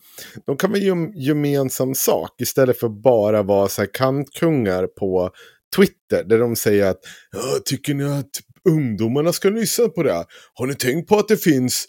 [SPEAKER 3] De kan väl göra gemensam sak istället för bara vara så här kantkungar på Twitter. Där de säger att "Ja, tycker ni att ungdomarna ska lyssna på det här? Har ni tänkt på att det finns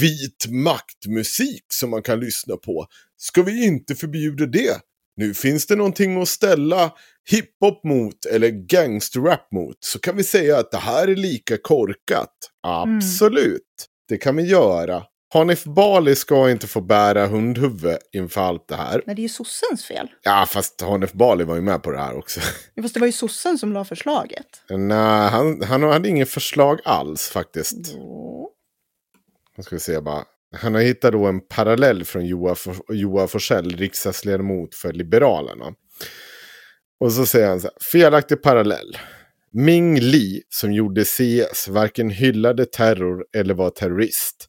[SPEAKER 3] vit maktmusik som man kan lyssna på? Ska vi inte förbjuda det? Nu finns det någonting att ställa hiphop mot eller gangsterrap mot. Så kan vi säga att det här är lika korkat. Absolut. Det kan vi göra. Hanif Bali ska inte få bära hundhuvud inför allt det här.
[SPEAKER 2] Nej, det är ju sossens fel.
[SPEAKER 3] Ja, fast Hanif Bali var ju med på det här också.
[SPEAKER 2] Ja, Fast det var ju sossen som la förslaget.
[SPEAKER 3] Nej, han, han hade inget förslag alls faktiskt.
[SPEAKER 2] Jo.
[SPEAKER 3] Nu ska vi se bara. Han har hittat då en parallell från Joa, Joa Forsell, riksdagsledamot för Liberalerna. Och så säger han så här, felaktig parallell. Ming Li som gjorde CS varken hyllade terror eller var terrorist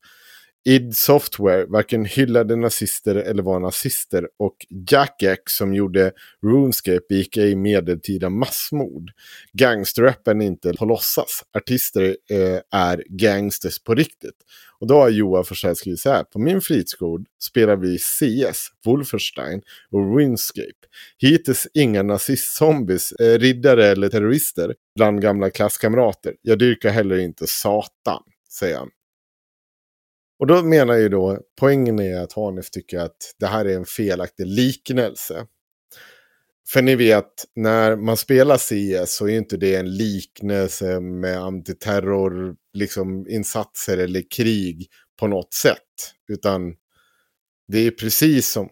[SPEAKER 3] id Software varken hyllade nazister eller var nazister. Och Jack X som gjorde RuneScape gick i medeltida massmord. Gangsterrappen är inte på låtsas. Artister eh, är gangsters på riktigt. Och då har Joa Forsell skrivit så här. På min fritidsgård spelar vi CS, Wolfenstein och RuneScape. Hittills inga nazistzombies, eh, riddare eller terrorister bland gamla klasskamrater. Jag dyrkar heller inte Satan, säger han. Och då menar ju då, poängen är att Hanif tycker att det här är en felaktig liknelse. För ni vet, när man spelar CS så är inte det en liknelse med antiterror, liksom insatser eller krig på något sätt. Utan det är precis som,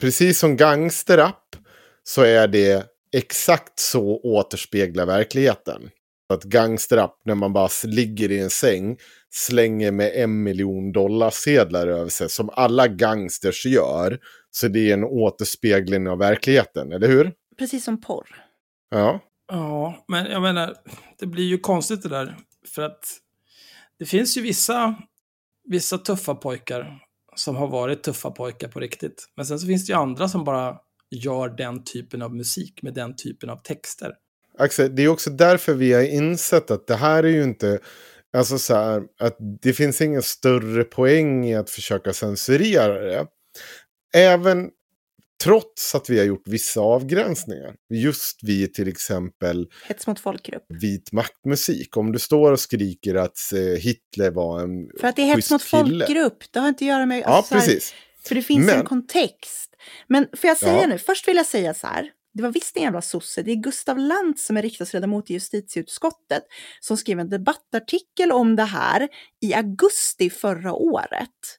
[SPEAKER 3] precis som gangsterrap så är det exakt så återspeglar verkligheten. Att gangsterrap, när man bara ligger i en säng, slänger med en miljon dollar sedlar över sig, som alla gangsters gör. Så det är en återspegling av verkligheten, eller hur?
[SPEAKER 2] Precis som porr.
[SPEAKER 3] Ja.
[SPEAKER 1] Ja, men jag menar, det blir ju konstigt det där. För att det finns ju vissa, vissa tuffa pojkar som har varit tuffa pojkar på riktigt. Men sen så finns det ju andra som bara gör den typen av musik med den typen av texter.
[SPEAKER 3] Axel, det är också därför vi har insett att det här är ju inte... Alltså så här, att det finns ingen större poäng i att försöka censurera det. Även trots att vi har gjort vissa avgränsningar. Just vid till exempel
[SPEAKER 2] Hets mot folkgrupp.
[SPEAKER 3] vit maktmusik. Om du står och skriker att eh, Hitler var en
[SPEAKER 2] För att det är hets mot
[SPEAKER 3] kille.
[SPEAKER 2] folkgrupp. Det har inte att göra med...
[SPEAKER 3] Ja,
[SPEAKER 2] alltså, så här-
[SPEAKER 3] precis.
[SPEAKER 2] För det finns
[SPEAKER 3] Men-
[SPEAKER 2] en kontext. Men får jag säga
[SPEAKER 3] Ja.
[SPEAKER 2] nu, först vill jag säga så här. Det var visst en jävla sosse. Det är Gustav Lantz som är riksdagsledamot i justitieutskottet som skrev en debattartikel om det här i augusti förra året.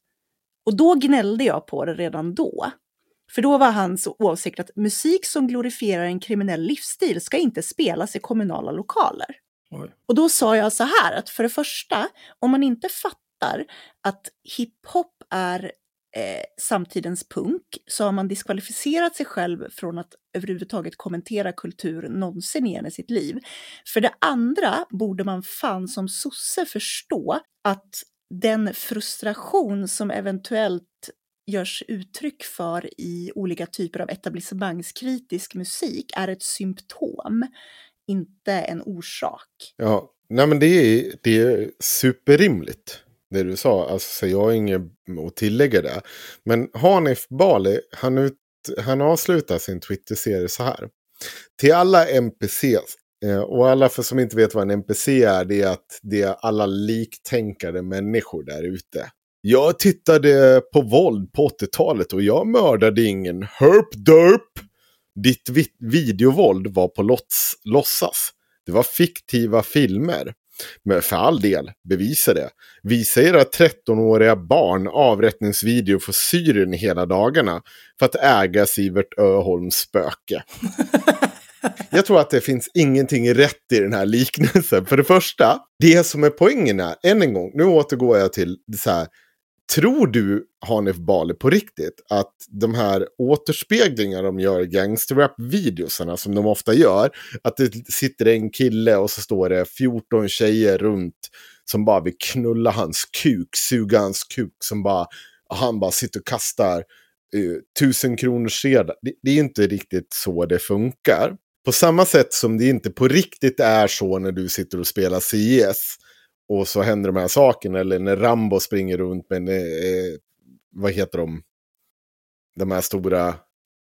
[SPEAKER 2] Och då gnällde jag på det redan då. För då var hans åsikt att musik som glorifierar en kriminell livsstil ska inte spelas i kommunala lokaler.
[SPEAKER 1] Oj.
[SPEAKER 2] Och då sa jag så här att för det första, om man inte fattar att hiphop är eh, samtidens punk så har man diskvalificerat sig själv från att överhuvudtaget kommentera kultur någonsin igen i sitt liv. För det andra borde man fan som sosse förstå att den frustration som eventuellt görs uttryck för i olika typer av etablissemangskritisk musik är ett symptom, inte en orsak.
[SPEAKER 3] Ja, nej men det är, det är superrimligt. Det du sa, alltså så jag har inget att tillägga där. Men Hanif Bali, han, ut, han avslutar sin Twitter-serie så här. Till alla NPCs, eh, och alla för som inte vet vad en NPC är, det är att det är alla liktänkande människor där ute. Jag tittade på våld på 80-talet och jag mördade ingen herp derp. Ditt videovåld var på lots, låtsas. Det var fiktiva filmer. Men för all del, bevisa det. Visa era 13-åriga barn avrättningsvideo för Syrien hela dagarna för att äga Sivert Öholms spöke. Jag tror att det finns ingenting rätt i den här liknelsen. För det första, det som är poängen är, än en gång, nu återgår jag till så här, tror du, Hanif Bali, på riktigt att de här återspeglingarna de gör i gangsterrap-videosarna som de ofta gör, att det sitter en kille och så står det 14 tjejer runt som bara vill knulla hans kuk, suga hans kuk, som bara, han bara sitter och kastar uh, tusen kronors sedlar. Det, det är inte riktigt så det funkar. På samma sätt som det inte på riktigt är så när du sitter och spelar CS och så händer de här sakerna. Eller när Rambo springer runt med, eh, vad heter de? De här stora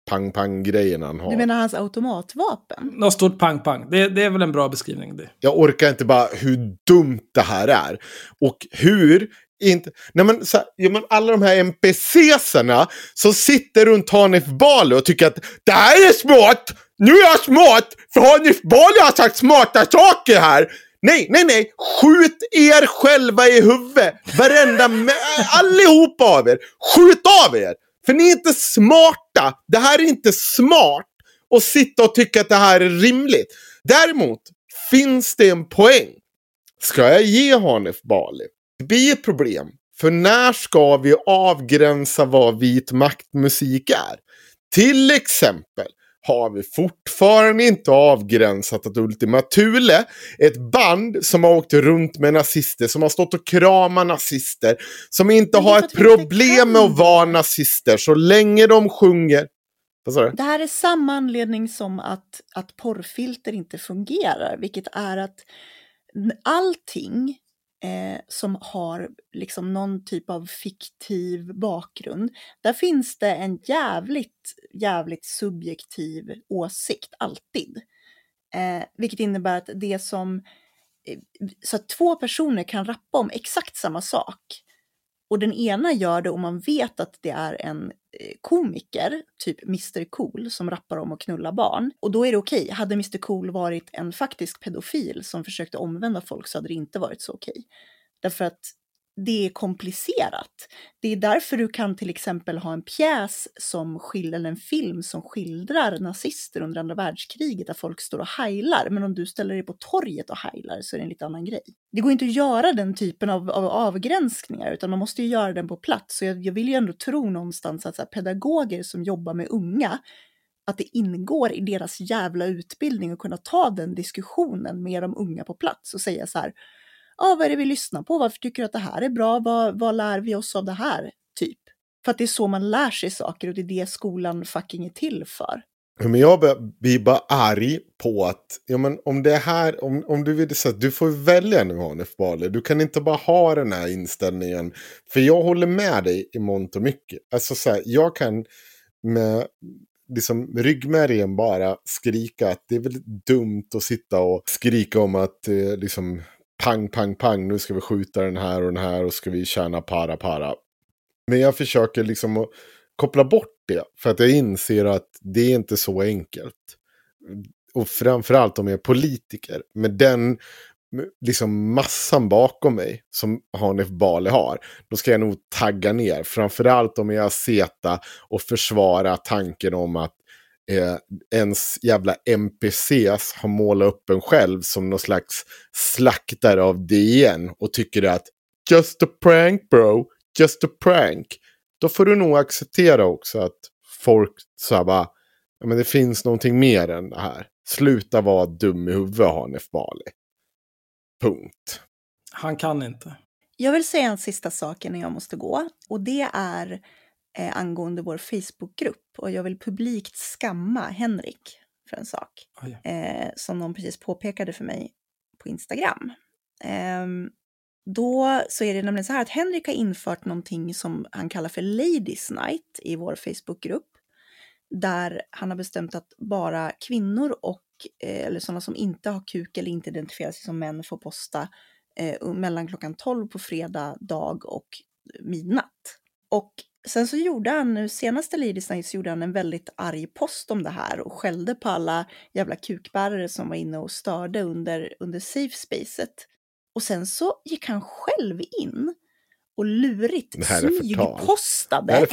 [SPEAKER 3] pang-pang-grejerna han har.
[SPEAKER 2] Du menar hans automatvapen?
[SPEAKER 1] Något stort pang-pang. Det, det är väl en bra beskrivning det.
[SPEAKER 3] Jag orkar inte bara hur dumt det här är. Och hur inte... Nej men, så, ja, men alla de här NPCsarna som sitter runt Hanif Bali och tycker att det här är smart! Nu är jag smart! För Hanif Bali har sagt smarta saker här! Nej, nej, nej! Skjut er själva i huvudet! Varenda... Allihopa av er! Skjut av er! För ni är inte smarta! Det här är inte smart att sitta och tycka att det här är rimligt. Däremot finns det en poäng. Ska jag ge Hanif Bali? Det blir ett problem. För när ska vi avgränsa vad vit maktmusik är? Till exempel har vi fortfarande inte avgränsat att Ultima Thule, ett band som har åkt runt med nazister, som har stått och kramat nazister, som inte har ett problem med att vara nazister så länge de sjunger.
[SPEAKER 2] Det här är samma anledning som att, att porrfilter inte fungerar, vilket är att allting eh, som har liksom någon typ av fiktiv bakgrund, där finns det en jävligt, jävligt subjektiv åsikt, alltid. Eh, vilket innebär att det som, eh, så att två personer kan rappa om exakt samma sak, och den ena gör det och man vet att det är en Eh, komiker, typ Mr Cool, som rappar om att knulla barn. Och då är det okej. Okay. Hade Mr Cool varit en faktisk pedofil som försökte omvända folk så hade det inte varit så okej. Okay. Därför att det är komplicerat. Det är därför du kan till exempel ha en pjäs som skildrar, eller en film som skildrar nazister under andra världskriget där folk står och heilar. Men om du ställer dig på torget och heilar så är det en lite annan grej. Det går inte att göra den typen av, av avgränsningar utan man måste ju göra den på plats. Så jag, jag vill ju ändå tro någonstans att så här, pedagoger som jobbar med unga att det ingår i deras jävla utbildning att kunna ta den diskussionen med de unga på plats och säga så här ah, vad är det vi lyssnar på? Varför tycker du att det här är bra? Vad, vad lär vi oss av det här? Typ. För att det är så man lär sig saker och det är det skolan fucking är till för.
[SPEAKER 3] Men jag blir bara arg på att, ja men om det här, om, om du vill säga, du får välja nu Hanif Bali. Du kan inte bara ha den här inställningen. För jag håller med dig i mångt och mycket. Alltså så här, jag kan med liksom ryggmärgen bara skrika att det är väldigt dumt att sitta och skrika om att eh, liksom pang, pang, pang, nu ska vi skjuta den här och den här och ska vi tjäna para, para. Men jag försöker liksom att koppla bort det, för att jag inser att det är inte så enkelt. Och framförallt om jag är politiker, med den liksom massan bakom mig som Hanif Bali har, då ska jag nog tagga ner. Framförallt om jag är seta och försvara tanken om att eh, ens jävla NPCs har målat upp en själv som någon slags slaktare av DN och tycker att just a prank bro, just a prank. Då får du nog acceptera också att folk så här bara, ja, men det finns någonting mer än det här. Sluta vara dum i huvudet Hanif Bali. Punkt.
[SPEAKER 1] Han kan inte.
[SPEAKER 2] Jag vill säga en sista sak innan jag måste gå. Och det är eh, angående vår Facebookgrupp och jag vill publikt skamma Henrik för en sak eh, som någon precis påpekade för mig på Instagram. Eh, då så är det nämligen så här att Henrik har infört någonting som han kallar för Ladies Night i vår Facebookgrupp. Där han har bestämt att bara kvinnor och eh, eller sådana som inte har kuk eller inte identifierar sig som män får posta eh, mellan klockan 12 på fredag dag och midnatt. Och Sen så gjorde han, nu senaste Ladies Night, så gjorde han en väldigt arg post om det här och skällde på alla jävla kukbärare som var inne och störde under, under safe spacet. Och sen så gick han själv in och lurigt smygpostade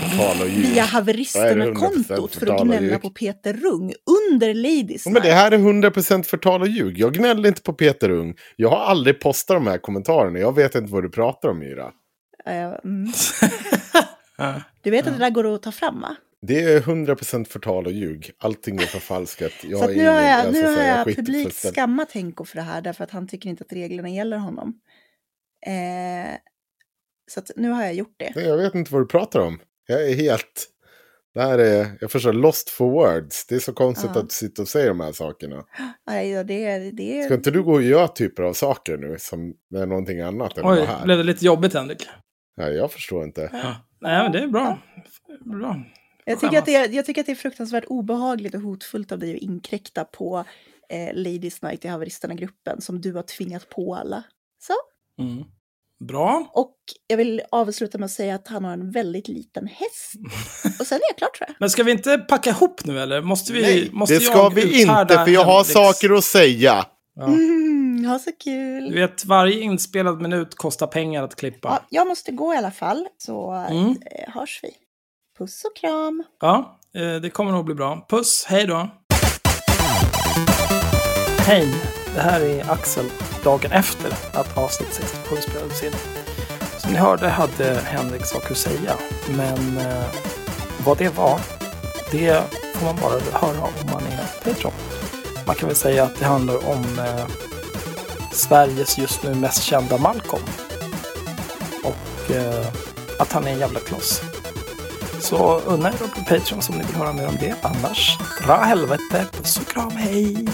[SPEAKER 2] via haveristerna-kontot för att gnälla på Peter Rung under Ladies.
[SPEAKER 3] Men det här är 100% förtal och ljug. Jag gnäller inte på Peter Rung. Jag har aldrig postat de här kommentarerna. Jag vet inte vad du pratar om, Myra.
[SPEAKER 2] Ja, mm.
[SPEAKER 1] Ja.
[SPEAKER 2] Du vet att det där går att ta fram va?
[SPEAKER 3] Det är 100% förtal och ljug. Allting är förfalskat. Jag
[SPEAKER 2] så nu har jag,
[SPEAKER 3] alltså,
[SPEAKER 2] nu har jag
[SPEAKER 3] skiter
[SPEAKER 2] publikt skammat Henko för det här därför att han tycker inte att reglerna gäller honom. Eh, så att nu har jag gjort det.
[SPEAKER 3] Nej, Jag vet inte vad du pratar om. Jag är helt... Det här är, jag förstår, lost for words. Det är så konstigt
[SPEAKER 2] Ja.
[SPEAKER 3] att du sitter och säger de här sakerna.
[SPEAKER 2] Nej, ja, det, är- det,
[SPEAKER 3] Ska inte du gå och göra typer av saker nu som är någonting annat än
[SPEAKER 1] Oj,
[SPEAKER 3] vara här?
[SPEAKER 1] blev det lite jobbigt Henrik?
[SPEAKER 3] Nej, jag förstår inte.
[SPEAKER 1] Ja. Nej, men det är bra. bra.
[SPEAKER 2] jag, tycker att det, är- jag tycker att det är fruktansvärt obehagligt och hotfullt av dig att inkräkta på eh, Ladies Night i Haveristerna-gruppen som du har tvingat på alla. Så.
[SPEAKER 1] Mm. Bra.
[SPEAKER 2] Och jag vill avsluta med att säga att han har en väldigt liten häst. Och sen är jag klar tror jag.
[SPEAKER 1] Men ska vi inte packa ihop nu eller? Måste vi,
[SPEAKER 3] Nej,
[SPEAKER 1] måste
[SPEAKER 3] det ska
[SPEAKER 1] jag
[SPEAKER 3] vi inte, för jag har
[SPEAKER 1] Henriks-
[SPEAKER 3] saker att säga.
[SPEAKER 1] Ja.
[SPEAKER 2] Mm, ha så
[SPEAKER 1] Du
[SPEAKER 2] kul.
[SPEAKER 1] vet, varje inspelad minut kostar pengar att klippa.
[SPEAKER 2] Ja, jag måste gå i alla fall, så
[SPEAKER 1] Mm.
[SPEAKER 2] eh, hörs vi. Puss och kram.
[SPEAKER 1] Ja, eh, det kommer nog bli bra. Puss, hej då! Hej, det här är Axel dagen efter att avsnitt 67 spelades in. Som ni hörde hade Henrik saker att säga, men eh, vad det var, det får man bara höra om man är Patreon. Man kan väl säga att det handlar om eh, Sveriges just nu mest kända Malcolm. Och eh, att han är en jävla kloss. Så unna er då på Patreon om ni vill höra mer om det. Annars, dra helvete. Puss och kram, hej!